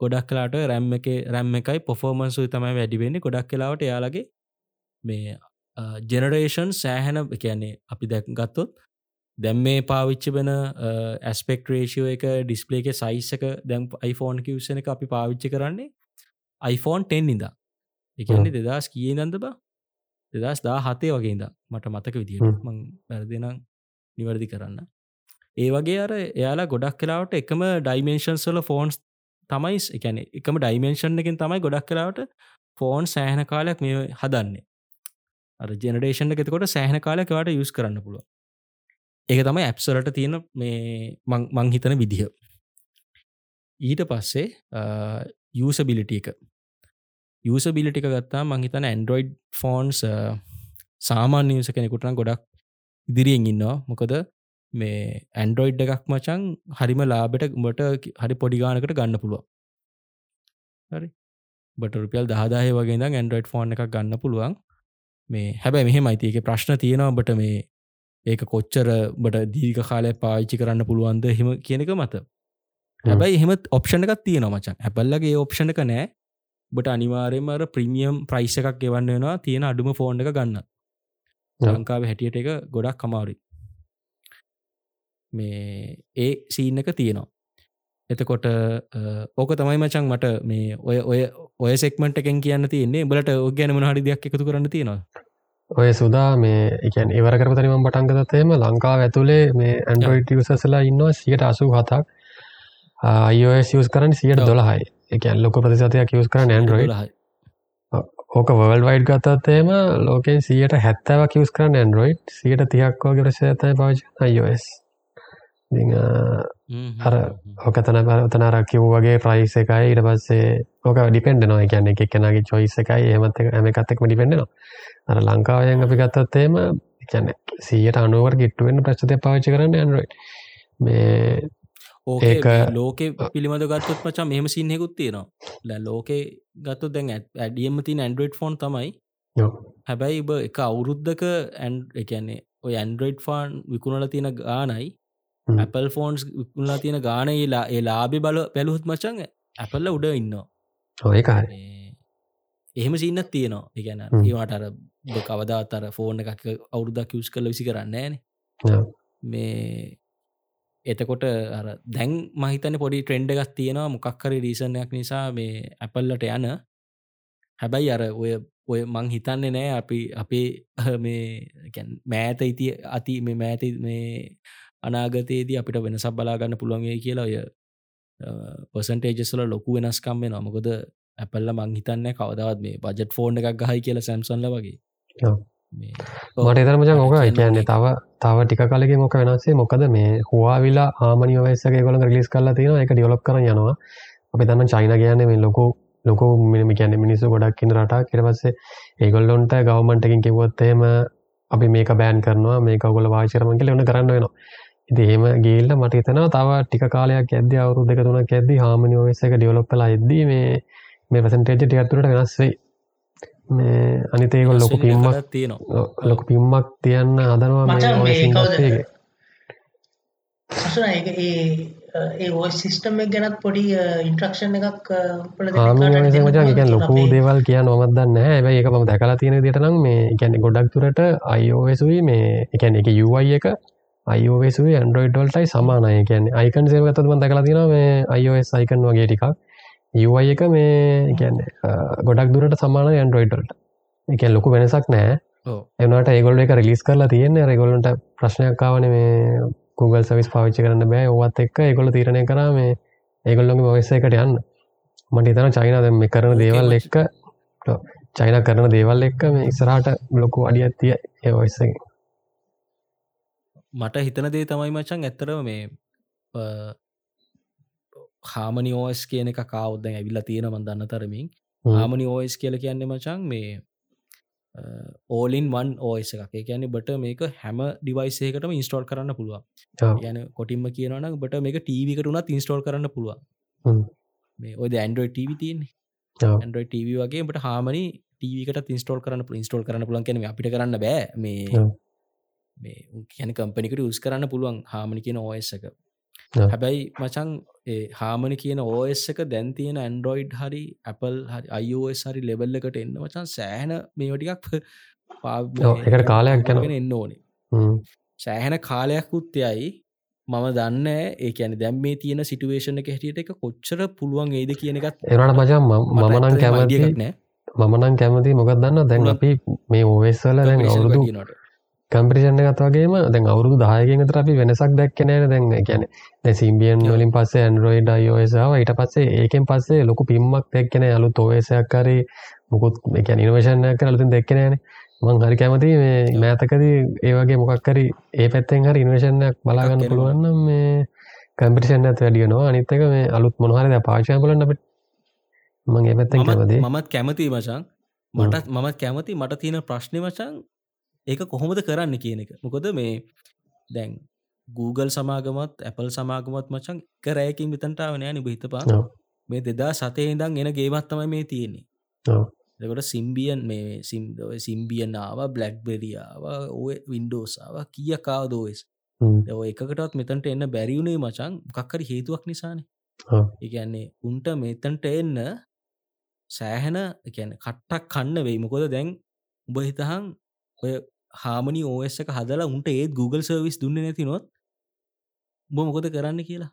ගොඩක් කලාට රැම් එක රැම් එකයි පොෆෝමන්සු තමයි වැඩිවෙන්නේ ගොඩක් කලාවට යාලගේ මේ ජෙනරේෂන් සෑහැන කියන්නේ අපි දැක් ගත්තොත් දැම් මේ පාවිච්චි වෙන ඇස්පෙක් රේෂෝ එක ඩිස්පලේ එක සයිස්සක දැම් iPhoneෆෝන් කිවසන එක අපි පාවිච්චි කරන්නේ iPhoneෆෝන් 10 ඉඳ එකන්නේ දෙදස් කිය නන්ද බා දෙදස් දා හතේ වගේද මට මතක විදිහට මං වැරදිනම් නිවැරදි කරන්න. ඒ වගේ අර එයාලා ගොඩක් කලාවට එකම ඩයිමේන්ශන් සොල ෆෝන්ස් තමයි එකැන එකම ඩයිමේන්ෂන් එකින් තමයි ගොඩක් කලාවට ෆෝන් සෑහන කාලයක් මේ හදන්නේ. අර ජෙනඩේෂන් එකතකොට සෑහන කාලයක් වාට යුස් කරන්න පුළුව ඒක තමයි ඇප්සලට තියෙන මේ මං හිතන විදිහ ඊට පස්සේ යසබිලිට එක යසබිලිටික ගත්තා මංහිතන ඇන්ඩරෝයිඩ් ෆෝන්ස් සාමාන්‍ය නිවස කෙනෙකුටන ගොඩක් ඉදිරියෙන් ඉන්නවා. මොකද මේ ඇන්ඩරෝයිඩ් එකක් මචන් හරිම ලාබෙට උඹට හරි පොඩිගානකට ගන්න පුළුව හරි. බට රුපියල් දහදාය වගේ ඇන්ඩරෝයිඩ් ෆෝන් එකක් ගන්න පුළුවන්. මේ හැබැ මෙහෙම අයිතික ප්‍රශ්න තියෙනවා බට මේ ඒක කොච්චර බට දීක කාලය පාච්චි කරන්න පුළුවන්ද හෙම කියනක මත. හැබැයි එහෙම ඔප්ෂණ එකක් තියෙන මචන් හැපල්ලගේ ඔප්ෂණ එක නෑ බට අනිවාරයමර ප්‍රමියම් ප්‍රයිස් එකක් ගෙවන්න වෙනවා තියෙන අඩුම ෆෝන් එක ගන්න. ලංකාව හැටියට එක ගොඩක් කමාරි මේ ඒ සීන් එක තියෙනවා. එතකොට ඕක තමයි මචන් මට මේ ඔය ඔය ඔය සෙක්මට එකෙන් කියන්න තියන්නේ. බලට ඔගැනම හරි දෙයක් එකතු කරන්න තියෙනවා ඔය සුදා මේ එකන් ඒවර කරපතනිම පටන්ගතතේම ලංකාව ඇතුළේ මේ ඇන්ඩරෝයිඩ සසලා ඉන්නවා සියට අසු හතක්. අයෝස් යස් කරන්න සියට දොළහයි එකන් ලොක ප්‍රතිසතයක් යස් කරන්න ඇන්ඩරෝයිඩ ඕක වල් වයිඩ් ගත්තත්තේම ලෝකෙන් සියට හැත්තව කිවස් කරන්න ඇන්ඩරෝයිඩ් සියට තියක්කෝ ගරසතයි පවච අයිෝස් අර ඕක තන පරතනර කිව් වගේ ප්‍රයිස් එකයි. ඉට පස්සේ ඕක ඩිපෙන්ඩ නො කියන්න එක කෙනගේ චොයිස එකයි. එමත් ඇම එකත්තෙක්ම ඩිපෙන්ඩනවා අර ලංකාවයෙන් අපි ගත්තත්තේම කියන්න සියට අනුවර ගිට්ටුවෙන් ප්‍රශ්තය පාවිච්චි කරන්න ඇන්ඩරෝයිඩ් මේ ඒක ලෝක පිළිබඳ ගත්තත් පචා මෙහම සින්හෙකුත් තියෙනවා. ල ලෝකේ ගත්තු දැන් ඇඩියම තින් ඇන්ඩරෝයිඩ් ෆෝන් තමයි. හැබැයි බ එක අවුරුද්ධක ඇන් එකන්නේ ඔය ඇන්ඩරෝයිඩ් ෆාන් විකුණල තියෙන ගානයි. Apple ෆෝන්ස් විකුණලා තියෙන ගානයිලා ඒ ලාබි බල පැළුහුත් මචන් ඇපල්ල උඩ ඉන්න ඔයකාර එහෙම සින්නත් තියෙනවා. එකන ඒවාට අර කවදාතර ෆෝන් එකක් අවුරුදක් යස් කල විසි කරන්න මේ එතකොට අර දැන් මහිතන පොඩි ට්‍රෙන්ඩ එකක් තියෙනවා මොකක්කරි රීසනයක් නිසා මේ ඇපල්ලට යන. හැබැයි අර ඔය ඔය මං හිතන්නේ නෑ අපි අපේ මේ ගැන් මෑත ඉති අති මේ මෑත මේ අනාගතයේදී අපිට වෙනසක් බලාගන්න පුළුවන්ගේ කියලා ඔය පසන්ටේජස්ල ලොකු වෙනස්කම් වෙන මොකද ඇපල්ල මං හිතන්න කවදවත් මේ බජට් ෆෝන් එකක් ගහයි කියලා සැම්සන්ල වගේ. ඔව්. මට එතරමචන් ඕක කියන්නේ? තව තව ටික කලගේ මොක වෙනස්සේ මොකද මේ හවාවිලා ආමනිියවස්සගේ ගොල රිලිස් කල්ලා තියෙන එක ඩියලොප් කර යනවා. අපි දන්න චයින කියන්න මේ ලොකු ලොකු මිනිම කියන්න මිනිස්සු ගොඩක් කින්න රටා කිරවස්සේ ඒගොල්ලොන්ට ගවමන්ටකින් කිවොත්තේම අපි මේක බෑන් කරනවා. මේ කවගොල වාචරම කියල ඔන්න කරන්න වෙනවා. ඉති ඒම ගේල්ල මට තන තව ටික කාලයක් ඇද අවරු දෙක තුනක් ඇද හාමනිියෝවෙස්ස එක ඩියලොප්පලා එද්දී මේ මේ පසන්ටේජ ටියත්තුරට වෙනස්වෙයි මේ අනිතේකොල් ලොකු පිම්මක් තියෙනවා. ලොකු පිම්මක් තියන්න හදනවා ඒ ඒ ඔය සිස්ටම් එක ගැනත් පොඩි ඉන්ට්‍රක්ෂන් එකක් එකන් ලොකු දේවල් කිය නොමත්දන්න හැබයි එක ම දැකලා තියෙන දිටනම් මේ ගැන ගොඩක් තුරට අයෝවෙසුයි මේ එකැන එක යුවයි එක අයෝවෙසුයි ඇන්ඩරෝයිඩ්වල්ටයි සමානය. කියැන අයිකන් සේවගතම දැකලා තින මේ අයිෝස් අයිකන් වගේ ටිකක් යුවයි එක මේ ගැන්න ගොඩක් දුරට සමාන ඇන්ඩරෝයිඩල්ට එක ලොකු වෙනසක් නෑ. එනට ඒගොල්ල එක රිලිස් කරලා තියෙන්නේ. රෙගොලන්ට ප්‍රශ්නයක්කාවන මේ Google සවිස් පාවිච්චි කරන්න බෑ. ඔවත් එක්ක ඒගොල තීරණය කර මේ ඒගොල්ලොගේ මොවෙස්ස එකට යන්න. මට ඉතන චයින දෙම කරන දේවල්. එක්ක චයින කරන දේවල් එක්ක මේ ඉස්රාට ලොකු අඩියත්තිය ඒ ඔස්සගේ මට හිතන දේ තමයි මචන් ඇත්තරව මේ හාමනි ඕස් කියන එක කවුද්දැන් ඇවිල්ලා තියෙන මන්දන්න තරමින් හ්ම්. හාමනි ඕස් කියල කියන්නේ මචන් මේ ඕලින් වන් ඕස් එකක් ඒ කියන්නේ බට මේක හැම ඩිවයිසේකටම ඉන්ස්ටෝල් කරන්න පුළුවන්. යන කොටින්ම කියනන බට මේක ටීවිකට උනත් ඉන්ස්ටෝල් කරන්න පුළුවන්. මේ ඔය ඇන්ඩරෝයි ටව තියන්නේ ඔව්. ඇන්ඩරෝයි ටව වගේ බට හාමනි ටීවිකට ඉන්ස්ටෝල් කරන්න ඉන්ස්ටෝල් කරන්න පුලන් කෙන අපිට කරන්න බෑ මේ. මේ කියන කම්පනිකට උස් කරන්න පුළුවන් හාමනි කියන එක ඔව්. හැබැයි මචන් ඒ හාමනි කියන ඕස් එක දැන් තියෙන ඇන්ඩරෝයිඩ් හරි Apple හරි අයිෝස් හරි ලෙබල්ල එකට එන්න මචන් සෑහන මේවටිකක් ඒකට කාලයක් යනවා. එන්න ඕනේ. සෑහන කාලයක් උත්තයයි මම දන්න ඒකන දැම් මේ තියෙන සිටුවේෂන එක හැටියට එක කොච්චර පුළුවන් ඒද කියන එකත් එනට මචන් මමනං කැමති නෑ මමනං කැමති මොකක් දන්න දැන් අපි මේ ඕවෙස්වල දැන් අවුරුදු කම්පිරිෂණ එකත් වගේම දැන් අවුරුදු දායගෙන් තර අපි වෙනසක් දැක්කනෑන දැන් ගැන සිම්බියන් ඔව්. වලින් පස්සේ ඇන්ඩරෝයිඩ අයෝසාාව ඊට පස්සේ ඒකෙන් පස්සේ ලොකු පිම්මක් දැක්කෙන අලු තෝවේසයක් කරේ මුකුත් එක නිවේශනයක් කර අලුතින් දැක්කනෑන මං හරි කැමති මේ. මෑතකදී ඒවගේ මොකක්කරි ඒ පැත්තෙන් හරි ඉන්වේශනයක් බලාගන්න කරනවා. පුළුවන්නම් මේ කම්පිරිෂන් ඇත වැඩියනවා අනිත්තක මේ අලුත් මොනහරද පාශය බලන්න අපට මං ඒ පැත්තෙන් කැමති මමත් කැමති මචන් මටත් මමත් කැමති මට තියෙන ප්‍රශ්නය මචන් ඒක කොහොමද කරන්න කියන එක මොකොද මේ දැන් Google සමාගමත් Apple සමාගමත් මචන් කරෑකින් විතන්ටාවනය නිබ හිතපා ඔව්. මේ දෙදා සතේ ඉදම් එන ගේමත්තමයි මේ තියෙන්නේ. දෙකට සිම්බියන් මේ සිම් සිම්බියනාව බ්ලක්්බෙරියාව ඔය වින්ඩෝසාාව කිය කාදෝස්. ඔය එකකටත් මෙතන්ට එන්න බැරිවුණේ මචන් කක්කරි හේතුවක් නිසාන. එකන්නේ උන්ට මෙතන්ට එන්න සෑහෙන එකන කට්ටක් කන්න වෙයි මොකොද දැන් උඹ හිතහන් ඔය හාමනි ඕස් එක හදලා උන්ට ඒත් Google සර්විස් දුන්න නැති නොත් උඹ මොකොද කරන්න කියලා.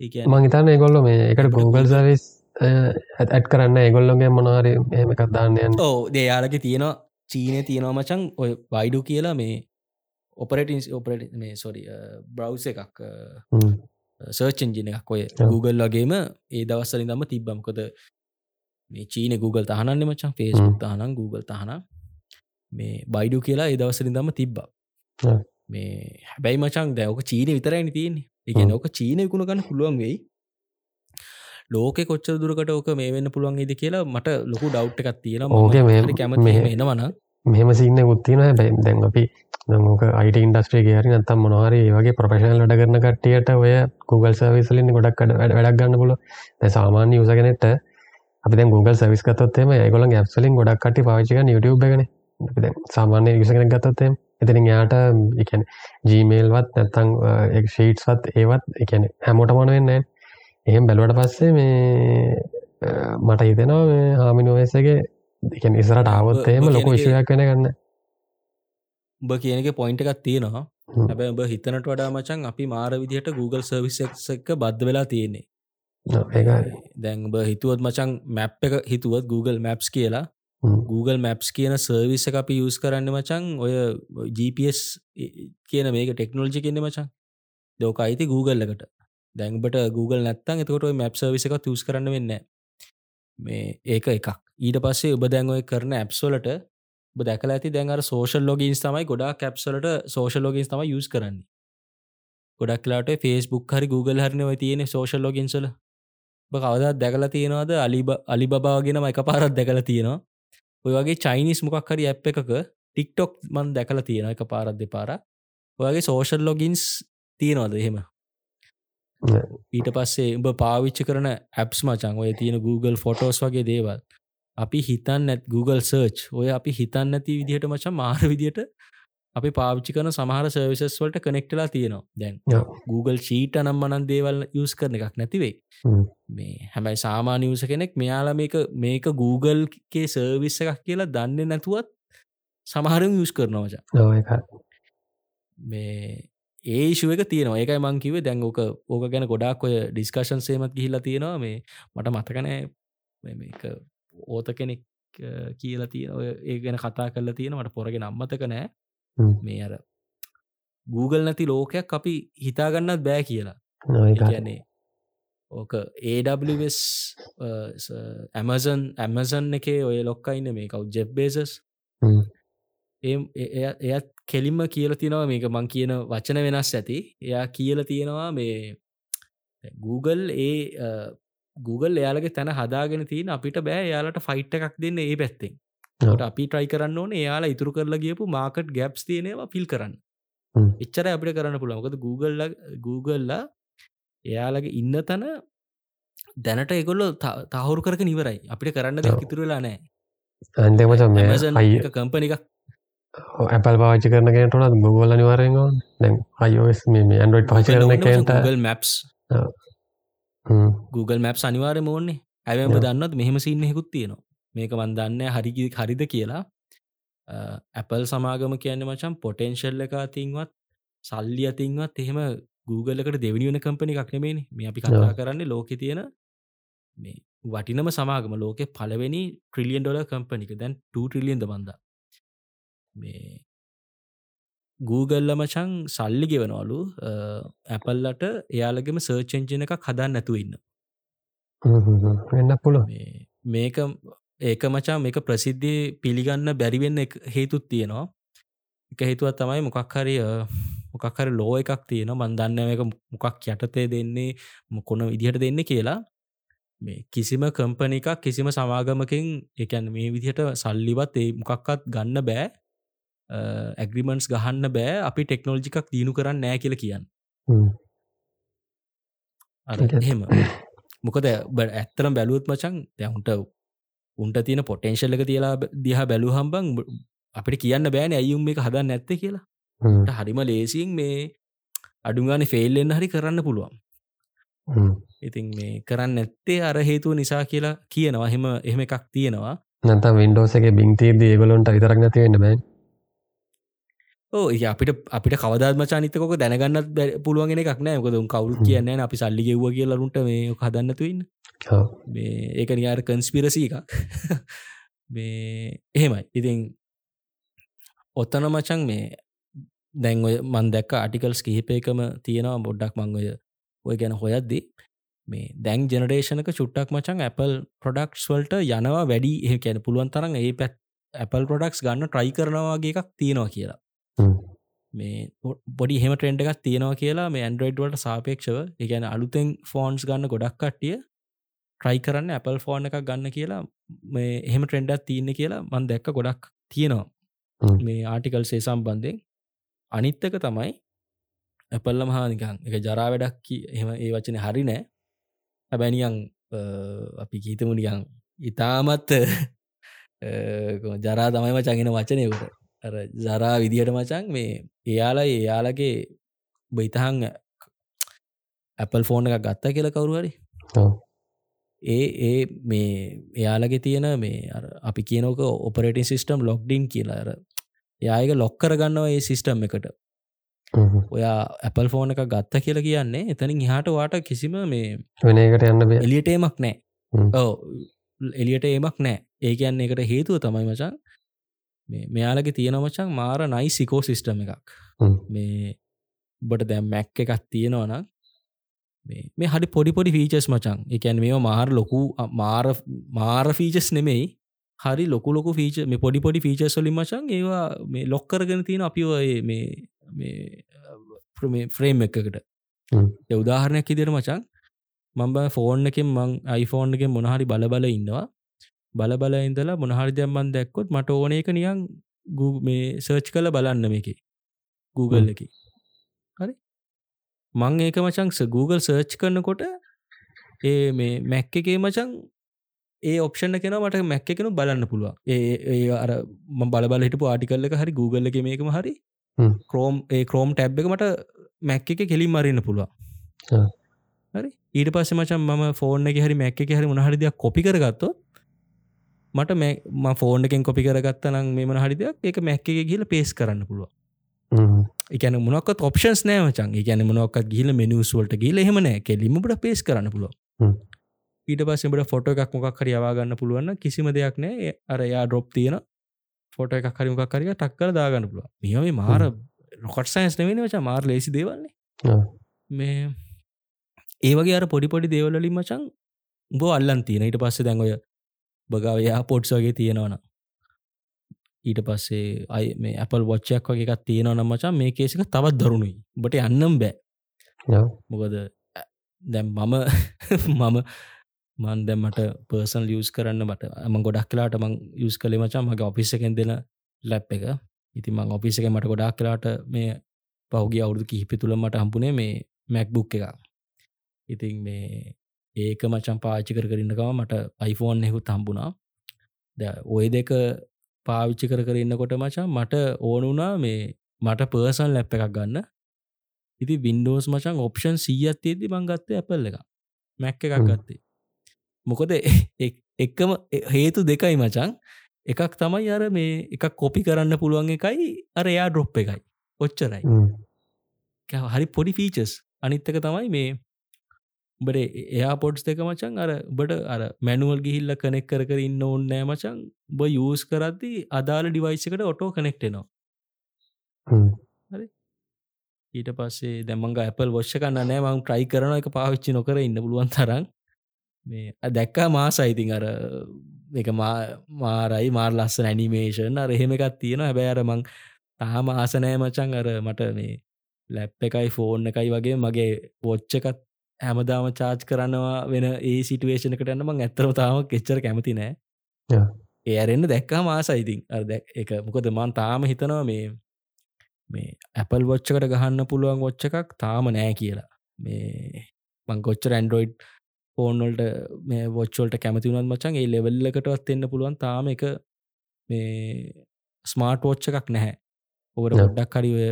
ඒ මං හිතන්න ඒගොල්ල මේ එකට Google සවිස් ඇත් කරන්න. ඒගොල්ලොගේ මොනාරි එහෙම එකක් දාන්නයන් ඕ දෙයාලක තියෙනවා චීනය තියෙනවා මචන් ඔය වයිඩු කියලා මේ ඔපරටින් ඔපරට මේ සොරි බ්‍රව්ස එකක් සර්චෙන්ජින එකක්. ඔය. Google වගේම ඒ දවස්සලින් දම තිබ්බමකොද මේ චීන Google තහනන්න මචන් ෆේස්බුක්. තහනම් Google තහනම් මේ බයිඩු කියලා ඒ දවසලින් දම තිබ්බා. මේ හැබැයි මචන් දැවක චීන විතරයින තියෙන්නේ. එක. නොක චීන විකුණ ගන්න පුළුවන් වෙයි. ලෝක කොච්ච දුරකට ඕක මේ වෙන්න පුළුවන් ඉද කියලා මට ලොකු ඩව් එකක් තියෙන ඕකේ මේ- කැමති එනවන මෙහම සින්න උත්තින බැ දැන් අපි නක අයිට ඉන්ඩස්ට්‍රේ හරි නත්තම් මොනහරි වගේ ප්‍රපේශනල් වැඩ කරන කට්ටියට ඔය Google සවිස්ලින් ගොඩක් වැඩක් ගන්න පුල සාමාන්‍ය යුසගෙනෙට අපි Google සවිස් කතොත්තේම ඒගොල ඇප්සලින් ගොඩක් කට පාචික YouTube ගන සාමාන්‍ය යුසගෙන ගතොත්තේ එතින යාට එකන ජීමේල්වත් නැත්තං ශීට්ස්වත් ඒවත් එකන හැමෝටමන වෙන්න එහෙම බැලුවට පස්සේ මේ මට හිතෙනවා හාමිනෝවසගේ එකන ඉසරට ආවොත්තේම ලොකු විශයක් වෙන ගන්න උඹ කියනක පොයින්ට එකක් තියෙනවා. හැබැ උඹ හිතනට වඩා මචන් අපි මාර විදිහට Google සර්විස් එක බද්ධ වෙලා තියෙන්නේ. ඒ දැන් උඹ හිතුවත් මචන් මැප් එක හිතුවත් Google මැප්ස් කියලා Google මැප්ස් කියන සර්විස එක අපි යස් කරන්න මචන් ඔය GPS කියන මේක ටෙක්නෝජි කියන්න මචන් දෝක අයිති Google එකට. දැන්බට Google නැත්තන් එතකොට මැප් සර්විස එක තුස් කරන්න වෙන්න මේ ඒක එකක්. ඊට පස්සේ ඔබ දැන්ඔය කරන ඇප්සොලට දැකල ඇති දැන්ර සෝෂල් ලොගින්ස් තමයි ගොඩා කැප්සලට සෝෂල් ලොගින්ස් තම යුස් කරන්නේ. ගොඩක්ලාට ෆේස්බුක් හරි Google හරිනව තියෙන සෝෂල් ලොගින්සල කවදත් දැකලා තියෙනවාද අලිබ අලි බාගෙන එක පාරත් දැකල තියෙනවා? ඔය වගේ චයිනිස් මොකක් හරි ඇප් එකක ටික්ටොක් මන් දැකල තියෙන එක පාරත් දෙපාර ඔයගේ සෝෂල් ලොගින්ස් තියෙනවාද එහෙම? ඊට පස්සේ උඹ පාවිච්චි කරන ඇප්ස් මචන් ඔය තියෙන Google ෆොටෝස් වගේ දේවල්. අපි හිතන් නැත් Google සර්ච් ඔය අපි හිතන්න ඇති විදිහට මචන් මාර විදියට අපි පාවිච්චි කරන සමහර සර්විසස් වලට කනෙක්ටලා තියෙනවා. දැන් Google ශීට නම් මනන් දේවල් යස් කරන එකක් නැතිවේ මේ හැබැයි සාමානයස කෙනෙක් මෙයාලා මේක මේක Googleගේ සර්විස්ස එකක් කියලා දන්න නැතුවත් සමහරම යස් කරනවච මේ ඒශුව එක තියෙනවා. ඒකයි මංකිවේ දැන් ඕක ඕක ගැන ගොඩක් ඔය ඩිස්කශන් සේමත් ගිහිල්ලා තියෙනවා. මේ මට මතකනෑ ඕත කෙනෙක් කියලා තියෙන ඔය ඒ ගැන කතා කරලා තියෙන. මට පොරගෙන අම්මතක නෑ මේ අර Google නැති ලෝකයක් අපි හිතාගන්නත් බෑ කියලා. කියන්නේ ඕක ඒWස් ඇමසන් ඇමසන් එකේ ඔය ලොක්කයින්න මේ කව් ජෙබ්බේසස් එයත් කෙලින්ම කියල තියෙනවා මේක මං කියන වචන වෙනස් ඇති. එයා කියල තියෙනවා මේ Google ඒ Google එයාලගේ තැන හදාගෙන තියෙන අපිට බෑ. යාලට ෆයිට් එකක් දෙන්න ඒ පැත්තෙන් අපි ට්‍රයි කරන්න ඕන එයාලා ඉතුරු කරලා ගියපු මාකට් ගැප්ස් තියෙනවා ෆිල් කරන්න. එච්චර අපිට කරන්න පුළුවන්කද Google Googleලා එයාලගේ ඉන්න තැන දැනට එකොල්ලො තහවුරු කරක නිවරයි අපිට කරන්න ඉතුරලා නෑ අන්දමච මේ කම්පනික ඇපල් පාචි කරන කෙනටනත් ගුගල නිවාරෙන් දැන් අයෝස් මේ ඇන්ඩරෝඩ් පාචි කරන කෙන්ට මැප්ස් Google මැප් අනිවාරය මෝන්නේ ඇවම දන්නත් මෙහෙම සින්න හෙකුත් තියෙනවා මේක මන්දන්න හරිගි හරිද කියලා. ඇපල් සමාගම කියන්න මචම් පොටෙන්ශල්ල එක අතින්වත් සල්ලි අතින්වත් එහෙම Googleකට දෙවනි වන කම්පනි එකක් නෙමේනි මේ අපි කතා කරන්නේ ලෝකෙ තියෙන මේ වටිනම සමාගම ලෝකෙ පලවෙනි ට්‍රිලියන් ඩොල කම්පනික දැන් 2 ට්‍රිලියන්ද බන්ද මේ Googleල මචං සල්ලි ගෙවනවලු. ඇපල්ලට එයාලගෙම සර්චෙන්ජන එකක් හදන්න නැතු ඉන්න. එන්න පුළ මේක ඒක මචා මේක ප්‍රසිද්ධි පිළිගන්න බැරිවෙන්න හේතුත් තියෙනවා. එක හේතුවත් තමයි මොකක් හරි මොකක් හරි ලෝ එකක් තියෙන මන්දන්න එක මොකක් යටතේ දෙන්නේ මොකොන විදිහට දෙන්න කියලා. මේ කිසිම කම්පනි එකක් කිසිම සමාගමකින් එකැන් මේ විදිහට සල්ලිවත් ඒ මොකක්කත් ගන්න බෑ. ඇග්‍රිමන්ස් ගහන්න බෑ. අපි ටෙක්නෝජිකක් දියුණු කරන්න නෑ කියල කියන්න. එහෙම. මොකද ඇත්තරම් බැලුවත් මචන් දැහුන්ට උන්ට තියෙන පොටෙන්ශල් එක තියලා දිහ බැලු හම්බං අපිට කියන්න බෑන ඇයුම් මේ හදන්න නැත්ත කියලා. හරිම ලේසින් මේ අඩුගාන ෆෙල්ලෙන් හරි කරන්න පුළුවන්. ඉතින් මේ කරන්න නැත්තේ අර හේතුව නිසා කියලා කියනවා. හෙම එහෙම එකක් තියෙනවා. නැත වින්ඩෝසගේ බින්තේද ඒගලොන්ට විතරක් නැතිවෙන්න බෑ ඕ අපිට අපිට කවදත්ම චනිතකොක දැනගන්නත් පුළුවන් එකක් නෑ. කොද කවුරු කියන්න අපි සල්ලි ගෙව්ව කියලරුන්ට මේ හදන්නතුවන්න මේ ඒක නියාර කන්ස්පිරසී එකක්. මේ එහෙමයි. ඉතින් ඔත්තන මචන් මේ දැන් ඔය මන් දැක්ක ආටිකල්ස් කිහිපයකම තියෙනවා බොඩ්ඩක් මංගොය ඔය ගැන හොයද්දී. මේ දැන් ජෙනරේෂනක චුට්ටක් මචන් Apple ප්‍රොඩක්ස් වල්ට යනවා වැඩි. එහ කියන පුළුවන් තරන් ඒ පැත් Apple ප්‍රොඩක්ස් ගන්න ට්‍රයි කරනවාගේ එකක් තියෙනවා කියලා මේ පොඩි හෙම ට්‍රෙන්ඩ එකක් තියෙනවා කියලා මේ ඇන්ඩරෝයිඩ් වලට සාපේක්ෂව එකන අලුතෙන් ෆෝන්ස් ගන්න ගොඩක් කට්ටිය ට්‍රයි කරන්න Apple ෆෝන් එකක් ගන්න කියලා මේ එහෙම ට්‍රෙන්ඩක් තියන්න කියලා මන් දැක්ක ගොඩක් තියෙනවා. මේ ආටිකල් සේ සම්බන්ධයෙන්. අනිත්තක තමයි ඇපල්ල මහානිකන් එක ජරා වැඩක් එහෙම ඒ වචන හරි නෑ. හැබැනියන් අපි ගීතමුනියන් ඉතාමත් ජරා තමයිම චගෙන වචනයකට ජරා විදිහට මචන් මේ එයාලා එයාලගේ බයිතහං ඇපල් ෆෝන් එක ගත්තා කියලා කවරුහරි ඒ ඒ මේ එයාලගේ තියෙන මේ අපි කියනක ඔපරේටින් සිිස්ටම් ලොක්්ඩින් කියලා. අර යායක ලොක්කර ගන්නවා ඒ සිිස්ටම් එකට. ඔයා ඇපල් ෆෝන එක ගත්ත කියලා කියන්නේ එතනින් හාට වාට කිසිම මේ වෙනකට යන්න එලියටේමක් නෑ. ඕ එලියට ඒමක් නෑ. ඒකයන්න එකට හේතුව තමයි මචන් මෙයාලගේ තියෙන මචන් මාර නයි සිකෝ සිිස්ටම එකක් මේ බට දැම් මැක් එකක් තියෙනවනම් මේ හරි පොඩි පොඩි ෆීචස් මචන්. එකැන් මේ මාර ලොකු මාර මාර ෆීචස් නෙමෙයි. හරි ලොකු ලොකු ෆීච මේ පොඩි පොඩි ෆීචස් සොලින් මචන් ඒවා මේ ලොක්කරගෙන තියෙන අපි ඔය මේ මේ ෆ්‍රේම් එකකට උදාහරණයක් ඉදිර මචන් මම්බ ෆෝර්න් එකෙන් මං අයිෆෝන් එක මොනහරි බලබල ඉන්නවා බලබල ඉඳලා මොනහරි දැම්මන් දැක්කොත් මට ඕන එක නියන් මේ සර්ච් කල බලන්න මේක. Google එක. හරි? මං ඒක මචංස Google සර්ච් කරනකොට ඒ මේ මැක් එකේ මචන් ඒ ඔප්ෂණ කෙන මට මැක්ක කෙනු බලන්න පුළුව ඒ අර බලබල හිටපු ආටිකල්ල එක හරි Google එක මේකම හරි ක්‍රෝම් ඒ ක්‍රෝම් ටැබ් එක මට මැක්ක එක කෙලින් මරන්න පුළුව හරි? ඊට පස්ස මචන් ම ෆෝර්න එක හරි මැක්ක හරි මොහරිදයක් කොපි කරගත්තො මට ම ෆෝර්න එකෙන් කොපි කරගත්ත නම් මෙම හරිදයක් ඒක මැක්ක එක ගිල පේස් කරන්න පුළුව එකන මොනක් ඔප්ෂන්ස් නෑමචන් ගැන මොනක් ගිල මෙනිියස්වලට ගිල හෙමනෑ කෙලිමට පේස් කරන්න පුළුව ඊට පස්සෙට ෆොට එකක් මොකක් හරි යවාගන්න පුළුවන්න කිසිම දෙයක් නෑ. අර යා ඩොප් තියෙන ෆොට එකක් හරිමක් කරිය ටක්කර දාගන්න පුළුව නියම මාර රොකට් සයින්ස් නෙවෙන වචා මාර් ලේසි දේවන්නේ මේ ඒවගේ අර පොඩි පොඩි දේවලින් මචන් උඹ අල්ලන් තියෙන ඊට පස්සේ දැන්ඔය බගාව යා පොට්ස් වගේ තියෙනවන ඊට පස්සේ අයි මේ ඇපල් වොච්චයක් වගේ එකක් තියෙනව නම් මචන් මේ කේසික තවත් දරුණුයි. බට අන්නම් බෑ. මොකද දැම් මම මම මන් දැම්මට පර්සන් ලියස් කරන්න මට ම ගොඩක් කලාට මං යස් කළේ මචා මගේ ඔෆිස් එකෙන් දෙන ලැප් එක. ඉති මං ඔෆිස එක මට ගොඩක් කලාට මේ පහුගේ අවුදු කිහිපි තුළ මට හම්පුනේ මේ මැක්බුක් එක ඉතින් මේ ඒක මචන් පාචි කර කරන්නකව මට අයිෆෝන් හෙකුත් හම්බුණා. ද ඔය දෙක පාවිච්චි කර කරන්නකොට මචා මට ඕනුනා මේ මට පර්සන් ලැප් එකක් ගන්න. ඉති වින්ඩෝස් මචන් ඔප්ෂන් සීයත් ඒේදී මංගත්තය ඇපල් එක මැක්ක එකක් ගත්තේ. මොකද එක්කම හේතු දෙකයි මචන් එකක් තමයි අර මේ එකක් කොපි කරන්න පුළුවන් එකයි අර එයා ඩොප් එකයි. ඔච්චරයි. හරි පොඩි ෆීචස් අනිත්තක තමයි මේ බට එයා පොඩ්ස් දෙක මචන් අර බට අර මැනුවල් ගිහිල්ල කනෙක් කර කර ඉන්න ඕන්න නෑ මචන් බ යස් කරද්දි අදාළ ඩිවයිසකට ඔටෝ කනෙක්ටෙනවා හරි. ඊට පස්සේ දැමංග ඇපල් වොෂ්ක කන්න නෑ. මං ට්‍රයි කරන එක පාවිච්චි නොකර ඉන්න පුළුවන් තරන් මේ දැක්කා මාස අයිතින් අර එක මාරයි මාර් ලස්ස ඇනිමේෂන් අර එහෙම එකත් තියෙන හැබැ අර මං තාම ආසනෑ මචන් අර මට මේ ලැප් එකයි ෆෝන් එකයි වගේ මගේ පොච්චකත් හැමදාම චාර්ජ් කරනවා වෙන ඒ සිටුවේෂනකට යන්න මං ඇත්තරම තාම එච්චර කැමති නෑ. ඒ අරෙන්න්න දැක්කා මාසයිතින් අර එක මොකද මන් තාම හිතනවා මේ මේ ඇපල් වොච්චකට ගහන්න පුළුවන් වොච්ච එකක් තාම නෑ කියලා. මේ මංකොච්චර ඇන්ඩරෝයිඩ් ෆෝන්වල්ට මේ වොච්චෝල්ට කැමතිවුණත් මචන් ඒ ලෙවල්ලකටවත් එන්න පුළුවන්. තාම එක මේ ස්මාර්ට් වෝච්ච එකක් නැහැ. ඔකට ගොඩ්ඩක් හරි ඔය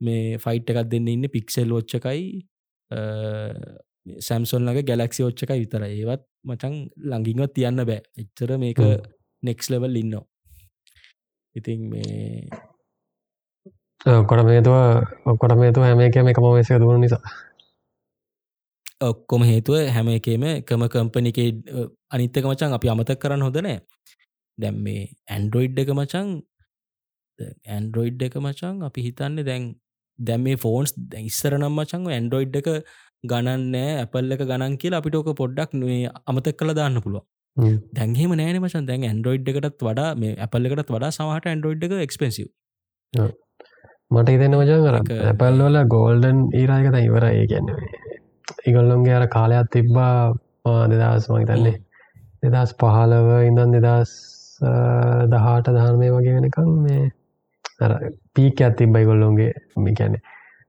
මේ ෆයිට් එකක් දෙන්න ඉන්න පික්සෙල් ෝච්චකයි සැම්සොල්ලගේ ගැලක්සි ෝච්චකයි විතර ඒවත් මචන් ලඟින්වත් තියන්න බෑ. එච්චර මේක නෙක්ස් ලෙවල් ඉන්නවා. ඉතින් මේ කොට මේතුව ඔක්කොට මේතුව හැම එකම එකම වේසය දුණු නිසා. ඔක්කොම හේතුව හැම එකේම එකම කම්පනික අනිත්තක මචන් අපි අමතක් කරන්න හොදනෑ දැම් මේ ඇන්ඩරොයිඩ් එක මචන් ඇන්ඩරොයිඩ් එක මචන් අපි හිතන්න දැන් දැම් මේ ෆෝන්ස් ඉස්සරනම් මචංව ඇන්ඩරොයිඩ් එක ගණන්නෑ ඇපල් එක ගණන් කියලා අපිට ඕක පොඩ්ඩක් නේ අමතක් කළ දාන්න පුළුව දැන්හෙම නෑන මචන් දැන් ඇන්ඩරොයිඩ් එකටත් වඩා මේ ඇපල් එකටත් වඩා සමහට ඇන්ඩරොයිඩ් එක එක්ස්පෙන්සිව් මට හිතෙන මචන් කර ඇපල් වල ගෝල්ඩන් ඊරායකත ඉවර ඒ ගැන්නේ ඉගොල්ලොන්ගේ අර කාලයක් තිබ්බා දෙදස් මගේ තන්නේ දෙදස් පහලව ඉඳන් දෙදස් දහට ධර්මය වගේ වෙනකම් මේ පීක ඇති බයිගොල්ලොන්ගේ මිකැන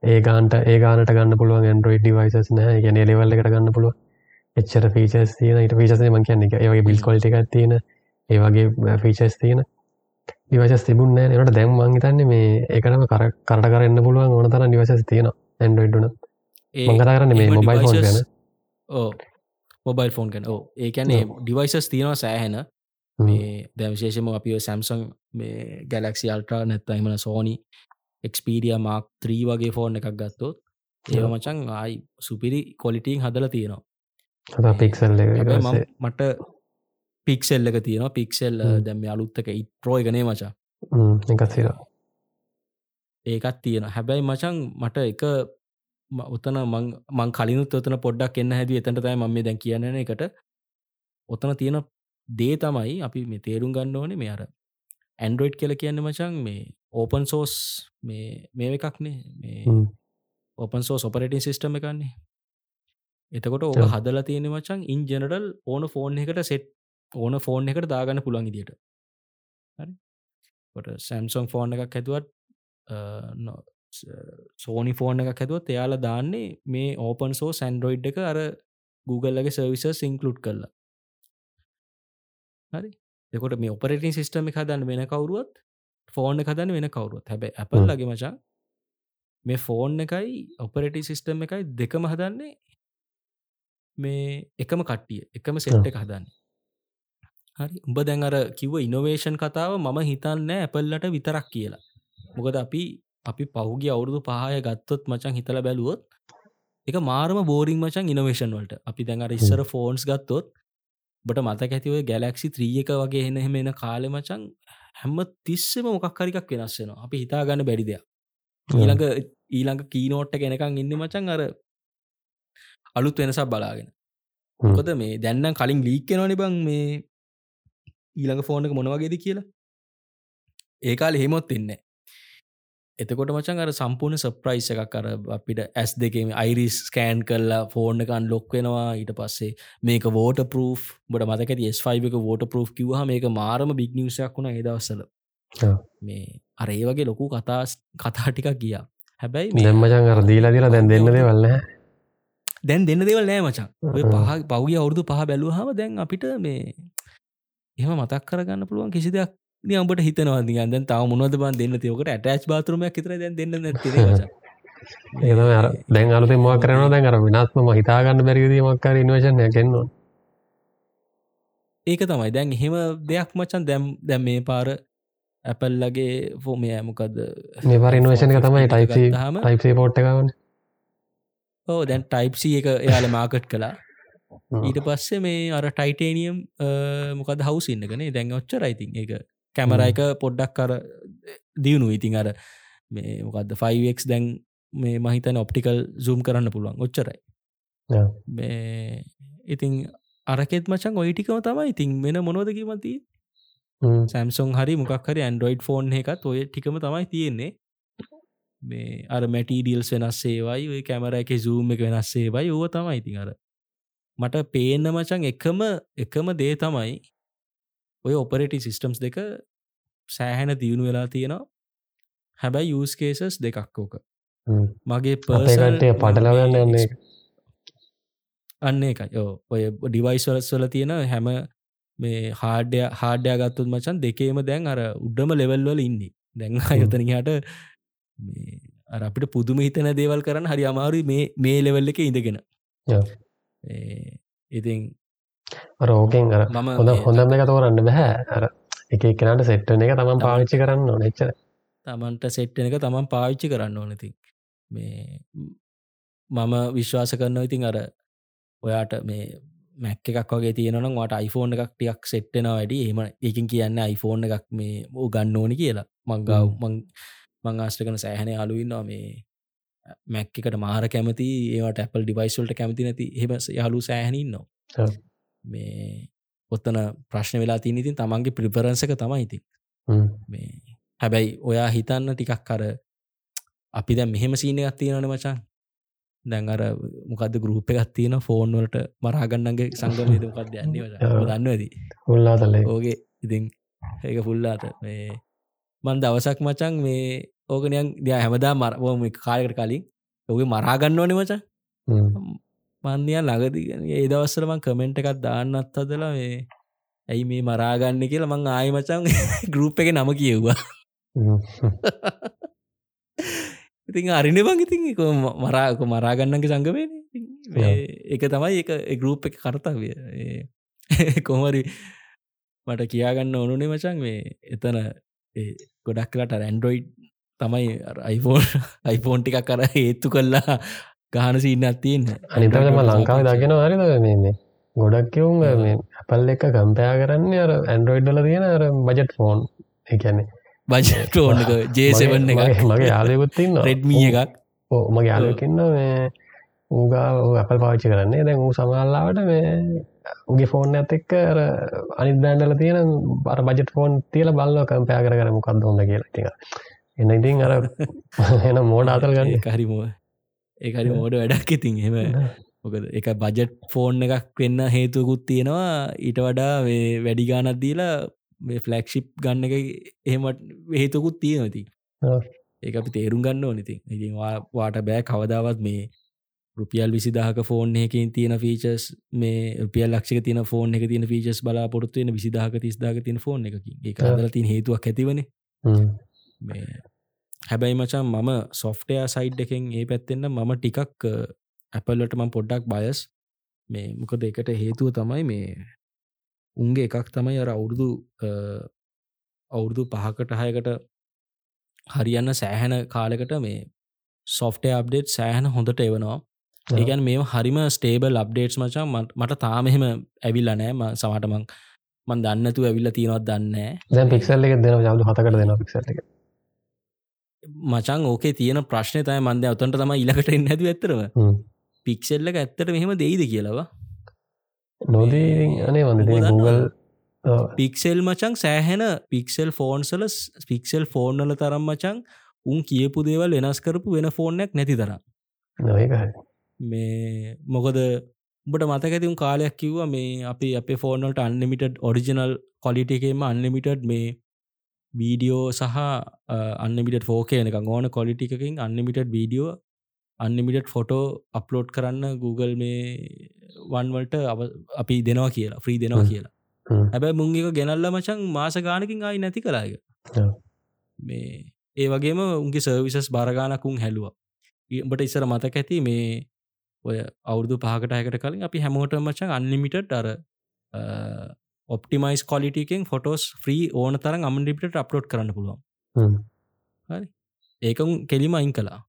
ඒ ගාන්ට ඒ ගානට ගන්න පුළුවන් ඇන්ඩරෝයිඩ් ඩිවයිසස් නෑ ගැන ලෙවල්ල එකට ගන්න පුළුව එච්චර ෆීචස් තියන ඊට පිසස මං කියන්න. ඒවගේ බිල් කොල්ට එකක් තියෙන ඒවගේ ෆීචස් තියෙන ඩිවයිසස් තිබුන්න නට දැම් මංහිතන්න මේ ඒකනම කර කරට කරන්න පුළුවන් ඕන තර නිවසස් තියෙන ඇන්ඩරෝයිඩ්න මංගත කරන්න මේ මොබයිල් ෆෝන් ගැන. ඕ මොබයිල් ෆෝන් ගැන. ඕ ඒකැනේ ඩිවයිසස් තියෙනවා සෑහෙන මේ දැ විශේෂම අපි සැම්සන් මේ ගැලක්සි අල්ට්‍රා නැත්ත එමන සෝනි එක්ස්පීඩිය මාක් ත්‍රී වගේ ෆෝන් එකක් ගත්තොත් ඒ මචන් ආයි සුපිරි කොලිටිං හදල තියෙනවා. පික්සල් මට පික්සෙල් එක තියෙනවා. පික්සෙල්. දැම අලුත්තක ඉත් ප්‍රෝ එකනේ මචා. එකසිර ඒකත් තියෙන හැබැයි මචන් මට එක ඔතන මං- කලිනුත් ඔතන පොඩ්ඩක් එන්න හැද එතට තයි මේ දැන් කියන්න එකට. ඔතන තියෙන දේ තමයි අපි මේ තේරුම් ගන්න ඕනේ මේ අර ඇන්ඩරෝයිඩ් කියල කියන්න මචන් මේ ඕපන් සෝස් මේ මේ එකක්නේ මේ. ඕපන් සෝස් ඔපරටින් සිිස්ටම එකන්නේ එතකොට ඔව්. හදලා තියෙන මචන් ඉන් ජනරල් ඕන ෆෝන් එකට සෙට් ඕන ෆෝන් එකට දාගන්න පුළන් ඉදිට කොට සැම්සොන් ෆෝන් එකක් හැතුවත් සෝනි ෆෝන් එකක් හැතුවත් එයාලා දාන්නේ මේ ඕපන් සෝ සැන්ඩරෝයිඩ් එක අර Googleලගේ සර්විස සිංකලුට් කරලා හරි. එකොට මේ ඔපරටින් සිිස්ටම එක හදන්න වෙන කවරුවත් එක හදන්න වෙන කවරුවත්. හැබැයි ඇපල්. ලගේ මචා මේ ෆෝන් එකයි ඔපරටි සිිස්ටම් එකයි දෙකම හදන්නේ මේ එකම කට්ටිය එකම ඔව්. සෙට් එක හදන්න. හරි. උඹ දැන් අර කිව්ව ඉනොවේෂන් කතාව මම හිතන්න ඇපල්ලට විතරක් කියලා. මොකද අපි අපි පහුගේ අවුරුදු පහය ගත්තොත් මචන් හිතල බැලුවොත් එක මාරම බෝරිං මචන් ඉනවේෂන් වලට. අපි දැන් අර ඉස්සර ෆෝන්ස් ගත්තොත් බට මතක ඇතිව ගැලක්සි ත්‍රිය එක වගේ එන එහෙම එන කාලෙ මචන් හැම්ම තිස්සෙම මොකක්හරිකක් වෙනස්සෙනවා අපි හිතාගන්න බැරි දෙයක්. ඊළඟ ඊළඟ කීනෝට්ට ගෙනකං ඉන්න මචන් අර අලුත් වෙනසක් බලාගෙන. හ්ම්. මොකද මේ දැන්නම් කලින් ලීක්කෙනවනි බං මේ ඊළඟ ෆෝනක මොනවගේද කියලා? ඒකාල හෙමොත් එන්න එතකොට මචන් අර සම්පූර්ණ සප්‍රයිස් එකක් අර අපිට ඇස් දෙකම අයිරිස් ස්කෑන් කරලා ෆෝර්න එකන් ලොක් වෙනවා. ඊට පස්සේ මේක වෝට ප්‍රූ් බට මතක S5 එක වෝට ප්‍රූ් කිවහ මේක මාරම බික් නිවසයක් වුණ ඒදවස්සල ඔව්. මේ අර ඒ වගේ ලොකු කතා කතා ටිකක් ගියා. හැබැයි දෙම්මචන් අර දීලා දිලා දැන් දෙන්න දේවල්න දැන් දෙන්න දෙවල් නෑ මචන් ඔය හ්ම්. පහ පවගේ අවුරදු පහ බැලූහම දැන් අපිට මේ එහම මතක් කරගන්න පුළුවන් කිසි දෙයක් නියම්බට හිතනවාද දැන් තාව මොනවද බන් දෙන්න තියකට ඇටච් බාතරමයක් හිතර දැන් දෙන්න නැති ඒතම අර දැන් අලුත මක් කරන දැන් අර විනාත්ම හිතාගන්න බැරිදීමක් කර ඉන්වේශනය කෙන්නවා ඒක තමයි. දැන් එහෙම දෙයක් මචන් දැම් දැම් මේ පාර ඇපල්ලගේ ෆෝමය ඇමකද මේ පර ඉන්වේශන එක තමයි ටයිප හම ටයිපේ පෝට් එකවන ඕ දැන් ටයිප්සි එක එයාල මාකට් කලා ඊට පස්සේ මේ අර ටයිටේනියම් මොකද හවස් ඉන්නකනේ දැන් ඔච්චර ඉතින් ඒක කැමර එක පොඩ්ඩක් කර දියුණු ඉතින් අර මේ මොකක්ද 5ක් දැන් මේ මහිතන ඔප්ටිකල් සූම් කරන්න පුළුවන්. ඔච්චරයි. මේ ඉතින් අරකෙත් මචන් ඔයිටිකම තමයි. ඉතින් වෙන මොනෝද කිමති සැම්සුන් හරි මොකක් හරි ඇන්ඩරෝයිඩ් ෆෝන් එකත් ඔය ටිකම තමයි තියෙන්නේ. මේ අර මැටීඩියල්ස් වෙනස් සේවයි ඔය කැමර එක සූම් එක වෙනස් සේවයි ඕව තමයි. ඉතින් අර මට පේන්න මචන් එකම එකම දේ තමයි ඔය ඔපරටි සිිස්ටම්ස් දෙක සෑහැන දියුණු වෙලා තියෙනවා. හැබැයි යස්කේසස් දෙකක් ඕක. මගේ අපේකටේ පටලවන්න යන්නේ අන්න එකයි ඕ ඔය ඩිවයිස්වලස් වල තියෙන හැම මේ හාඩ්‍ය හාඩ්‍යයා ගත්තුත් මචන් දෙකේම දැන් අර උඩ්ඩම ලෙවල්වල ඉන්නේ. දැන් අයතනහට අර අපිට පුදුම හිතන දේවල් කරන්න හරි අමාරු මේ මේ ලෙවල්ල එක ඉඳගෙන. ඉතින් අර ඕකෙන් අර මම හොඳ හොඳම එක තෝරන්න බැහැ අර එක එකනට සෙට්ටන එක තමන් පාවිච්චි කරන්න නෙච්චර තමන්ට සෙට්ටන එක තමන් පාවිච්චි කරන්න ඕනති මේ මම විශ්වාස කරන්න ඉතින් අර ඔයාට මේ මැක් එකක් වගේ තියෙනනම් වාට iPhoneෆෝන් එකක් ටියක් සෙට්ටෙන වැඩි. එම එකින් කියන්න iPhoneෆෝන් එකක් මේ ඕ ගන්න ඕනි කියලා. මංගාව මං ආශ්‍රකන සෑහනය අලුවන්නවා මේ මැක් එකට මාර කැමති ඒවට ඇපල් ඩිවයිස්වල්ට කැමති නැති. හෙම යාලු සෑහනින් නො ඔව්. මේ ඔත්තන ප්‍රශ්න වෙලා තින ඉතින් තමන්ගේ ප්‍රිපරන්සක තමයි ඉතින්. මේ හැබැයි ඔයා හිතන්න ටිකක් කර අපි දැ මෙහෙම සීනයක් තියෙනන මචන් දැන් අර මොකද ගරුප එකක් තියෙන ෆෝන් වලට මරාගන්නගේ සංගමද මොකක්ද යන්නේ ඔව්. දන්න ඇති උල්ලාතල්ලේ ඕගේ ඉතින් ඒක පුල්ලාත මේ මන් දවසක් මචන් මේ ඕකනයන් දයා හැමදා මරම කාලකට කලින්. ඔගේ මරාගන්න ඕනෙ මචන් මන්දය ළඟදිගෙන ඒ දවස්සරමන් කමෙන්ට් එකත් දාන්නත් අදලා මේ ඇයි මේ මරාගන්න කියලා මං ආය මචන් ගරුප් එක නම කියෙව්වා. ඉතින් අරින බං ඉතින් එක මරාක මරාගන්නගේ සංගමය ඒක තමයි එක ගරුප් එක කරතාවිය. කොහමරි මට කියාගන්න ඕනුනේ මචන් මේ එතන ඒ ගොඩක් කලට රැන්ඩරෝයිඩ් තමයි අයිෆෝන් අයිෆෝන් ටිකක් කර ඒත්තු කල්ලා ගාන සින්න අත්තියන්න අනිතම ලංකාව දගෙන හරිද? මේ ගොඩක්කවුන් ඇපල් එක කම්පයා කරන්න අර ඇන්ඩරෝයිඩ්ඩල තියෙන අර බජට් ෆෝන් එකන්නේ බජට ඕනක ජේසවන්න එක මගේ යාලයකුත්තින්න රෙඩ්මිය එකක්. ඕ මගේ යාලයකින්න මේ ඌගා ඇපල් පාච්චි කරන්නේ. දැන් සමල්ලාවට මේ උගේ ෆෝන් ඇත එක්ක අනි බෑන්ඩල තියෙන බර බජට ෆෝන් තියල බල්ල කම්පයා කර කර මොකක්ද හොඳ කියලා. ටික එන්න ඉතින් අර එන මෝඩ අතල් ගන්න. හරිමුව ඒහරි මෝඩ වැඩක් ඉතින්. එම මොකද එක බජට් ෆෝන් එකක් වෙන්න හේතුකුත් තියෙනවා. ඊට වඩා වැඩි ගානත් දීලා ෆලක්ෂිප් ගන්න එක එහෙමට හේතුකුත් තියෙනති ඒ අපි තේරුම් ගන්න ඕනති ඉතින්. වාට බෑ කවදාවත් මේ රුපියල් විසිදාහක ෆෝන් එකකින් තියෙන ෆීචස් මේ රුපියල් ලක්ෂක තියන ෆෝන් එක තියන ෆීචස් බලාපොරත්තුවෙන විසිදාහක තිස්දාක තින ෆෝන් එකකින්. ඒ අදල තින් හේතුවක් ඇතිවන හැබැයි මචන් මම සොෆ්ටයා සයිඩ් එකෙන් ඒ පැත්තෙන්න්න මම ටිකක් ඇපල්ලට මං පොඩ්ඩක් බයස් මේ මොකද එකට හේතුව තමයි මේ උන්ගේ එකක් තමයි අර අවුරුදු අවුරුදු පහකට හයකට හරියන්න සෑහැන කාලෙකට මේ සොෆ්ටය අප්ඩේට් සෑහන හොඳට එවනවා. ඒගැන් මේ හරිම ස්ටේබල් අප්ඩේට්ස් මචා. මට තාමෙහෙම ඇවිල්ල නෑ. ම සමටමං මන් දන්නතු ඇවිල්ල තියෙනවත් දන්න දැ පික්සල් එක දෙන ජදු හතකට දෙන පික්සල් එක මචන් ඕකේ තියෙන ප්‍රශ්නය තයි මන්ද ඔතන්ට තම ඉලකට එන්න ඇතු ඇතරව පික්සෙල්ලක ඇත්තට මෙහෙම දෙයිද කියලවා නොදී අනේ වඳ Google පික්සෙල් මචං සෑහෙන පික්සෙල් ෆෝන්සල පික්සෙල් ෆෝර්නල තරම් මචං උන් කියපු දේවල් වෙනස් කරපු වෙන ෆෝර්නයක් නැති තර මේ මොකද උඹට මතකැතිවුම් කාලයක් කිව්ව මේ අපි අප ෆෝර්නල්ට අන්ලිමිටඩ් ඔරිජිනල් කොලිට එකෙම අන්ලිමිටඩ් මේ වීඩියෝ සහ අන්නමිට ෆෝකයනක ඕන කොලිටිකින් unlimited video unlimited photo upload කරන්න Google මේ වන්වලට අපි දෙනවා කියලා ෆ්‍රී දෙනවා කියලා. හැබැ මුංගේක ගෙනල්ල මචන් මාස ගානකින් ආයි නැති කලාග මේ ඒ වගේම උන්ගේ සර්විසස් බාරගානකුන් හැලුව. බට ඉස්සර මතක ඇති මේ ඔය අවුදු පහකට අයකට කලින් අපි හැමෝට මචන් අන්ලිමිට අර ඔප්ටිමයිස් කොලිටිකෙන් ෆොටෝස් ්‍රී ඕන තරම් අමන්ඩිපිට අප්ලෝඩ් කරන්න පුළුවන්. හරි. ඒකම් කෙලිම අයින් කලා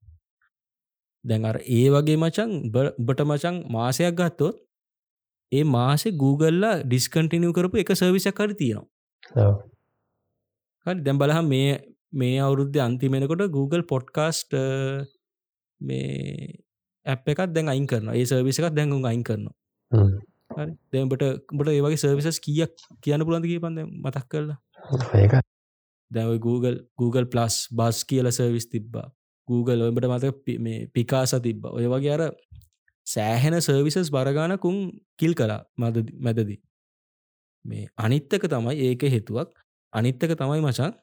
දැන් අර ඒ වගේ මචන් බට මචන් මාසයක් ගත්තොත් ඒ මාසේ Googleලා ඩිස්කන්ටිනිය කරපු එක සර්විසක් කර තියෙනවා. හරි. දැම් බලහ මේ මේ අවුරුද්ධ අන්තිමෙනකොට Google පොඩ්කාස්ට මේ ඇප් එකත් දැන් අයින් කරන ඒ සර්විස එකත් දැඟුම් අයින් කරනවා දැම්බට බට ඒවගේ සර්විසස් කියක් කියන්න පුළන්දගේ පන්ද මතක් කරලා? දැව Google Google ප්ලස් බස් කියල සර්විස් තිබ්බා. Google ඔබට මත මේ පිකාස තිබ්බ. ඔය වගේ අර සෑහෙන සර්විසස් බරගානකුන් කිල් කලා මද මැදදි. මේ අනිත්තක තමයි ඒක හේතුවක්. අනිත්තක තමයි මචන්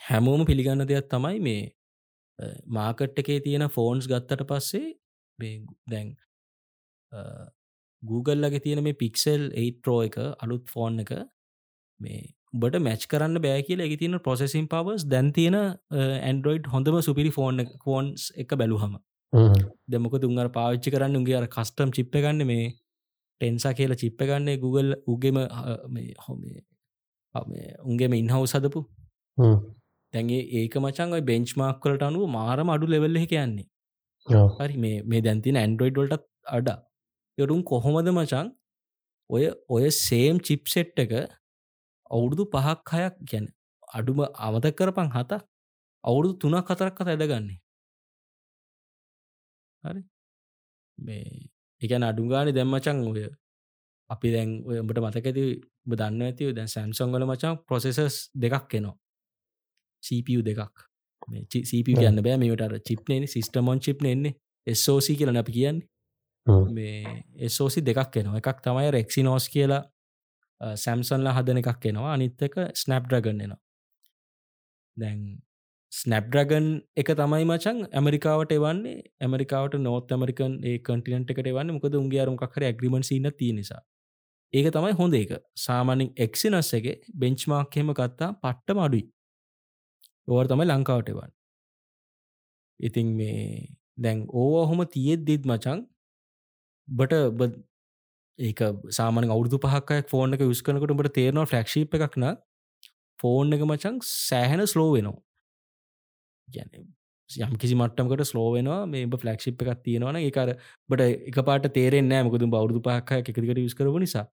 හැමෝම පිළිගන්න දෙයක් තමයි මේ මාකට් එකේ තියෙන ෆෝන්ස් ගත්තට පස්සේ දැන් Googleලගේ තියෙන මේ පික්සෙල් 8 ප්‍රෝ එක අලුත් ෆෝන් එක මේ බට මැච් කරන්න බෑ කියල එක තින පොසෙසින් පවස් දැන් තියෙන ඇන්ඩරෝයිඩ් හොඳම සුපිරි ෆෝන් ෆෝන්ස් එක බැලුහම දෙමක තුන්ගර පාවිච්චි කරන්න? උගේ අර කස්ටම් චිප්ප ගන්න මේ ටෙන්සා කියලා චිප්ප ගන්නේ Google උගෙම හොමේ උන්ගේම ඉන්හව සදපු තැන්ගේ ඒක මචන් ඔයි බෙන්ච්මාක් කලට අනුව මාරම අඩු ලෙවල්ල කියන්නේ හරි මේ දැන්තින ඇන්ඩරෝයිඩ් වලටත් අඩා යොරුම් කොහොමද මචන් ඔය ඔය සේම් චිප්සෙට් එක අවුරුදු පහක් හයක් ගැන. අඩුම අමතක් කරපං හත අවුරුදු තුනක් කතරක් කත ඇදගන්නේ. හරි. මේ එකන අඩුගාන දැම්මචන් ඔය අපි දැන් ඔයඹට මතකඇති දන්න ඇතිව දැන් සැම්සංගල මචන් ප්‍රොසෙසස් දෙකක් එනවා. CPU දෙකක්. CPU කියන්න බෑ මේට චිප්නේ සිස්ටමොන් චිප් එන්නේ. SOC කියලන අපි කියන්නේ මේ SOC දෙකක් එනවා. එකක් තමයි රෙක්සි නෝස් කියලා සැම්සන්ල හදන එකක් එනවා. අනිත්තක ස්නප් ඩ්‍රගන් එනවා. දැන් ස්නප්ඩ්‍රගන් එක තමයි මචන් ඇමරිකාවට එවන්නේ. ඇමරිකාවට නෝත් ඇමරිකන් ඒ කටිනට එකට වන්න මොකද උන්ගේ අරුමක්කර ඇග්‍රිමට සින්න තිය නිසා. ඒක තමයි හොඳ එක. සාමානින් එක්සිනස් එක බෙන්ච්මාක්හෙම කත්තා පට්ට මඩුයි ඕවර් තමයි ලංකාවට එවන් ඉතින් මේ දැන් ඕ හොම තියෙත් දිත් මචන් බට ඒක සාමන අවුදු පහක් ෆෝන එක විස්කනකට බට තේරනවා ෆලක්ෂිප් එකක්න ෆෝන් එක මචන් සෑහෙන ස්ලෝ වෙනවා. ගැන යම් කිසි මට්ටමකට ස්ලෝවෙනවා මේ ෆලක්ෂිප් එකක් තියෙනවන ඒකර බට එක පාට තේරෙන් නෑ මොකද බෞදු පහක් එකදිකට යස් කරපු නිසා.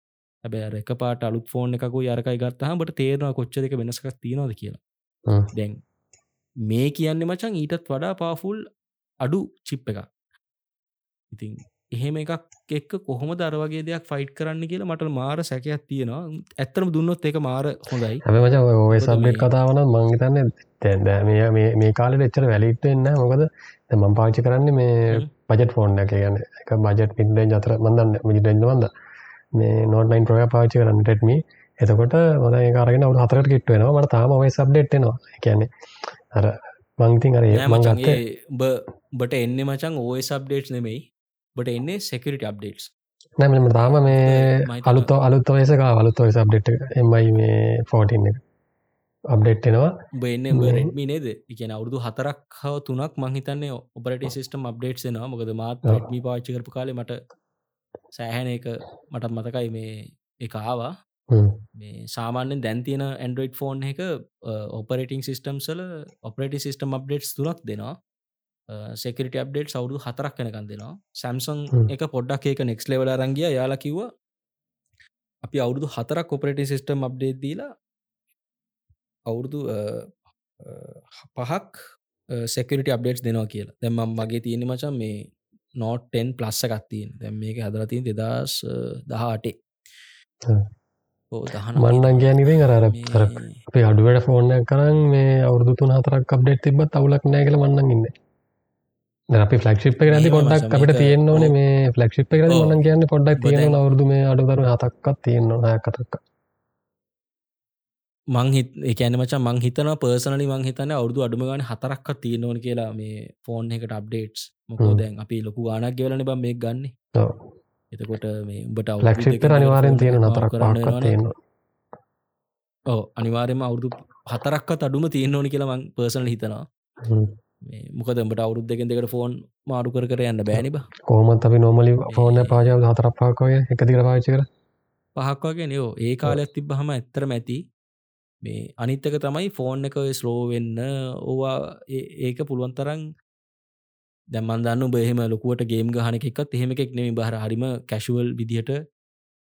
හැබැ එක පාට අලුත් ෆෝන් එකකු යරකයි ගත්තහම බට තේරවා කොච්චර එක වෙනසක් තියෙනවද කියලා. දැන් මේ කියන්න මචන් ඊටත් වඩා පාෆුල් අඩු චිප් එක ඉතින් එහෙම එකක් එක්ක කොහොම දරවගේ දෙයක් ෆයිට් කරන්න කියලා මට මාර සැකයක් තියෙනවා. ඇත්තරම දුන්නොත් එක මාර හොඳයි. හැම මච ඔය සබ්ලෙට් කතාවන මංහිතන්න තැන්ද මේ කාලෙ එච්චර වැලිට එන්න මොකද මං පාචි කරන්න මේ පජට ෆෝන් එක ගැන එක බජට් පින්ඩෙන් අතර මඳන්න මිටෙන්න්න වන්ද මේ නෝට්නයින් ප්‍රය පාචි කරන්න ටෙට්මි එතකොට මොද කාරගෙන අවු හතරට කිට්ට වෙනවා. මට තාම ඔය සබ්ඩෙට්නවා කියන්නේ අර මංතින් අර මංගත්තේ බට එන්න මචන් ඕය සබ්ඩේට් නෙමෙයි බට එන්නේ සෙකරිට අප්ඩේට්ස් නැමම තාම මේ අලුත්ත අලුත් ඔයසක අලුත් ඔය සබ්ඩෙට් එමයි මේ ෆෝටන් එක අප්ඩේට්නවා බන්න රෙඩ්මි නේද? එකන අවුදු හතරක් හව තුනක් මංහිතන්නේ ඔපරට සිස්ටම් අප්ඩේට් නවා මොකද මාත් රෙඩ්මි පාච්චි කරපු කාලේ මට සෑහැන එක මටත් මතකයි මේ එක ආවා. මේ සාමාන්‍යෙන් දැන්තියන ඇන්ඩරෝයිඩ් ෆෝන් එක ඔපරටිං සිිස්ටම් සල ඔපරටි සිිස්ටම් අප්ඩේට්ස් තුනක් දෙනවා සෙකට අප්ඩේට් සවුදු හතරක් කනකන් දෙනවා. සැම්සන් එක පොඩ්ඩක් ඒක නෙක්ස් ලෙවල රංගිය යාලා කිව්ව අපි අවුරුදු හතරක් කොපරට සිිස්ටම් අප්ඩේට් දීලා අවුරුදු පහක් සෙකට අප්ඩේට් දෙනවා කියලා. දැම මගේ තියෙන මචන් මේ නෝට්ටෙන් ප්ලස්ස එකත්තියෙන් දැම් මේක හදරතින් දෙදස් දහටේ මන්නන් ගෑනිවෙන් අර අපේ අඩුවට ෆෝර්න කරන්න මේ අවුරදු තුන් හතරක් අප්ඩේට් තිබත් අවුලක් නෑකල මන්නන් ඉන්න අපි ෆලක්ෂිප් එක නැති පොඩ්ඩක් අපිට තියෙන්න ඕන මේ ෆලක්ෂිප් එක මන කියන්න පොඩ්ඩක් තියෙන අවුරදු මේ අඩුදරු හතක්කත් තියෙන්න කතක්ක මංහිත එකන මච මං හිතන පර්සනලි මං හිතන අවුදු අඩුම ගන හතරක්ක තියෙනවන කියලා මේ ෆෝන් එකට අප්ඩේට්ස් මොකෝ දැන් අපි ලොකු ගානක් ගෙවලන බ මේ ගන්න. එතකොට මේ උඹට ලක්ෂිප් අනිවාරෙන් තියෙන නතරක් තියෙනවා. ඕ අනිවාරයම අවුදු හතරක්ක අඩුම තියෙන ඕනි කියලා මං පර්සනල හිතනවා මොකදට අවුරුද් දෙකෙන් දෙකට ෆෝන් මාරු කර කර යන්න බෑනිබ කෝමත් අපි නොමලි ෆෝන පාජාව හතර පාකය එකදික පාචි කර පහක් වගේ නයෝ ඒ කාලයක් තිබ්බහම ඇත්තරම ඇති. මේ අනිත්තක තමයි ෆෝන් එක ස්ලෝ වෙන්න ඕවා. ඒක පුළුවන් තරන් දැමන් දන්න බෙහෙම ලොකුවට ගේම් ගහන එකත් එහෙම එකෙක් නෙමි බහර හරිම කැශුවල් විදිහට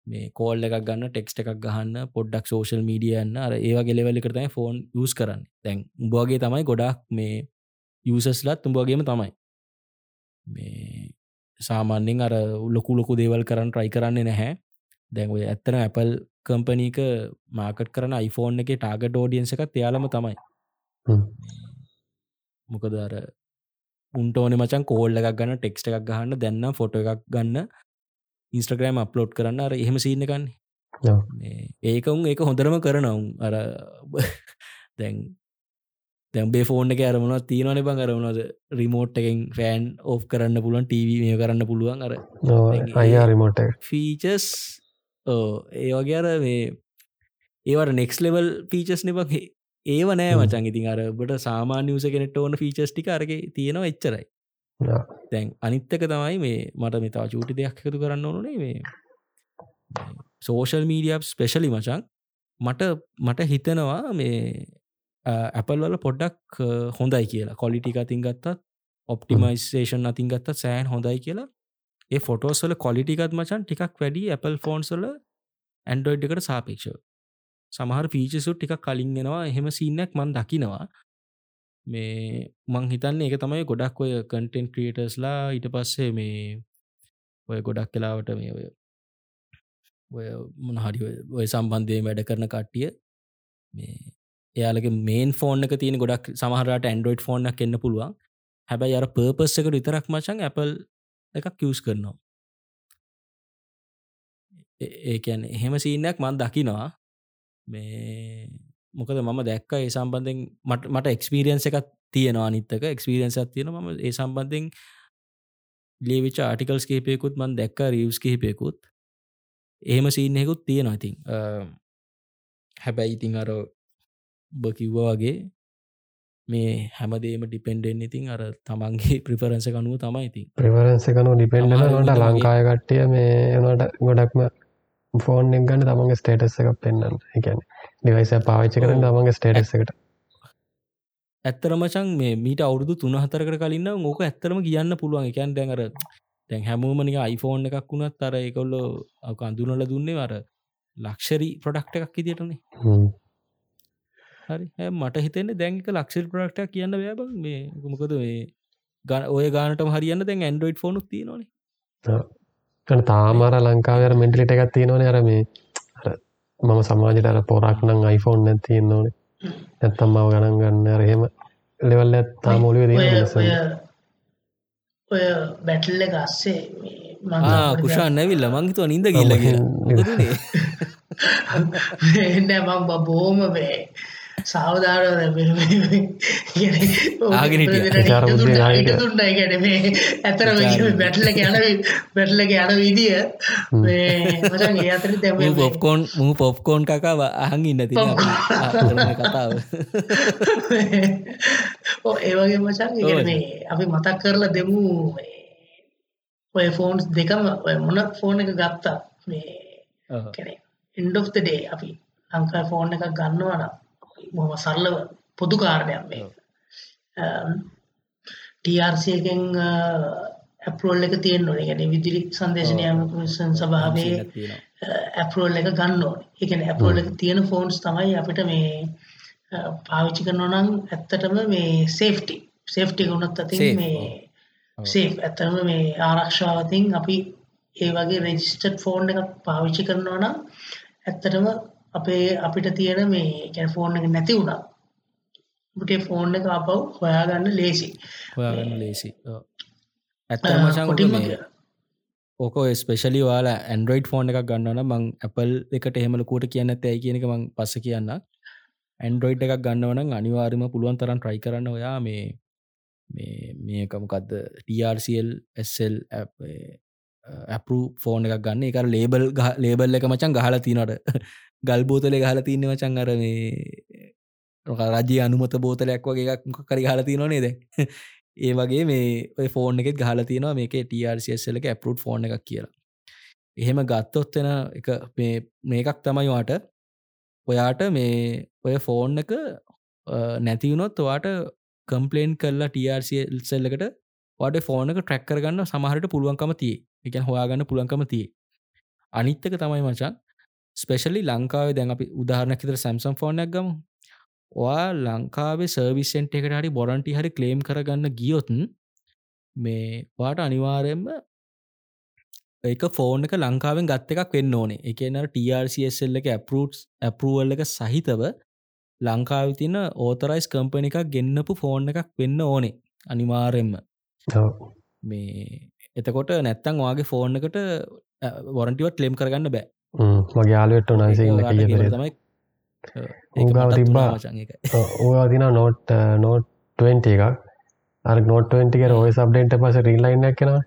මේ කෝල් එකක් ගන්න ටෙක්ස්ට එකක් ගහන්න පොඩ්ඩක් සෝෂල් මීඩියන්න අර ඒවා ගෙලවල්ලි කරතයි ෆෝන් යස් කරන්න. තැන් උඹගේ තමයි ගොඩක් මේ යසස්ලත් උඹගේම තමයි. මේ සාමාන්‍යෙන් අර උල්ලොකු ලොකු දේවල් කරන්න ට්‍රයි කරන්නේ නැහැ. දැන් ඔය ඇත්තන ඇපල් කම්පනීක මාකට් කරන iPhoneෆෝන් එක ටාගට ෝඩියන්ස එකත් යාලම තමයි. මොකද අර උන්ට ඕන මචන් කෝල්ල එකක් ගන්න ටෙක්ස්ට එකක් ගහන්න දැන්න ෆොට එකක් ගන්න ඉන්ස්ට්‍රග්‍රෑම් අප්ලෝඩ් කරන්න අර එහෙම සින්න කන්නේ ඒක උන් ඒක හොඳරම කරනවුන් අර දැන් දැම්බේ ෆෝන් එක අරමුණ තියෙනවන බං. අරමුණද රිමෝට් එකෙන් ෆෑන් ඕ් කරන්න පුළුවන් ටව මේ කරන්න පුළුවන්. අර අයා රිමෝට ෆීචස් ඒ වගේ අර මේ ඒවට නෙක්ස් ලෙවල් පීචස් නෙබක් ඒව නෑ මචන් ඉතින් අර බට සාමාන්‍ය වස කෙනෙට ඕන ෆීචස් ටික අරගේ තියෙනවා එච්චරයි. තැන් අනිත්තක තමයි මේ මට මෙතා චූටි දෙයක් එකතු කරන්න ඕනේ මේ සෝෂල් මීඩියප් ස්පෙශලි මචන් මට මට හිතනවා මේ ඇපල් වල පොඩ්ඩක් හොඳයි කියලා. කොලිටික අතින් ගත්තත් ඔප්ටිමයිසේෂන් අතින් ගත්තත් සෑන් හොඳයි කියලා. ඒ ෆොටෝස්වල කොලිටිකත් මචන් ටිකක් වැඩි ඇපල් ෆෝන්ස්වල ඇන්ඩෝයිඩ් එකට සාපේක්ෂව. සමහර පීචසු ටික කලින් එෙනවා. එහෙම සින්නක් මන් දකිනවා. මේ මං හිතන්නේ එක තමයි ගොඩක් ඔය කටෙන්් ක්‍රියටස්ලා ඊට පස්සේ මේ ඔය ගොඩක් කලාවට මේ ඔය ඔය මොනහරි ඔය සම්බන්ධය වැඩ කරන කට්ටිය මේ එයාලගේ මේන් ෆෝන් එක තියෙන ගොඩක් සමහරට ඇන්ඩරෝයිඩ් ෆෝන් එන්න පුළුවන්. හැබැයි අර පර්පස් එකට විතරක් මචන් Apple එකක් කිවස් කරනවා. ඒකැන එහෙම සීනයක් මන් දකිනවා. මේ මොකද මම දැක්ක ඒ සම්බන්ධෙන් මට මට එක්ස්පිරියන්ස එකක් තියෙනවා අනිත්තක එක්ස්පිරියන්සක් තියෙන ම ඒ සම්බන්ධෙන් ලේවිච ආටිකල්ස් කහිපයකුත් මන් දැක්ක රියවස් කිහිපයකුත්. එහෙම සීනයකුත් තියෙනවා ඉතින්. හැබැයි ඉතිං අර බකිව්ව වගේ මේ හැමදේම ඩිපෙන්ඩෙන් ඉතින් අර තමන්ගේ ප්‍රිෆරන්ස කනුව තමයි ඉතින්. ප්‍රවරන්ස කනු ඩිපෙන්ඩ නොට ලංකාය කට්ටිය මේ නට ගොඩක්ම ෆෝන් එක් ගන්න තමන්ගේ ස්ටේටස් එකක් පෙන්න්න එකැන ඩිවයිස පාවිච්චි කරන තමන්ගේ ස්ටේටස් එකට. ඇත්තරමචන් මේ මීට අවුදු තුන හතරකට කලින්න ඕක ඇත්තරම කියන්න පුළුවන්. එකන් දැඟර දැන් හැමෝමනික iPhoneෆෝන් එකක් වුණත් අර එකොල්ලො අක අඳුනල දුන්නේ වර ලක්ෂරි ප්‍රඩක්ට එකක් ඉදිටනේ හරි. මට හිතෙන්නේ දැංක ලක්ෂරි ප්‍රඩක්ටක් කියන්න බෑබ මේ ගොමකද මේ ගන ඔය ගානට හරියන්න දැන් ඇන්ඩරෝයිඩ් ෆෝනු තියනනේ තාමර ලංකාවර මෙන්ටලිට එකත් තියෙනවන. අර මේ මම සමාජයට අර පොරක් නම් iPhoneෆෝන් නැතියෙන් ඕනේ. නැත්තම් මව ගණන් ගන්න අරහෙම ලෙවල්ල ඇත්තා මොලිව ද ඔය බැටල්ල එක අස්සේ කුෂා නැවිල්ල මංහිතුව නින්ද ගිල්ලගේ එන්න මං බෝම බෑ සාවධාරව දුන්නයි ගැන මේ ඇතරම බැටල යන බැටලක යන විදිිය. ඒ අතර තැම පොප්කෝන් මූ පොප්කෝන් කකාව අහන් ඉන්න ති කතාව. ඒවගේ මචන් අපි මතක් කරලා දෙමු ඔය ෆෝන්ස් දෙකම මොන ෆෝන් එක ගත්තා? මේ කැනෙ ඉන්ඩ of the ඩේ අපි ලංකා ෆෝන් එක ගන්නවනම් මොම සරලව පොදු කාරණයක් මේ ටRCකෙන් ඇපරෝල් එක තියෙන් ඕන. ගැන විදිලි සංදේශනයම සභාවේ ඇපරෝල් එක ගන්න ඕන. එකන ඇපරෝල් එක තියෙන ෆෝන්ස් තමයි අපිට මේ පාවිච්චි කරනවනම් ඇත්තටම මේ සේෆ්ටි සේෆ්ටි ගුණත් අති මේ සේ ඇත්තම මේ ආරක්ෂාවතින් අපි ඒ වගේ රෙජිස්ටඩ් ෆෝන් එක පාවිච්චි කරනවා නම් ඇත්තටම අපේ අපිට තියෙන මේ කැන ෆෝන් එක නැති වුණා. බුටේ ෆෝන් එක අපව් හොයාගන්න ලේසි. හොයාගන්න ලේසි. ඇත්තමචන් ඕක ස්පෙශලි වාල ඇන්ඩරෝයිඩ් ෆෝන් එකක් ගන්නන මං ඇපල් එකට එහෙමලකූට කියන්න ඇයි කියන එක මං පස කියන්න ඇන්ඩරෝයිඩ් එකක් ගන්නවන අනිවාර්ම පුළුවන් තරන් ට්‍රයි කරන්න ඔයා මේ මේ මේකමකක්ද TRCL SL ඇපරු ෆෝන් එකක් ගන්න. එක ලේබල් ලේබල් එක මචන් ගහල තිනට ගල් බෝතලේ ගහල තින්න මචන් අර මේ රජය අනුමත බෝතලයක් වගේ එකක් මොක කරි හල තින නේද? ඒ වගේ මේ ෆෝන් එකෙත් ගහල තිනවා මේක TRCSL එක ඇපරුට් ෆෝන් එකක් කියලා. එහෙම ගත්තොත්වෙන එක මේකක් තමයි වාට ඔයාට මේ ඔය ෆෝන් එක නැතිවුණොත් ඔයාට කම්පලේන් කරලා TRCල්සල්ලකට වඩ ෆෝනක ට්‍රැක්කර ගන්න සමහට පුළුවන්කම තිය එක හොයාගන්න පුළන්කම තිය අනිත්තක තමයි මචන් ස්පෙශලි ලංකාවේ දැන් අපි උදාහරණකිතර සැම්සම් ෆෝනයක් ගම. ඔයා ලංකාවේ සර්විසෙන්ට එකට හරි බොරන්ටි හරි කලේම් කරගන්න ගියොතුන් මේ වාට අනිවාරයෙන්ම ඒක ෆෝන් එක ලංකාවෙන් ගත්ත එකක් වෙන්න ඕනේ. එකනර TRCSL එක ඇපරටස් ඇපරුවල් එක සහිතව ලංකාව තින ඕතරයිස් කම්පන එකක් ගෙන්න්නපු ෆෝන් එකක් වෙන්න ඕනේ. අනිවාරෙන්ම මේ එතකොට නැත්තං වාගේ ෆෝන් එකට වොරන්ටිවත් ලෙම් කරගන්න බෑ මගේ යාලුවට උනන්සේ තමයි. උගාව තිබ්බා. ඕවා තින නෝට් නෝට් 20 එකක්. අර නෝට්ටක රෝය සබ්ඩෙන්ට පස රීල්ලයින්නක් කෙනවා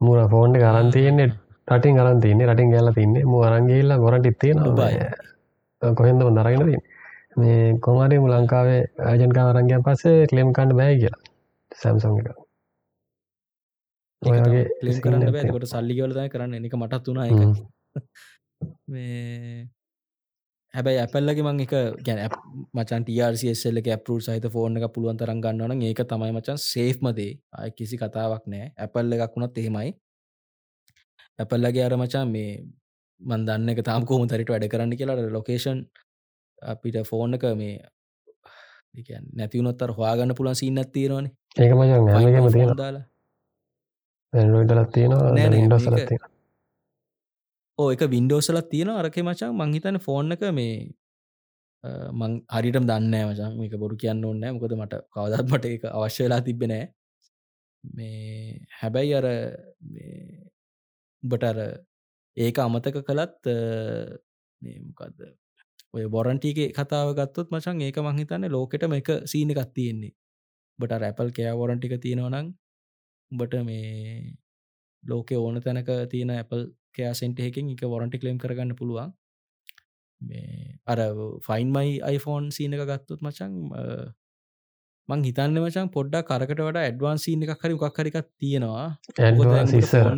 මුර ෆෝන්් කරන්තියන්නේ රටින් කරන්තින්නේ රටින් ගැල තින්නේ. මු අරන්ගේල්ලා ගොරට ඉත්තේ බය කොහෙන්දම දරගෙන තින් මේ කොමරි මු ලංකාවේ ආජන්කා අරංගයන් පස්සේ කලෙම් කණ්ඩ බෑ කියලා. සැම්සං එක. ඔයගේ බෑකොට සල්ලිගවලදය කරන්න. එක මටත් වුණා මේ හැබැයි ඇපල්ලගේ මං එක ගැන මචන් ටRCSL එක ඇපරු සහිත ෆෝර්න එක පුළුවන් තරන් ගන්නවන ඒක තමයි මචන් සේෆ්මදේ අය කිසි කතාවක් නෑ. ඇපල්ල එකක් වුණත් එහෙමයි. ඇපල්ලගේ අර මචන් මේ මන්දන්න එක තාම කෝම තරට වැඩ කරන්න කියලා ලොකේෂන් අපිට ෆෝර්න එක මේ නැතිවනොත්තර හවාගන්න පුළන් සින්නත් තීරවාන ඒක මචන් දාලා. ඇඩලත් තියෙනවා. ඉන්ඩෝසලත් තියෙන ඕ එක වින්ඩෝසලත් තියෙන අරක මචා මංහිතන ෆෝන් එක මේ මං හරිටම් දන්න මචා. මේක බොරු කියන්න ඕන්න මොකද මට කවදත් මට එක අවශ්‍යලා තිබෙනෑ මේ හැබැයි අර උඹට අර ඒක අමතක කළත් මොකක්ද ඔය බොරන්ටිගේ කතාව ගත්තොත් මචන් ඒක මංහිතන්න ලෝකෙටම එක සීන එකත් තියෙන්නේ. බට රැපල් කෑ වොරන්ටික තියෙනවනං උඹට මේ ලෝක ඕන තැනක තියෙන Apple කෑ සෙන්ටහකින් එක වොරන්ටි කලම් කරගන්න පුළුවන්. මේ අර ෆයින්මයි iPhoneෆෝන් සීන එක ගත්තුත් මචන් මං හිතන්න මචන් පොඩ්ඩක් කරකට වඩ ඇඩ්වාන්සීන එක හරි එකක් හරිකක් තියෙනවා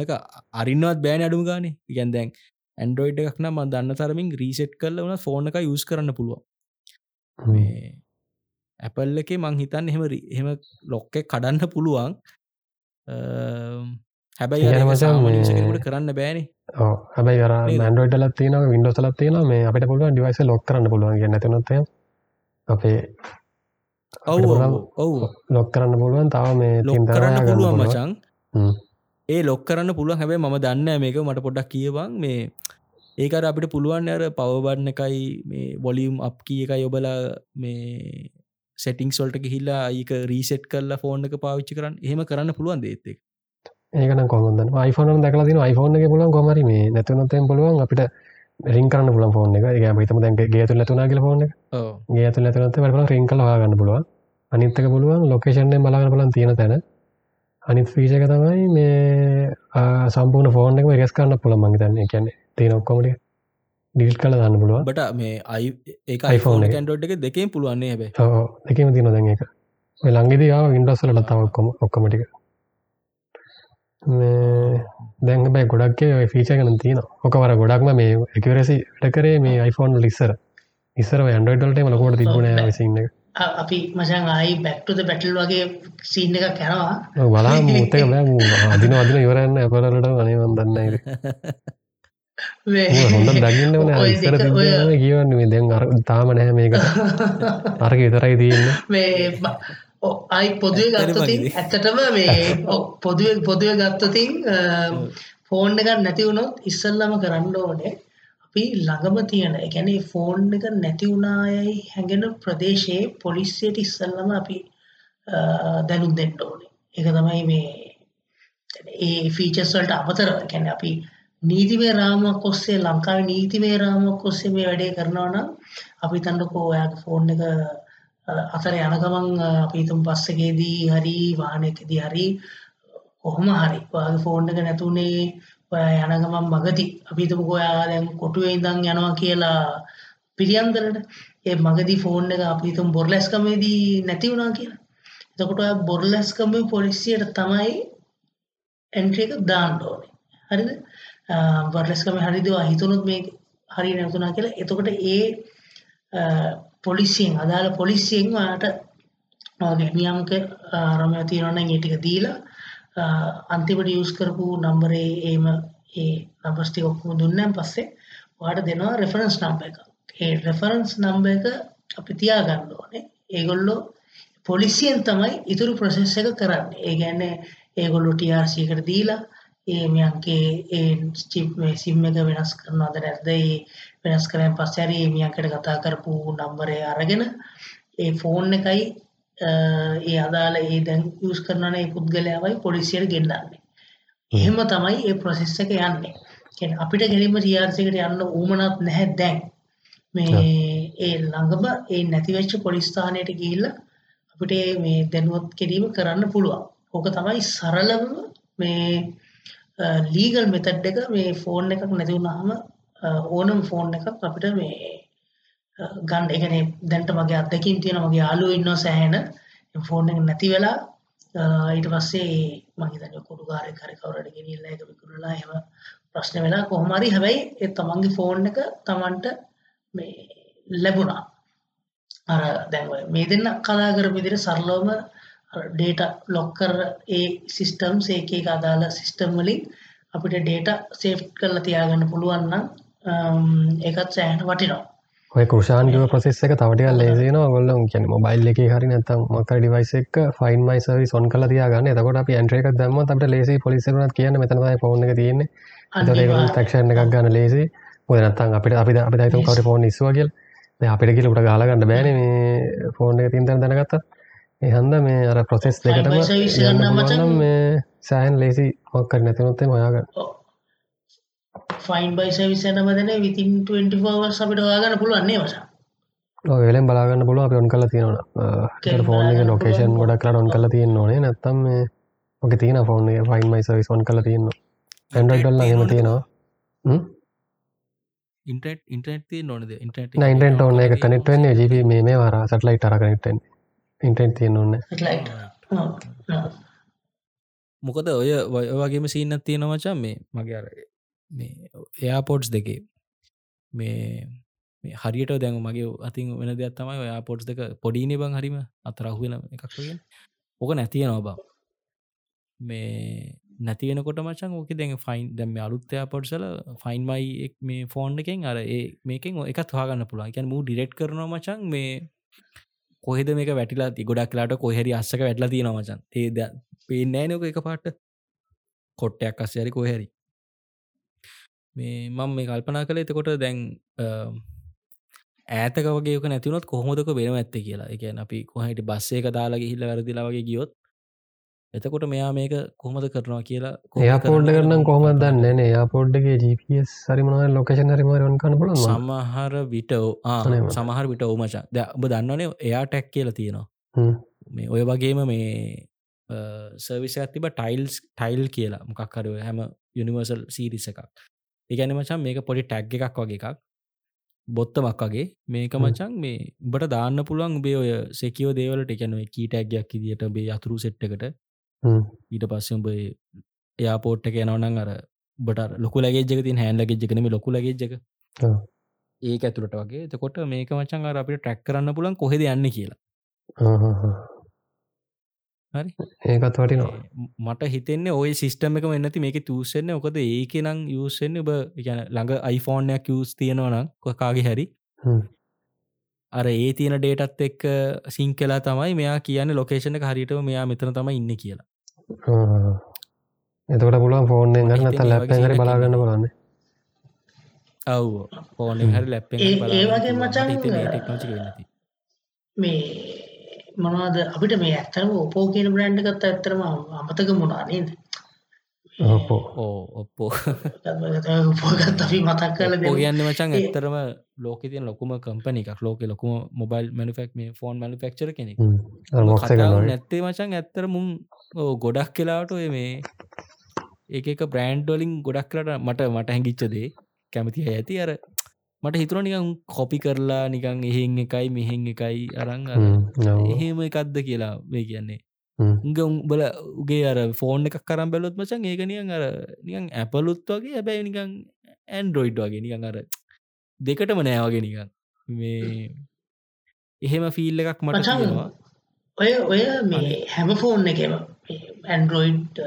එක අරින්නවත් බෑන අඩුම ගානේ. ඉගැන් දැන් ඇන්ඩරෝයිඩ් එකක් නම් දන්න තරමින් රීසෙට් කරල වන ෆෝන එක යුස් කරන්න පුළුවන්. ඇපල් එක මං හිතන්න එහෙම එහෙම ලොක්ක කඩන්න පුළුවන්. හැබැයි මේ- සාමනිසකට කරන්න බෑන හැබයි අර නේද? මන්ඩෝයිඩ ලත් තියන විඩෝස් ලත් තියෙන මේ අපට පුළුවන් ඩිවයිස ලොක් කරන්න පුළුවන් කිය නැතිනොත්තය අපේ ඔව් ඔව් ලොක් කරන්න පුළුවන්. තාව මේ ලොක් තින් කරන්න තරවා පුළුවන් ගන්න මචන්. ඒ ලොක් කරන්න පුළුවන්. හැබැයි මම දන්න මේක. මට පොඩ්ඩක් කියවන් මේ ඒකට අපිට පුළුවන් අර පවබන්න එකයි මේ වොලියම් අප් කිය එකයි ඔබලා මේ සෙටිං සොල්ට හිල්ලා ඒක රීසෙට් කරලා ෆෝන් එක පාවිච්චි කරන්න. එහෙම කරන්න පුළුවන් දේත් එක ඒකන කොමද iPhone දැකල තින iPhone එක පුළුවන් කොමරි මේ නැතුනතෙන් පුළුවන් අපිට රින් කරන්න පුලන් ෆෝන් එක. එක හිතම දැන් ගේතු ලතුනා කියල ෆෝන් එක. ඕ ගේතු ලතුනත වල රින් කල වාගන්න පුළුවන්. අනිත්තක පුළුවන් ලොකේෂන්ය මලාගන්න පුලන් තියෙන තැන. අනිත් ෆීෂක තමයි මේ සම්පූර්ණ ෆෝන් එක ගෙස් කරන්න පුළ මංගතන්න කියන්නේ තියෙන ඔක්කොමට ඩිල් කල දන්න පුළුවන්. බට මේ අයි ඒ iPhone iPhone එක. එක දෙකෙන් පුළුවන්නේ හැබේ දෙකම තින දැන් එක ලංගෙදී ආව ඉන්ඩස්සලට තව ඔක්කොම ඔක්කොමටික දැන් බයි ගොඩක්ේ ඔය ෆීච ගන තියන ඕකවර ගොඩක්ම මේ එකවරසි ටකරේ මේ iPhone ලිස්සර ඉස්සර. ඇන්ඩෝයිඩල්ට මලකොට තිබුණ සින්න අපි මචන් ආයි බැක්ටුද බැටල් වගේ සීන් එක කැනවා බලා මුත්තක බෑ. අදින අදින ඉවරන්න ඇපරලට අනේවන් දන්න හොඳ දකින්න වන ඉස්සර කියවන්න දැන් අර තාම නැහැ මේකට. අරක විතරයි තියන්න අයි පොදුව ගත්තතින්. ඇත්තටම මේ පොදුව පොදුව ගත්තතින් ෆෝන් එකක් නැති වුණොත් ඉස්සල්ලම කරන්න ඕනේ. අපි ළඟම තියෙන එකැන ෆෝන් එක නැති වුණායයි හැඟෙන ප්‍රදේශයේ පොලිසියට ඉස්සල්ලම අපි දැනුම් දෙන්න ඕනේ. එක තමයි මේ ඒ ෆීචස් වලට අමතර කැන අපි නීතිමය රාමක් ඔස්සේ ලංකාව නීතිමය රාමක් ඔස්සේ මේ වැඩේ කරනවා නම් අපි තන්නකෝ ඔයාගේ ෆෝන් එක අතර යන ගමන් අ, අපි හිතමු බස් එකේදී හරි වාහනයකදී හරි කොහොම හරි ඔයාගේ ෆෝන් එක නැතුනේ ඔයා යන ගමන් මගදී අපි හිතමුකෝ ඔයා දැන් කොටුවේ ඉඳන් යනවා කියලා පිළියන්දරට ඒ මගදී ෆෝන් එක අපි හිතමු බොර්ලැස්කමේදී නැති වුණා කියලා. එතකොට ඔයා බොර්ලැස්කමේ පොලිසියට තමයි එන්ට්‍රි එක දාන්න ඕනේ. හරිද? බොර්ලැස්කමේ හරිද ඔයා හිතුනොත් මේ හරිය නැතුණා කියලා. එතකොට ඒ අ, පොලිසියෙන් අදාළ පොලිසියෙන් ඔයාට ඔයාගේ නියමක ආරම්භය තියෙනවා නම් ඒ ටික දීලා අ, අන්තිමට යූස් කරපු නම්බරේ ඒම ඒ නම්බර්ස් ටික ඔක්කොම දුන්නාන් පස්සේ ඔයාට දෙනවා රෙෆරන්ස් නම්බර් එකක්. ඒ රෙෆරන්ස් නම්බර් එක අපි තියාගන්න ඕනේ. ඒගොල්ලෝ පොලිසියෙන් තමයි ඉතුරු ප්‍රොසෙස් එක කරන්නේ. ඒ කියන්නේ ඒගොල්ලෝ TRC එකට දීලා ඒ මියන්ගේ ඒ මේ සිම් එක වෙනස් කරනවද නැද්ද ඒ වෙනස් කරන් පස්සේ හරි මියන්කට කතා කරපු නම්බරය අරගෙන ඒ ෆෝන් එකයි ඒ අදාළ ඒ දැන් යූස් කරනනේ ඒ පුද්ගලයාවයි පොලිසියට ගෙන්නන්නේ. එහෙම තමයි ඒ ප්‍රොසෙස් එක යන්නේ. කියන්නේ අපිට ගෙලින්ම TRC එකට යන්න ඌමනක් නැහැ දැන්. මේ ඒ ළඟම ඒ නැතිවෙච්ච පොලිස් ස්ථානයට ගිහිල්ලා අපිට මේ දැනුවත් කිරීම කරන්න පුළුවන්. ඕක තමයි සරලම මේ ලීගල් මෙතඩ් එක මේ ෆෝන් එකක් නැති වුණාම අ, ඕනම ෆෝන් එකක් අපිට මේ අ, ගන්න. ඒ කියන්නේ දැන්ට මගේ අත්දැකීම් තියෙනවා මගේ යාළුවෝ ඉන්නවා සෑහෙන. ෆෝන් එක නැති වෙලා අ, ඊට පස්සේ මම හිතන්නේ කුඩුකාරයෙක් හරි කවුරුහරි ගෙනියලා ඒක විකුණලා එහෙම ප්‍රශ්න වෙලා කොහොම හරි. හැබැයි ඒ තමන්ගේ ෆෝන් එක තමන්ට මේ ලැබුණා. අර දැන් ඔය මේ දෙන්න කතා කරපු විදිහට සරලවම ඩේටා ලොක් කර ඒ සිස්ටම්ස් එක එක අදාළ සිස්ටම් වලින් අපිට ඩේටා සේව් කරලා තියාගන්න පුළුවන් නම් අම්, ඒකත් සෑහෙන වටිනවා. ඔය කෘෂාන්ගව ප්‍රසෙස් එක තවටික ලේසින ගොල්ල කියන මොබයිල් එක හරි නැතම් මක ඩිවයිස එක ෆයින් මයි සවි සොන් කල තියාගන්න. එතකොට අපි ඇන්ට්‍රේක දම අපට ලේසි පොලිසරුනත් කියන්න. මෙතනයි එක තියෙන්නේ. තක්ෂණ එකක් ගන්න ලේසි ඔය නත්තන් අපිට අපි අපි දයිතු කට ෆෝන් ඉස්වාගල් අපිට කියලට ගාලගන්න බෑන මේ ෆෝන් එක තින්තර දැනගත්ත එහන්ද මේ අර ප්‍රොසෙස් දෙකටම මේ සෑහන් ලේසි මොක්කර නැතිනොත්තේ හොයාගන්න. ෆයින් බයි සර්විස් යන බදන විතින් 24 hours අපිට හොයාගන්න පුළුවන් නේ මචං. වෙලෙන් බලාගන්න පුළුව අපි ඔන් කල තියෙනවා. Phone location. ගොඩක් කලා ඔන් කල තියන්න ඕනේ. නැත්තම් මේ ඕක තියෙන ෆෝන් එක ෆයින් මයි සවිස් ඔන් කල තියන්න ඇන්ඩල් හෙම? තියෙනවා ඉන්ටරට් ඉන්ටරට් නොනද ඉන්ටරට ඉන්ටෙන්ට ඔන්න එක කනෙක්ටන්නේ ජීප මේ මේ වර සටලයිට අර කනෙක්ටන් ඉන්ටෙන්ට තියන්න. ඕන්න. මොකද ඔය ඔය වගේම සීනත් තියෙන මචන් මේ මගේ අර මේ එයාපෝට්ස් දෙකේ. මේ මේ හරියට දැන් මගේ අතින් වෙන දෙයක් තමයි ඔයා පොට්ස් දෙක පොඩිනේ බං හරිම අතරහුවෙන එකක් වගෙන ඕක නැතිය නොබා මේ නැතිවෙනකොට මචන් ඕක දැන් ෆයින් දැම අලුත්තයා පොට්සල ෆයින්මයි මේ ෆෝන් එකෙන් අර ඒ මේකෙන් එකත් හගන්න පුළුවන්. එකැන මූ ඩිරෙට් කරන මචන් මේ කොහෙද මේක වැටිලා ති ගොඩක් ලාට කොහෙරි අස්සක වැටලා තියෙන මචන්. ඒද පේනෑ නක එක පාට කොට්ටයක් අස්සයරි කොහැරි මේ මං මේ කල්පනා කළ එතකොට දැන් ඇතක වගේ නැතිවනොත් කොහොමදක වෙන ඇත්ත කියලා. එකන අපි කොහට බස්සේක දාලාගේ හිල්ල වැරදිලා වගේ ගියොත් එතකොට මෙයා මේක කොහොමද කරනවා කියලා එයාපෝඩ් කරනම් කොහොම දන්න යාපෝඩ්ගේ GPS සරිමන ලොකේෂන් හරිමරන් කන පුල සමහර විටෝ සමහර විට ඕමචා ද ඔබ දන්නනේ එයා ටැක් කියල තියෙනවා. මේ ඔය වගේම මේ සර්විස ඇතිබ ටයිල්ස් ටයිල් කියලා. මොකක්කරව හැම යුනිවර්සල් සීරිස එකක්. ඒගැන මචන් මේක පොඩි ටැග් එකක් වගේ එකක්. බොත්තමක් වගේ. මේක මචන් මේ උඹට දාන්න පුළුවන් උබේ ඔය සෙකෝ දේවලට. එකනව කීටැක්ගයක් ඉදිට බේ අතුරු සෙට්ටකට ඊට පස්සේ උඹ එයාපෝට් එක යනවනං අර බට ලොකු ලගේ තින් හැන් ලගේ කනම ලොකු ලගේජක ඒක ඇතුළට වගේ. තකොට මේක මචන් අර අපිට ට්‍රැක් කරන්න පුලන් කොහෙද යන්න කියලා. හරි. ඒකත් වටිනවා. මට හිතෙන්නේ ඔය සිිස්ටම එක එන්නති මේක තුසෙන්න ඔකද ඒක නම් යුසෙන්න්න ඔබ ගැන ළඟ අයිෆෝර්නයක් යස් තියෙනවනම් කොකාගේ හැරි. අර ඒ තියෙන ඩේටත් එක් සිං කලා තමයි මෙයා කියන්න ලොකේෂන හරිටම මෙයා මෙතන තමයි ඉන්න කියලා එතකට පුළුවන් ෆෝර්න් ගන්න ත ලැප් හරි බලාගන්න බලන්න. ඔව්. ෆෝන් හරි ලැප් ඒ වගේ මචන් මේ මොනවාද අපිට මේ ඇත්තරම ඔපෝ කියන බ්‍රන්ඩ් ගත්ත ඇත්තරම අමතක මුණා නේද? ඔපෝ ඔප්පෝ උපෝගත් අපි මතක් කල කියන්න මචන් ඇත්තරම ලෝක තියන ලොකුම කම්පන එකක්. ලෝක ලොකුම මොබයිල් මනිෆෙක් මේ ෆෝන් මනිෆෙක්චර කෙනෙක්. නැත්තේ මචන් ඇත්තර මුම් ගොඩක් කියලාට ඔය මේ ඒක එක බ්‍රෑන්්ඩෝලින් ගොඩක් කරට මට මට හැඟිච්චදේ කැමති ඇති. අර මට හිතුර නිකං කොපි කරලා නිකං එහෙන් එකයි මෙහෙන් එකයි අරං එහෙම එකක්ද කියලා වේ කියන්නේ. උග උඹල උගේ අර ෆෝන් එකක් කරම් බැලොත් මචන් ඒකනියන් අර නිකන් ඇපලුත් වගේ හැබැයි නිකං ඇන්ඩරෝයිඩ් වගේ නිකං අර දෙකටම නෑවගේ නිකං මේ එහෙම ෆිල් එකක් මට ඔය ඔය මේ හැම ෆෝන් එකම ඇන්ඩරෝයිඩ්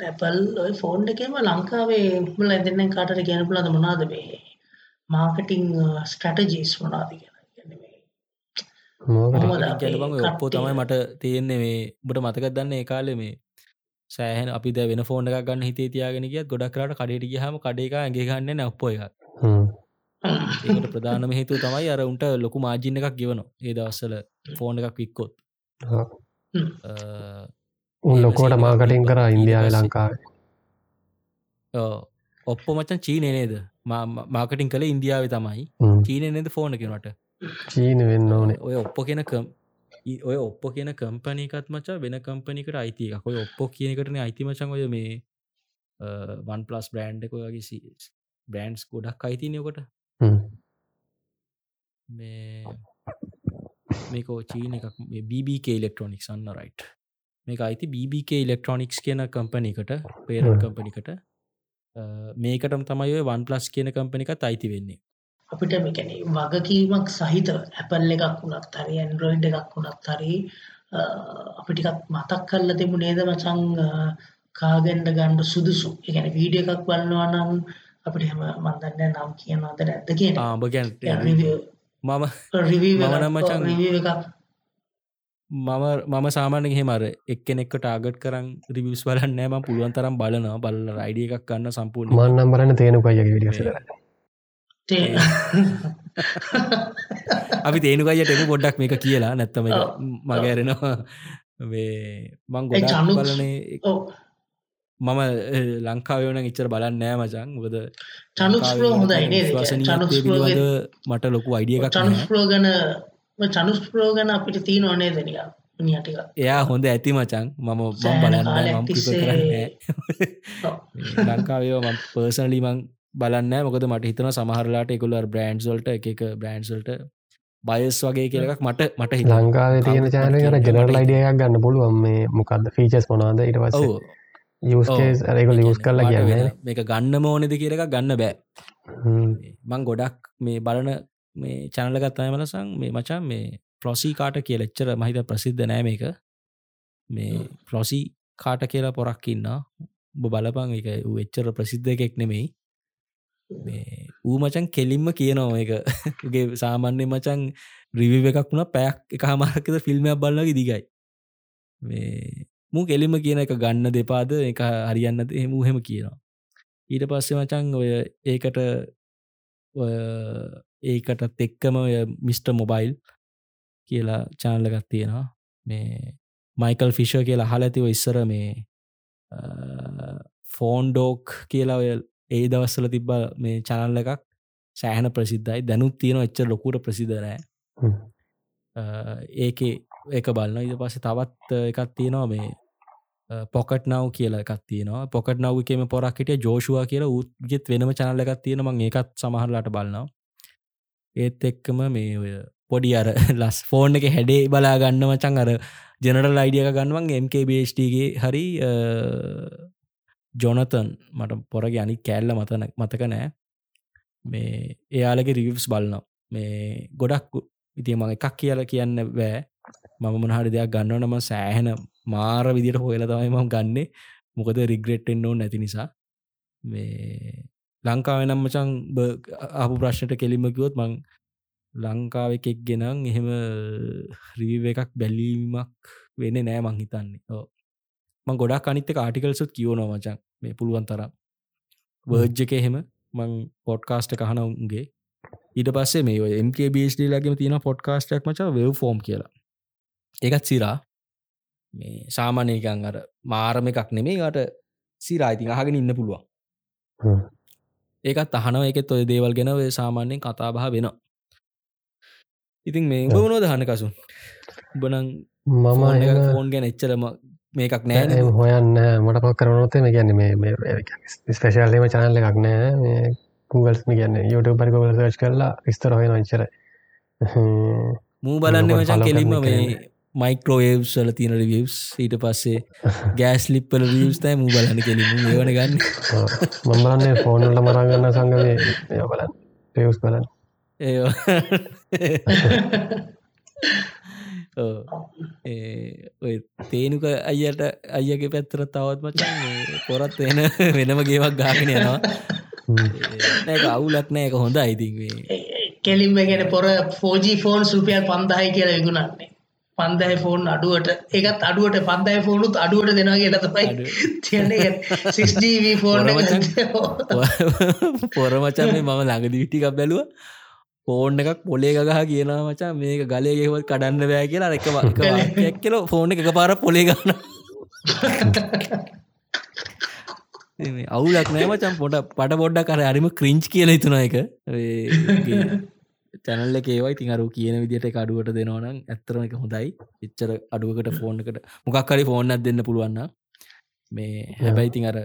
ඇපල් ඔය ෆෝන් එකම ලංකාවේ මුල ඇදන්න කාටට ගැන පුලද මොනාද මේ මාර්කටිං ස්ටටජීස් මොනාද කියලා? ඔප්පෝ තමයි මට තියෙන්නේ මේ බට මතකත් දන්න ඒ කාලෙ මේ සෑහන අපි ද වෙන ෆෝන එකක් ගන්න හිතේ තියාගෙන කිය ගොඩක් කරට කඩට ගහම කඩේක ඇගේ ගන්න නැප්පෝ එකක්. ඒකට ප්‍රධානම හේතු තමයි අර උන්ට ලොකු මාජින්න එකක් ගෙවන ඒ දවස්සල ෆෝන එකක් වික්කොත් උන් ලොකෝට මාකටින් කර ඉන්දියාව ලංකාව. ඔප්පො මචන් චීනය නේද? මාකටින් කළ ඉන්දියාව තමයි. චීනය නේද ෆෝන කෙනට චීන වෙන්න ඕනේ. ඔය ඔප්පෝ කෙනකම් ඔය ඔප්පෝ කියන කම්පනීකත් මචා වෙන කම්පනිකට අයිති එකක්. ඔය ඔප්පෝ කියනකටන අයිතිමචන් ඔය මේ වන් පලස් බ්‍රන්් එක වගේ බ්‍රන්ඩ්ස් ගොඩක් අයිතිනයකොට මේ මේකෝ චීන එකක් BBK ඉලෙක්ට්‍රොනික් සන්න රයිට් මේක අයිති BBK ඉලෙක්ට්‍රොනික්ස් කියන කම්පනිකට පේර කම්පනිකට මේකටම තමයි වන් පලස් කියන කම්පනිකත් අයිති වෙන්නේ. අපිට මෙකැන වගකීමක් සහිත ඇපල් එකක් වුණත් හරි ඇන්ඩරෝයිඩ් එකක් වුණත් හරි අපිටිකත් මතක් කල්ල තිබු නේද මචං? කාගෙන්ඩ ගණ්ඩ සුදුසු? එකැන වීඩිය එකක් වන්නවා නම් අපිට හැම මන්දන්න නම් කියනවාද ඇත්ත කියන ආඹ ගැන් මම මනමචන් එකක් මම මම සාමාන්‍ය හෙමර එක්කෙනෙක්ක ටාගට් කරන් රිවිස් බලන්න නෑම පුළුවන් තරම් බලනවා. බල රයිඩිය එකක් කන්න සම්පූර්ණ මන්නම් බලන්න තේනු පයගේ විඩියස අපි තේනුකයියට එම පොඩ්ඩක් මේක කියලා. නැත්තම මගඇරෙනවා මං ගොඩ බලනේ මම ලංකාවයන ඉච්චර බලන්න නෑ මචන් ොද චනුස්ලෝ මට ලොකු අයිඩිය එකක් චනුස්ලෝ ගන චනුස්ප්‍රෝ ගන අපිට තිීන ඕනේ දෙනික නිටික එයා හොඳ ඇති මචන් මම මම් බලන්න මම් කරන්න ලංකාවයෝ ම පර්සනලිමං බලන්න මොකද මට හිතන සමහරලාට එකුල බ්‍රන්ඩ්ස්වල්ට එක බ්‍රන්ඩ්ස්වල්ට බයස් වගේ කියලක් මට මට හි ලංකාව තියෙන චාන කර ජනල් අයිඩියක් ගන්න පුළුවන් මේ මොකක්ද ෆීචස් මොනාද ඉට පස අරක ලියස් කරලා කියන්නේ. මේක ගන්න මෝනෙද කියර එක ගන්න බෑ. මං ගොඩක් මේ බලන මේ චැනලගත් අයමලසං මේ මචන් මේ ප්‍රොසී කාට කිය ලෙච්චර මහිත ප්‍රසිද්ධ නෑ මේක. මේ ප්‍රොසී කාට කියලා පොරක් ඉන්න උඹ බලපං එක එච්චර ප්‍රසිද්ධ එකෙක් නෙමෙයි. මේ ඌ මචන් කෙලින්ම කියනවා එක ගේ සාමාන්‍ය මචන් රිවි එකක් වුණ පැයක් එක හමරකද ෆිල්ම්යක් බලන්නගේ දිගයි. මේ මු කෙලිම කියන එක ගන්න දෙපාද එක හරියන්නද එහම හෙම කියනවා. ඊට පස්සේ මචන් ඔය ඒකට ඒකටත් එක්කම මිස්ට මොබයිල් කියලා චානලගත් තියෙනවා. මේ මයිකල් ෆිෂ කියලා හල ඇතිව ඉස්සර මේ ෆෝන් ඩෝක් කියලා ඔය ඒ දවස්සල තිබ්බ මේ චනල්ල එකක් සෑහන ප්‍රසිද්ධයි. දැනුත් තියෙන එච්ච ලොකුට ප්‍රසිදරෑ. ඒක ඒක බලන්න ඉද පස්සේ තවත් එකත් තියෙනවා මේ පොකට් නව් කියලා එකත් තියෙනවා. පොකට් නව්කම පොරක් හිටිය. ජෝෂවා කියලා උත්ගෙත් වෙනම චනල්ල එකත් තියෙන මං ඒකත් සමහරලාට බලන්නවා ඒත් එක්කම මේ ඔය පොඩි අර ලස් ෆෝන් එක හැඩේ බලා ගන්න මචන් අර ජනරල් අයිඩියක ගන්නවන් MKBHTගේ හරි ජොනතන් මට පොරග අනි කෑල්ල මතන මතක නෑ. මේ එයාලගේ රිවස් බලන්න මේ ගොඩක් ඉති මං එකක් කියල කියන්න බෑ. මම මොනහරි දෙයක් ගන්න නම සෑහෙන මාර විදිට හොයල තමයි මම ගන්නේ. මොකද රිග්‍රෙට්ෙන්න්නෝ නැති නිසා. මේ ලංකාව නම්මචන් අපපු ප්‍රශ්නට කෙලිමකිවොත් මං ලංකාව එකෙක් ගෙනං එහෙම රිව එකක් බැලීමක් වෙන නෑ මං හිතන්නේ. මං ගොඩක් අනිත්තක ආටිකල්සුත් කියවනවා මචන් මේ පුළුවන් තරම්. වර්ජ් එක එහෙම මං පොඩ්කාස්ට කහන උන්ගේ. ඊට පස්සේ මේ MKBD ලගේම තියෙන පොඩ්කාස්ටක් මච වෙව් ෆෝම් කියලා. ඒකත් සිරා මේ සාමානයකන් අර මාරම එකක් නෙමේ ට සිරායිතින් අහගෙන ඉන්න පුළුවන්. ඒකත් අහනව. එකෙත් ඔය දේවල් ගැන ඔය සාමාන්‍යයෙන් කතාබහ වෙනවා. ඉතින් මේ ඔව්. උබනෝද හන කසුන්? උබනං මම ෆෝන් ගැන එච්චරම මේකක් නෑ හොයන්න මට පක් කරනොත් මේ ගැන මේ ස්පේශල්ලම චනල්ල එකක් නෑ. මේ Googles කියන්න YouTube පරි ගොල සච් කරලා විස්තර හොය නොච්චර මූ බලන්න මචන් කෙලින්ම මේ කෙනෙක්. මයිකරෝවව්සල තියෙන රිවියස් ඊට පස්සේ ගෑස් ලිප්පල රියස් තයි මූ බලන්න කෙලිම ඒවන ගන්න. මම්බලන්නේ ෆෝනල්ට මරගන්න සංගවේ පයස් බලන් ඒ ඔව්. ඒ ඔය තේනුක අයියට අයියගේ පැත්තර තවත් මචන් පොරත් වෙන වෙනම ගේවක් ගාගෙන යනවා. නැක අවුලක් නෑ. එක හොඳ අයිතින්ේ කෙලින්ම ගෙන පොර ෆෝජී ෆෝන් සුපියල් පන්දහයි කියලා විගුණන්නේ පන්දයි ෆෝන් අඩුවට. ඒකත් අඩුවට පන්දයි ෆෝනුත් අඩුවට දෙනවා කියලා තමයි. තියන්නේ 6GB ෆෝන් පොර මචන් මේ මම ළඟදි විටිකක් බැලුව. ෆෝන් එකක් පොලේ ගහ කියන මචා. මේක ගලයගෙවත් කඩන්න බෑ කියලා එක වක් කියල ෆෝන් එක පාර පොලේ ගන්න අවුලක් නෑ මචන් පොට පට පොඩ්ඩක් කර අරිම ක්‍රිංච් කියල හිතුන එක චැනල්ල ඒවයි තින් අරු කියන විදිට අඩුවට දෙනවනම් ඇත්තරම එක හොඳයි. එච්චර අඩුවකට ෆෝන්කට මොකක්කරි ෆෝන්නත් දෙන්න පුළුවන්න මේ හැබැයි තින් අර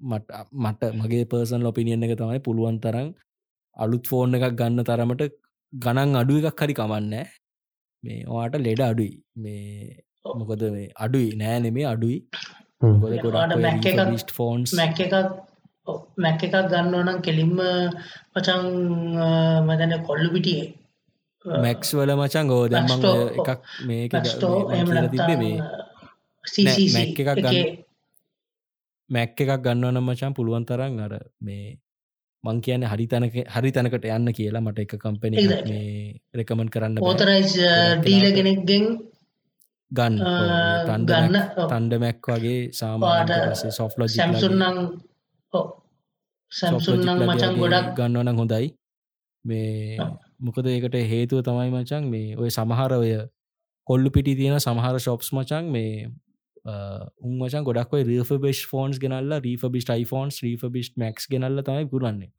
මට මට මගේ පර්සන් ලොපිනියන්න එක තමයි පුළුවන් තරම් අලුත් ෆෝන් එකක් ගන්න තරමට ගණන් අඩුව එකක් හරි කමන්න. මේ වාට ලෙඩ අඩුයි. මේ මොකද මේ අඩුයි. නෑ නෙමේ අඩුයි. ෆෝන්ස් මැක් එකක් මැක් එකක් ගන්න ඕනම් කෙලින්ම පචන් මදන කොල්ලු පිටියේ. මැක්ස් වල මචන් ගෝ දැම්මං එකක් මේක තිබේ මේ එකක් එකේ. ගන්න. මැක් එකක් ගන්න නම් මචන් පුළුවන් තරන් අර මේ මං කියන හරි තැනක හරි තැනකට යන්න කියලා මට එක කම්පනි. මේ රෙකමන් කරන්න ගොඩක් ඩීල කෙනෙක්ගෙන් ගන්න. ඔව්. තන්ඩ මැක් වගේ සාමාන්‍ය සොෆ්ලෝ සැම්සුන්නම් සැම්සුන්නම් මචන් ගොඩක් ගන්නවන හොඳයි. මේ. මොකද ඒකට හේතුව තමයි මචන් මේ ඔය සමහර ඔය කොල්ලු පිටි තියෙන සමහර ශොප්ස් මචන් මේ උන්මචන් ගොඩක් රීෆ බෙස් ෆෝන්ස් ගෙනල්ල රීෆ බිස්ට යිෆෝන්ස් රීෆ බිස්ට මක්ස් ගෙනල්ල තමයි පුරන්නේ.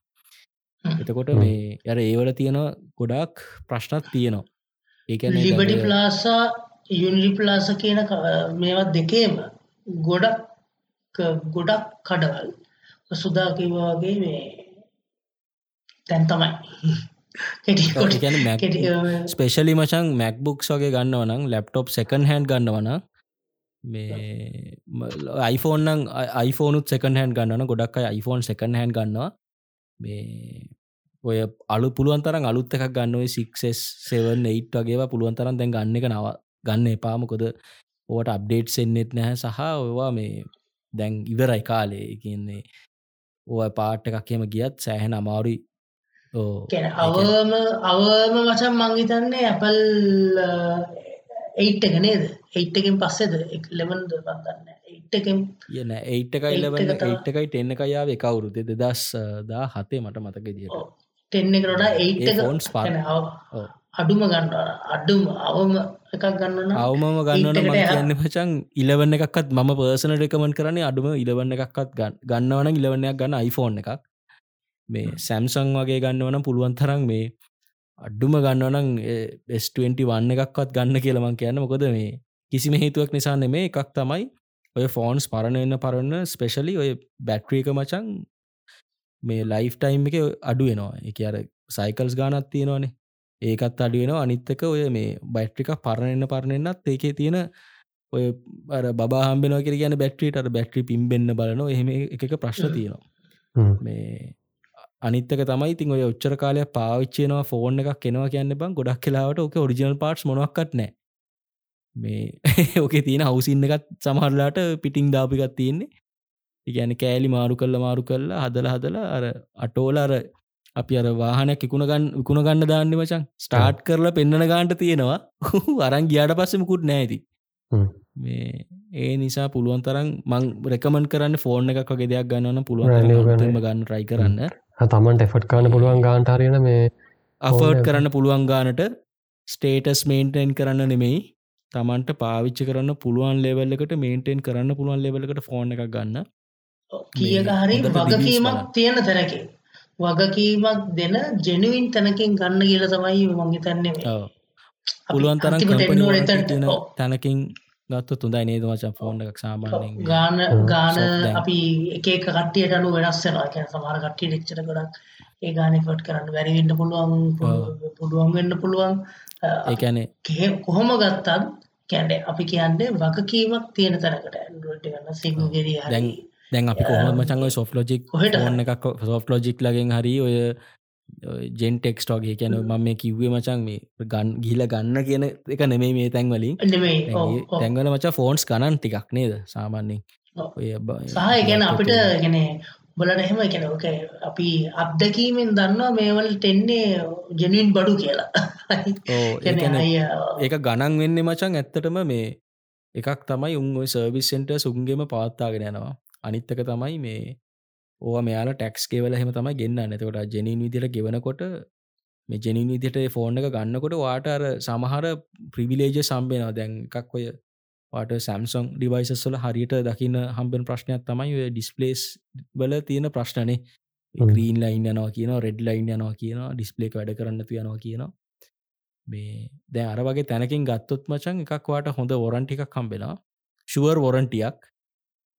එතකොට මේ යර ඒවල තියෙන ගොඩක් ප්‍රශ්නත් තියෙනවා. ඒකැන ලිබඩි ප්ලාසා යුනිලි ප්ලාස කියන මේවත් දෙකේම ගොඩක් ගොඩක් කඩවල් සුදා කිවවාගේ මේ තැන් තමයි. ස්පේෂලි මචන් මැක්බුක්ස් වගේ ගන්නවනම් ලැප්ටොප් සෙකන් හැන් ගන්නවන මේ iPhoneෆෝන් iPhoneනුත් සකන් හැන් ගන්නන ගොඩක් අයි iPhone සකන් හැන් ගන්නවා. මේ ඔය අලු පුළුවන් තරම් අලුත් එකක් ගන්න සික්ස් සෙවන් එයිට් වගේවා පුළුවන් තරම් දැන් ගන්න එක නව ගන්න එපාමකොද ඕට අප්ඩේට් එන්නෙත් නැහැ. සහ ඔවා මේ දැන් ඉවරයි කාලේ. කියන්නේ ඕ පාට් එකක් කියම ගියත් සෑහෙන අමාරුයි. අවම අවම මචන් මංහිතන්නේ ඇපල් එයිට් එක නේද? එයිට්ටකින් පස්සෙද? ලෙමන්ද පන්දන්න එයිට්ටකින් යන ඒට් එකයි ලබන්න ඒට් එකයි ටෙන්න කයාව එකවුරු දෙ දස් දා හතේ මට මතක දිට ටෙන්න කරට ඒට් ෆෝන්ස් පා අඩුම ගන්න අඩුම අවම එකක් ගන්න අවමම ගන්නන ම කියන්න පචන් ඉලවන්න එකක්ත් මම පර්සන රෙකමන් කරන්නේ අඩුම ඉලවන්න එකක්ත් ගන්නවන ඉලවන්නයක් ගන්න iPhoneෆෝන් එකක්. මේ සැම්සං වගේ ගන්නවන පුළුවන් තරම් මේ අඩ්ඩුම ගන්නවනම් S20 වන්න එකක්වත් ගන්න කියලමං කියන්න. මොකද මේ කිසිම හේතුවක් නිසා නෙමේ එකක් තමයි ඔය ෆෝන්ස් පරණන්න පරන්න ස්පෙශලි ඔය බැට්‍රීක මචන් මේ ලයිෆ් ටයිම් එක අඩු වෙනවා. එක අර සයිකල්ස් ගානත් තියෙනවානේ ඒකත් අඩුවෙන අනිත්තක ඔය මේ බැට්‍රික පරණන්න පරණෙන්න්නත් ඒකේ තියෙන ඔය බාහම්බෙන කර කියන බැට්‍රීට අර බැට්‍රි පිම්බෙන්න්න බලන එහෙම එක ප්‍රශ්න තියෙනවා. මේ අනිත්තක තමයි තින් ඔය උච්චර කාලය පාවිච්චයනවා ෆෝන් එකක් කෙනවා කියන්න බං ගොඩක් කලාවට ඕක ඔරිජිනල් පාට්ස් මොනක්ත් නෑ මේ ඕක තියෙන හවසින්න එකත් සමහරලාට පිටිං දාපිකත් තියෙන්නේ. ඉගැන කෑලි මාරු කල්ල මාරු කල්ලා හදල හදලා අර අටෝල අර අපි අර වාහනයක් ඉකුණ ගන්න විකුණ ගන්න දාන්න මචන් ස්ටාර්ට් කරලා පෙන්න්නන ගාන්ට තියෙනවා. අරන් ගියාට පස්සෙමකුත් නෑති මේ ඒ නිසා පුළුවන් තරම් මං රෙකමන් කරන්න ෆෝර්න එකක් වගේ දෙයක් ගන්නවන පුළුවන් ගන්න. ට්‍රයි කරන්න. තමන්ට එෆට් කාන පුළුවන් ගාන්ටාරයන මේ අෆර්ට් කරන්න පුළුවන් ගානට ස්ටේටස් මේන්ටෙන් කරන්න නෙමෙයි. තමන්ට පාවිච්චි කරන්න පුළුවන් ලෙවල්ලකට මේන්ටෙන් කරන්න පුළුවන් ලෙවලකට ෆෝන් එකක් ගන්න. කියක හරි වගකීමක් තියෙන තැනක වගකීමක් දෙන ජෙනුවින් තැනකින් ගන්න කියල තමයි මංගිතන්නේ පුළුවන් තරම් තැනකින් ගත්ත තුඳයි නේද වචන් ෆෝන් එකක් සාමාන්‍යෙන් ගාන ගාන අපි එක කටියට අනු වෙනස්සෙනවා කියන සමහර කට්ටිය ඩෙක්චට ගොඩක් ඒ ගාන ෆට් කරන්න වැැරිවෙන්න පුළුවන් පුළුවන් වෙන්න පුළුවන්. ඒකැනේ කොහොම ගත්තත් කැඩ අපි කියන්නේ වගකීමක් තියෙන තැනකට ඇන්ඩුවට ගන්න සිංගිරිය දැන් දැන් අපි කොහොම මචන්ග සොෆ් ලෝජික් ඔන්න එකක් සොෆ් ලෝජික් ලගෙන් හරි ඔය ජෙන් ටෙක්ස්ට වගේ කියන මම මේ කිව්වේ මචන් මේ ගන් ගිල ගන්න කියන එක නෙමේ මේ තැන්වලින් තැන්වල මචා ෆෝන්ස් කනන් ටිකක් නේද සාමාන්‍යෙන් සහ ගැන අපිට ගැන බලට එහෙම එකන ඕක අපි අත්දැකීමෙන් දන්නවා මේවල් ටෙන්නේ ජැනින් බඩු කියලා. ඒක ගණන් වෙන්න මචන් ඇත්තටම මේ එකක් තමයි උන් ඔයි සර්විස්සෙන්ට සුන්ගේම පවත්තාගෙන යනවා අනිත්තක තමයි මේ ඕ මෙයාලා ටැක්ස් ගෙවල හෙම තමයි ගෙන්න්න නැතකොට ජනින් විදිට ගෙවනකොට මේ ජනින් විදිට ෆෝර්න එක ගන්නකොට වාට අර සමහර ප්‍රිවිලේජ සම්බෙනවා දැන් එකක් ඔය වාට සැම්සොන් ඩිවයිසස්වල හරියට දකින්න හම්බෙන් ප්‍රශ්නයක් තමයි ඔය ඩිස්පලේස් වල තියෙන ප්‍රශ්නනේ. ග්‍රීන් ලයින් යනවා කියන රෙඩ් ලයින් යනවා කියන ඩිස්පලේක් වැඩ කරන්න යනවා කියනවා. මේ දැ අර වගේ තැනකින් ගත්තොත් මචන් එකක් වාට හොඳ වොරන්ටිකක් කම්බෙලා ශුවර් වොරන්ටියක්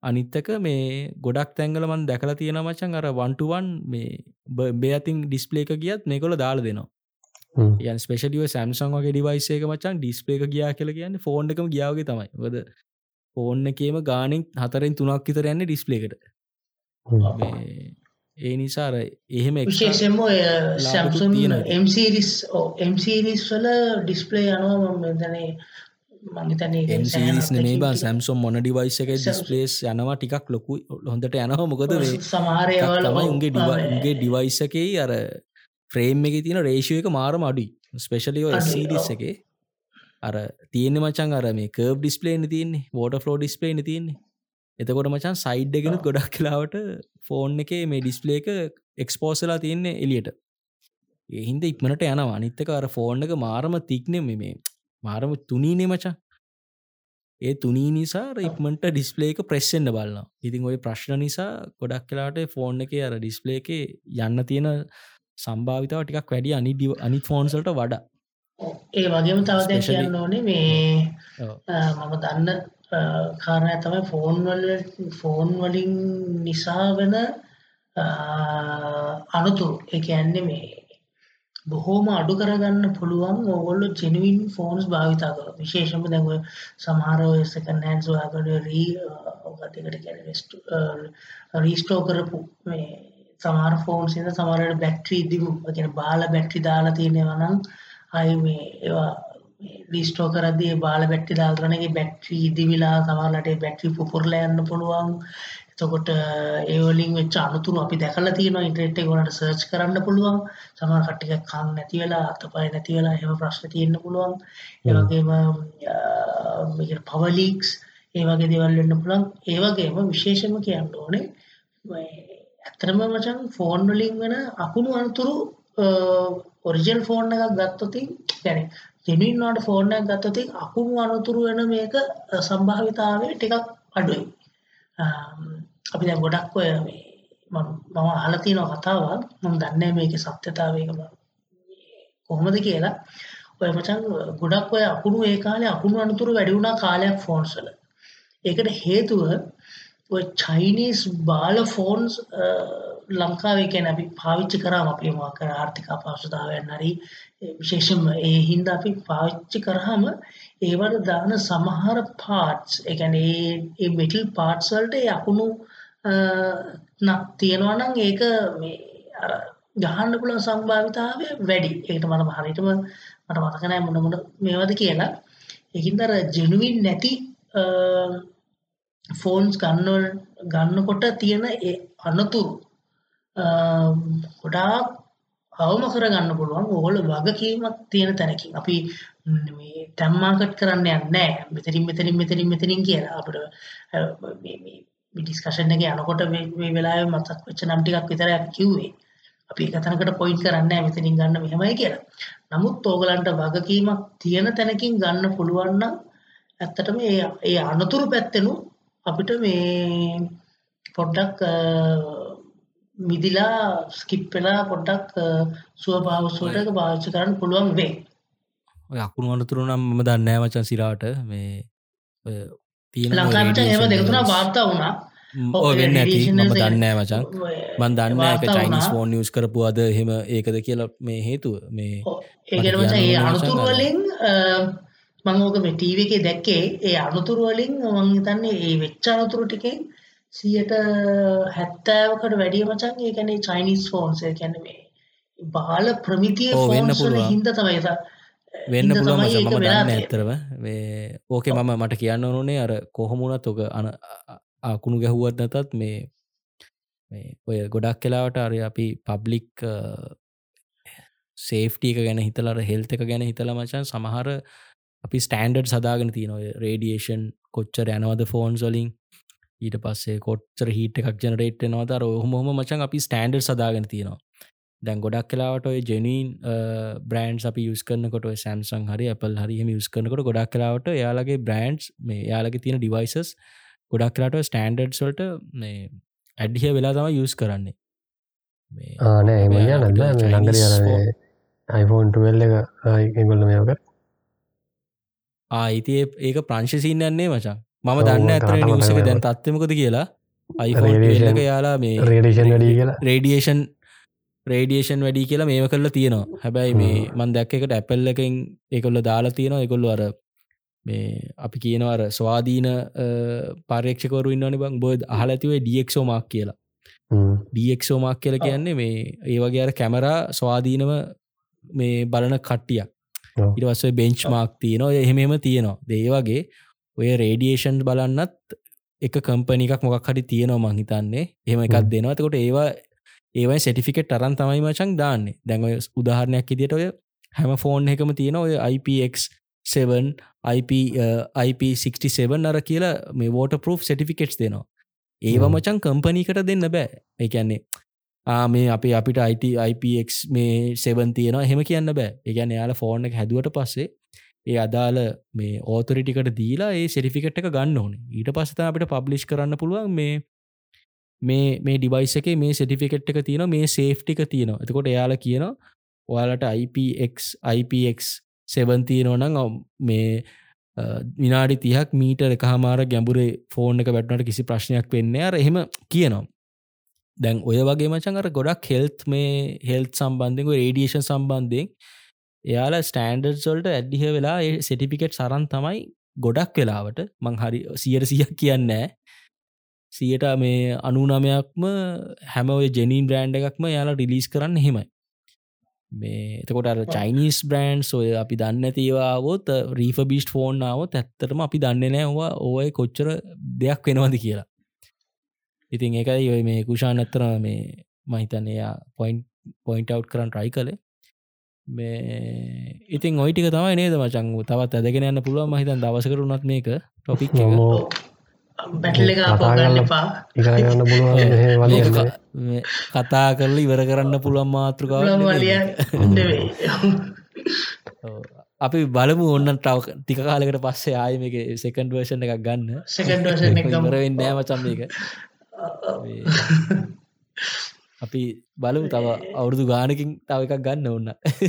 අනිත්තක මේ ගොඩක් තැංගල මන් දැකලා තියෙන මචන් අර වන්ටුවන් මේ බේ අතින් ඩිස්පලේක ගියත් මේකොල දාල දෙනවා. යන් ස්පේෂලිය සැම්සං වගේ ඩිවයිසේක මචන් ඩිස්පලේක ගියා කියල කියන්න ෆෝන් එකම ගියාවගේ තමයි. වද ෆෝන්න එකේම ගානෙක් හතරෙන් තුනක් විතර යන්න ඩිස්පලේකට ඒ නිසාර එහෙම විශේෂම සැම්සුන් එම්සිරිස් එම්සිරිස් වල ඩිස්පලේ යනවා මෙදනේ මේ බා සැම්සොම් මොන ඩිවයිස එක ඩිස්පලේස් යනවා ටිකක් ලොකු හොඳට යනවා මොකද උන්ගේ ඩිවගේ ඩිවයිසකේ අර ෆ්‍රේම් එක තින රේෂය එක මාරම අඩුයි. ස්පෙශලිෝ ස්ඩිස් එකේ. අර තියෙන මචන් අර මේ කර්බ් ඩිස්පලේන තියන්නේ. වෝට ෆලෝ ඩිස්පලේන තියන්නේ. එතකොට මචන් සයිඩ්ගෙන ගොඩක් කලාවට ෆෝන් එක මේ ඩිස්පලේ එක එක්ස්පෝසලා තියන්නේ එලියට එහින්ද ඉක්මනට යන අනිත්තක අර ෆෝන් එක මාරම තික්නෙම මේ මාරම තුනීනේ මචා ඒ තුනී නිසා ඉක්මට ඩිස්පලේක ප්‍රෙස්සෙන්න්න බලන්න ඉතින් ඔය ප්‍රශ්න නිසා ගොඩක් කලාට ෆෝන් එක අර ඩිස්පලේ එක යන්න තියෙන සම්භාවිතාව ටිකක් වැඩි අනි අනි ෆෝන්සල්ට වඩා. ඒ වගේම තවද කියන්න ඕනේ. මේ මම දන්න කාරණය තමයි ෆෝන්වල ෆෝන් වලින් නිසා වෙන අනතුරු. එක ඇන්නේ මේ බොහෝම අඩු කරගන්න පුළුවන් ඕගොල්ලෝ ජෙනුවින් ෆෝන්ස් භාවිතා කර විශේෂම දැව සමහරෝ සකන් හැන්ස් වාගඩ රී ඔගතකට රීස්ටෝ කරපු සමාර ෆෝන් සිද සමරට බැක්ට්‍රී දිගු. ගෙන බාල බැක්ට්‍රි දාලා තියෙනවනම් අයි මේ ඒවා ලිස්ටෝ කරදී බාල බැට්ටි දාල්රනගේ බැක්ට්‍රී දිවිලා සමරලට බැක්ට්‍රි පුපුරල යන්න පුළුවන්. එතකොට ඒවලින් වෙච්ච අනතුරු අපි දැකලා තියෙනවා ඉන්ටර්නෙට් එක වලට සර්ච් කරන්න පුළුවන් සමහර කට්ටිය කන් නැති වෙලා අතපය නැති වෙලා එහෙම ප්‍රශ්න තියෙන්න පුළුවන් ඒ වගේම මේක පවර් ලීක්ස් ඒ වගේ දේවල් වෙන්න පුළුවන් ඒ වගේම විශේෂම කියන්න ඕනේ ඇත්තටම මචං ෆෝන් වලින් වෙන අකුණු අනතුරු ඔරිජිනල් ෆෝන් එකක් ගත්තොත් يعني ජෙනුයින් වලට ෆෝන් එකක් ගත්තොත් අකුණු අනතුරු වෙන මේක සම්භාවිතාවය ටිකක් අඩුයි අපි දැන් ගොඩක් ඔය මේ මම අහලා තියෙන කතාවක්. මම දන්නේ මේකේ සත්‍යතාවය කොහොමද කියලා? ඔය මචං ගොඩක් ඔය අකුණු ඒ කාලේ අකුණු අනතුරු වැඩි වුණා කාලයක් ෆෝන්ස් වල. ඒකට හේතුව ඔය චයිනීස් බාල ෆෝන්ස් ලංකාවේ කියන්නේ අපි පාවිච්චි කරාම අපි මොකක් කර? ආර්ථික අපහසුතාවයන් හරි විශේෂයෙන්ම ඒ හින්දා අපි පාවිච්චි කරාම ඒවට දාන සමහර පාර්ට්ස් ඒ කියන්නේ ඒ මෙටල් පාර්ට්ස් වලට යකුණු තියෙනවා නම් ඒක මේ අර ගහන්න පුළුවන් සම්භාවිතාවය වැඩි. ඒකට මම හරියටම මට මතක නැහැ මොන මොන මේවද කියලා. ඒකින්ද අර ජෙනුවින් නැති ෆෝන්ස් ගන්න ගන්නකොට තියෙන ඒ අනතුරු ගොඩාක් අවම කරගන්න පුළුවන් ඕගොල්ලෝ වගකීමක් තියෙන තැනකින් අපි මේ ටැම් මාකට් කරන්න යන්නේ නැහැ මෙතනින් මෙතනින් මෙතනින් මෙතනින් කියලා අපිට මේ මේ ඩිස්කෂන් එකේ යනකොට මේ වෙලාවේ මතක් වෙච්ච නම් ටිකක් විතරයි අපි කිව්වේ අපි එක තැනකට පොයින්ට් කරන්නේ නැහැ මෙතනින් ගන්න මෙහෙමයි කියලා. නමුත් ඕගලන්ට වගකීමක් තියෙන තැනකින් ගන්න පුළුවන් නම් ඇත්තටම ඒ ඒ අනතුරු පැත්තෙනු අපිට මේ පොඩ්ඩක් මිදිලා ස්කිප් වෙලා පොඩ්ඩක් සුව පාවස්සුවට පාවිච්චි කරන්න පුළුවන් වේ. ඔය අකුණු අනතුරු නම් මම දන්නේ නැහැ මචං සිරාට මේ තියෙන ලංකාවට එහෙම දෙක තුනක් වාර්තා වුණා. වෙන්න ඇති මම දන්නේ නැහැ මචං. මම දන්නේ ඒක චයිනීස් ෆෝන් යූස් කරපු අද එහෙම ඒකද කියලා මේ හේතුව මේ ඒ කියන්නේ මචං ඒ අනතුරු වලින් මම ඕක මේ ටීවී එකේ දැක්කේ ඒ අනතුරු වලින් මම හිතන්නේ ඒ වෙච්ච අනතුරු ටිකෙන් සියට හැත්තෑවකට වැඩිය මචන් ඒ කැනේ චයිනිස් ෆෝන්ස් කැන මේ බාල ප්‍රමිතිය ෆෝන්ස් හින්ද තමයි වෙන්න පුළුවන් මම දන්න ඇතරව ඕකේ මම මට කියන්න ඕනේ අර කොහොමුණත් ඔක අන අකුණු ගැහුවත් නැතත් මේ ඔය ගොඩක් කලාවට අර අපි පබ්ලික් සේෆ්ටීක ගැන හිතලර හෙල්ත එක ගැන හිතල මචන් සමහර අපි ස්ටන්ඩඩ් සදාගෙන තියන ඔය රේඩියේෂන් කොච්චර යනවද ෆෝන්ස් වලින්? ඊට පස්සේ කොච්චර හිට එකක් ජනරේට් නවතර ඔහොම මචන් අපි ස්ටන්ඩර් සදාගෙන තියෙනවා දැන් ගොඩක් කලාවට ඔය ජෙනීන් බ්‍රන්ඩ් අපි යස් කරනකොට සැම්සං හරි අපල් හරි යස් කරනකොට ගොඩක් කලාවට යාලගේ බ්‍රන්ඩ්ස් මේ යාලගේ තියෙන ඩිවයිසස් ගොඩක් කලාට ස්ටන්ඩඩ් සොල්ට මේ ඇඩ්හිය වෙලා තම යස් කරන්නේ. ආනෑ එම නද නගර අයිෆෝන්ටවෙල්ල එක ගොල්ල මේක ආයිති ඒක ප්‍රංශසිීන්නන්නේ මචා. මම දන්න ඇතර නිවසක දැන් තත්වමකද කියලා? අයිෆෝල්ලක යාලා මේ රේඩේෂන් වැඩි කියලා. රේඩියේෂන් රේඩියේෂන් වැඩි කියලා මේම කරලා තියෙනවා. හැබැයි මේ මන් දැක්ක එකට ඇපල්ල එකෙන් එකොල්ල දාලා තියෙනවා. එකොල්ලු අර මේ අපි කියනවර ස්වාධීන පර්යක්ෂකවරු ඉන්නවනි බං. බොද අහල ඇතිවේ ඩියක්ෂෝ මාක් කියලා. ඩියක්ෂෝ මාක් කියල කියන්නේ මේ ඒවගේ අර කැමරා ස්වාධීනව මේ බලන කට්ටියක්. ඉටවස්සේ බෙන්ච් මාක් තියනවා. එහෙමම තියෙනවා. දේවගේ ඔය රේඩියේෂන් බලන්නත් එක කම්පනිකක් මොකක් හරි තියෙනවා මංහිතන්නේ එහෙම එකක් දෙනවතකොට ඒවා ඒවයි සටිෆිකෙට් අරන් තමයි මචන් දාන්නේ. දැන්ව උදාහරණයක් ඉදිට ඔය හැම ෆෝන් එකම තියෙන ඔය IPX7 IP IP67 අර කියලා මේ වෝට පරෝ් සටිෆිකෙට්ස් දෙනවා. ඒව මචන් කම්පනීකට දෙන්න බෑ. එකන්නේ ආමේ අපේ අපිට අයිට IPX මේ සෙවන් තියෙනවා. හෙම කියන්න බෑ. එකගැන යාල ෆෝර්න එක හැදුවට පස්සේ ඒ අදාළ මේ ඕතරිටිකට දීලා ඒ සෙරිෆිකට් එක ගන්න ඕන. ඊට පස්සත අපිට පබ්ලිෂ් කරන්න පුළුවන් මේ මේ මේ ඩිවයිස එක මේ සෙටිෆිකට් එක තියෙන මේ සේෆ්ටික තියෙනවා. එතකොට එයාල කියන ඔයාලට IPX IPX සෙවන් තියෙනවනං මේ විනාඩි තියක් මීට එක හමාර ගැඹුරේ ෆෝන් එක වැටනට කිසි ප්‍රශ්නයක් වෙන්න අර එහෙම කියනවා. දැන් ඔය වගේ මචන් අර ගොඩක් හෙල්ත් මේ හෙල්ත් සම්බන්ධක රේඩියේෂන් සම්බන්ධයෙන් එයාලා ස්ටෑන්ඩර් සොල්ට ඇඩ්ඩිහ වෙලා සෙටිපිකෙට් සරන් තමයි ගොඩක් වෙලාවට මං හරි සියට සියක් කියන්නෑ සියට මේ අනුනමයක්ම හැම ජෙනීන් බ්‍රෑන්් එකක්ම යාලා රිලිස් කරන්න හෙමයි මේ එතකොට අර චයිනිස් බ්‍රන්ඩ් ඔය අපි දන්න ඇතිවාවොත් රීෆ බිස්ට ෆෝන්නාවත් ඇත්තරම අපි දන්න නෑවා ඕය කොච්චර දෙයක් වෙනවද කියලා. ඉතින් එකයි ඔය මේ කුෂාන් ඇත්තර මේ මහිතන්න එයා පොයින්් පොයින්ට අව් කරන්න ට්‍රයි කළේ. මේ ඉතින් ඔයිටික තමයි නේද මචං? තවත් ඇදගෙන යන්න පුළුවන් මහිතන් දවසකරුනත් මේක ටොපික් බැටල එක ඉකරගන්න පුළුවන් කතා කරල ඉවර කරන්න පුළුවන් මාතෘකාව අපි බලමු ඔන්න ටව ටික කාලකට පස්සේ ආය මේක සෙකන්ඩ් වර්ෂණ එකක් ගන්න. සෙකන්ඩ ඉවරවෙන්න නෑමචම් එක අපි බලමු තව අවුරුදු ගානකින් තව එකක් ගන්න ඔන්න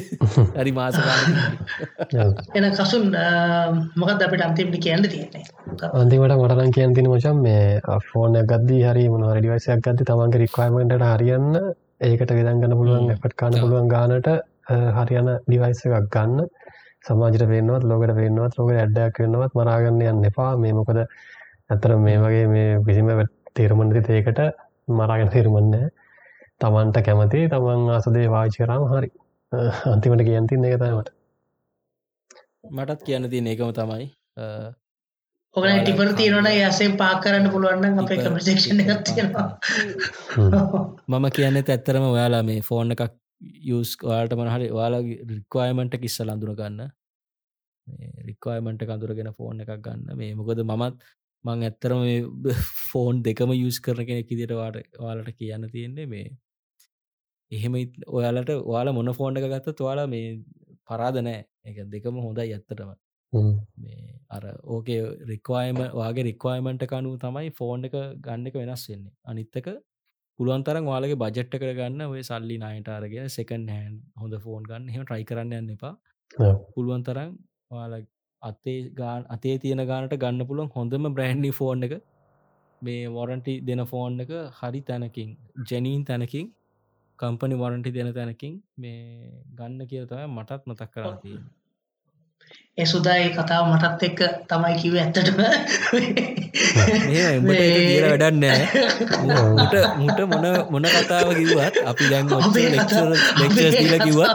හරි මාස එන කසුන් මොකද අපිට අන්තිමට කියන්න තියෙන්නේ? අන්තිමට මටනම් කියන් තින මචන් මේ ෆෝන ගද්දී හරි මොන රඩිවසයක් ගත්ති තමන්ගේ රික්වයිමට හරියන්න ඒකට විදන්ගන්න පුළුවන් එපට කාන්න පුළුවන් ගානට හරියන ඩිවයිස එකක් ගන්න. සමාජට පේනවත් ලෝකට පේනවත් ලෝක ඇඩ්ඩයක් වෙන්නවත් මරාගන්න යන්න එපා. මේ මොකද? ඇතර මේ වගේ මේ කිසිම තේරමන්ති ඒකට මරාගෙන තේරුමන්නේ තමන්ට කැමති තමන් ආසදේ වාචකරාම හරි. අන්තිමට කියන්තින් එක තමට මටත් කියන්න තිය ඒකම තමයි ඔග ටිපර තියෙනට යසේ පාක් කරන්න පුළුවන්න අපේ කමසේක්ෂණ තියෙනවා. මම කියන්න ඇත්තරම ඔයාලා මේ ෆෝන් එකක් යස් වාට මනහරි වාලා රික්වායමට කිස්සල අඳුන ගන්න. රික්වායමට කඳුරගෙන ෆෝන් එකක් ගන්න. මේ මොකද මමත් මං ඇත්තරම ෆෝන් දෙකම යස් කරන කෙනෙක් ඉදිට වාට වාලට කියන්න තියෙන්නේ මේ එහෙම ඔයාලට ඔයාලා මොන ෆෝන්ඩ එක ගත්ත තුවාලා මේ පරාද නෑ. එක දෙකම හොඳයි ඇත්තටම. මේ අර ඕකේ රික්වායම වගේ රික්වායමට කනු තමයි ෆෝන් එක ගන්න එක වෙනස් වෙන්නේ. අනිත්තක පුළුවන්තරම් වාලගේ බජට්ට කර ගන්න ඔය සල්ලි නයට අරගෙන සෙකන් හැන් හොඳ ෆෝන් ගන්න. හෙම ට්‍රයි කරන්න යන්න එපා. පුළුවන්තරම් වාල අතේ ගාන අතේ තියෙන ගානට ගන්න පුළුවන් හොඳම බ්‍රෑන්්ඩි ෆෝන් එක. මේ වොරන්ටි දෙන ෆෝන් එක හරි තැනකින් ජැනීන් තැනකින් කම්පනි වරන්ටි දෙන තැනකින් මේ ගන්න කිය තමයි මටත් මතක් කරලා තියෙන ඒ සුදායි කතාව මටත් එක්ක තමයි කිව ඇත්තටම. වැඩන්නෑ මුට මුට මොන මොන කතාව කිවත් අපි දැන් ලෙක්ෂල කිවත්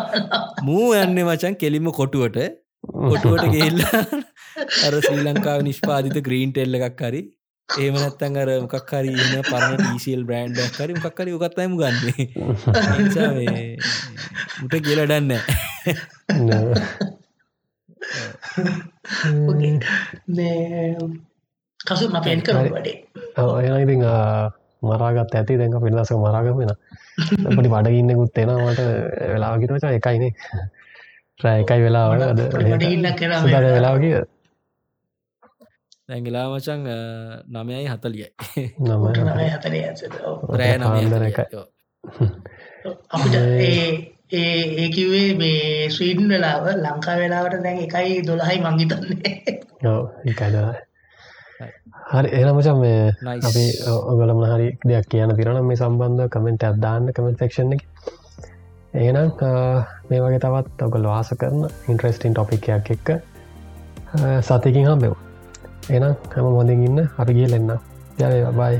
මූ යන්න මචන් කෙලිම කොටුවට. කොටුවට ගෙල්ලා අර ශ්‍රී ලංකාව නිෂ්පාධිත ග්‍රීන් ටෙල්ල එකක් හරි ඒම නැත්තන් අර මොකක් හරි ඉන්න පරණ ටීසිල් බ්‍රන්ඩ් හරි මොකක්කරි උගත්තයිම ගන්නේ මුට කියලඩන්න කසු අපෙන් කර වඩේ. ඔය ඉති මරාගත් ඇති. දැක පිල්ලස මරාගමෙන පටි බඩගන්න ගුත්තෙනවට වෙලාගිරචා එකයිනේ රෑ එකයි වෙලාවට ඉන්න කර වෙලාගේ දැගලා මචන් නමයයි හතලියයි. රෑ නම අපිට ඒ ඒකිවේ මේ ස්වීඩන් වෙලාව ලංකා වෙලාවට දැන් එකයි දොළහයි මංගිතන්නේ එකද හරි. එනමචන් මේ අපි ඔගලම හරි දෙයක් කියන තිරන මේ සම්බන්ධ කමෙන්ට අදදාන්න කමෙන්ට සක්ෂණ එක. ඒනම් මේ වගේ තවත් ඔගල වාස කරන ඉන්ට්‍රස්ටින් ටොපිකයක් එක්ක සතිකින් හම්බෙව් එනම් හැම මොදින් ඉන්න. අපි ගිය ලෙන්න යය බයි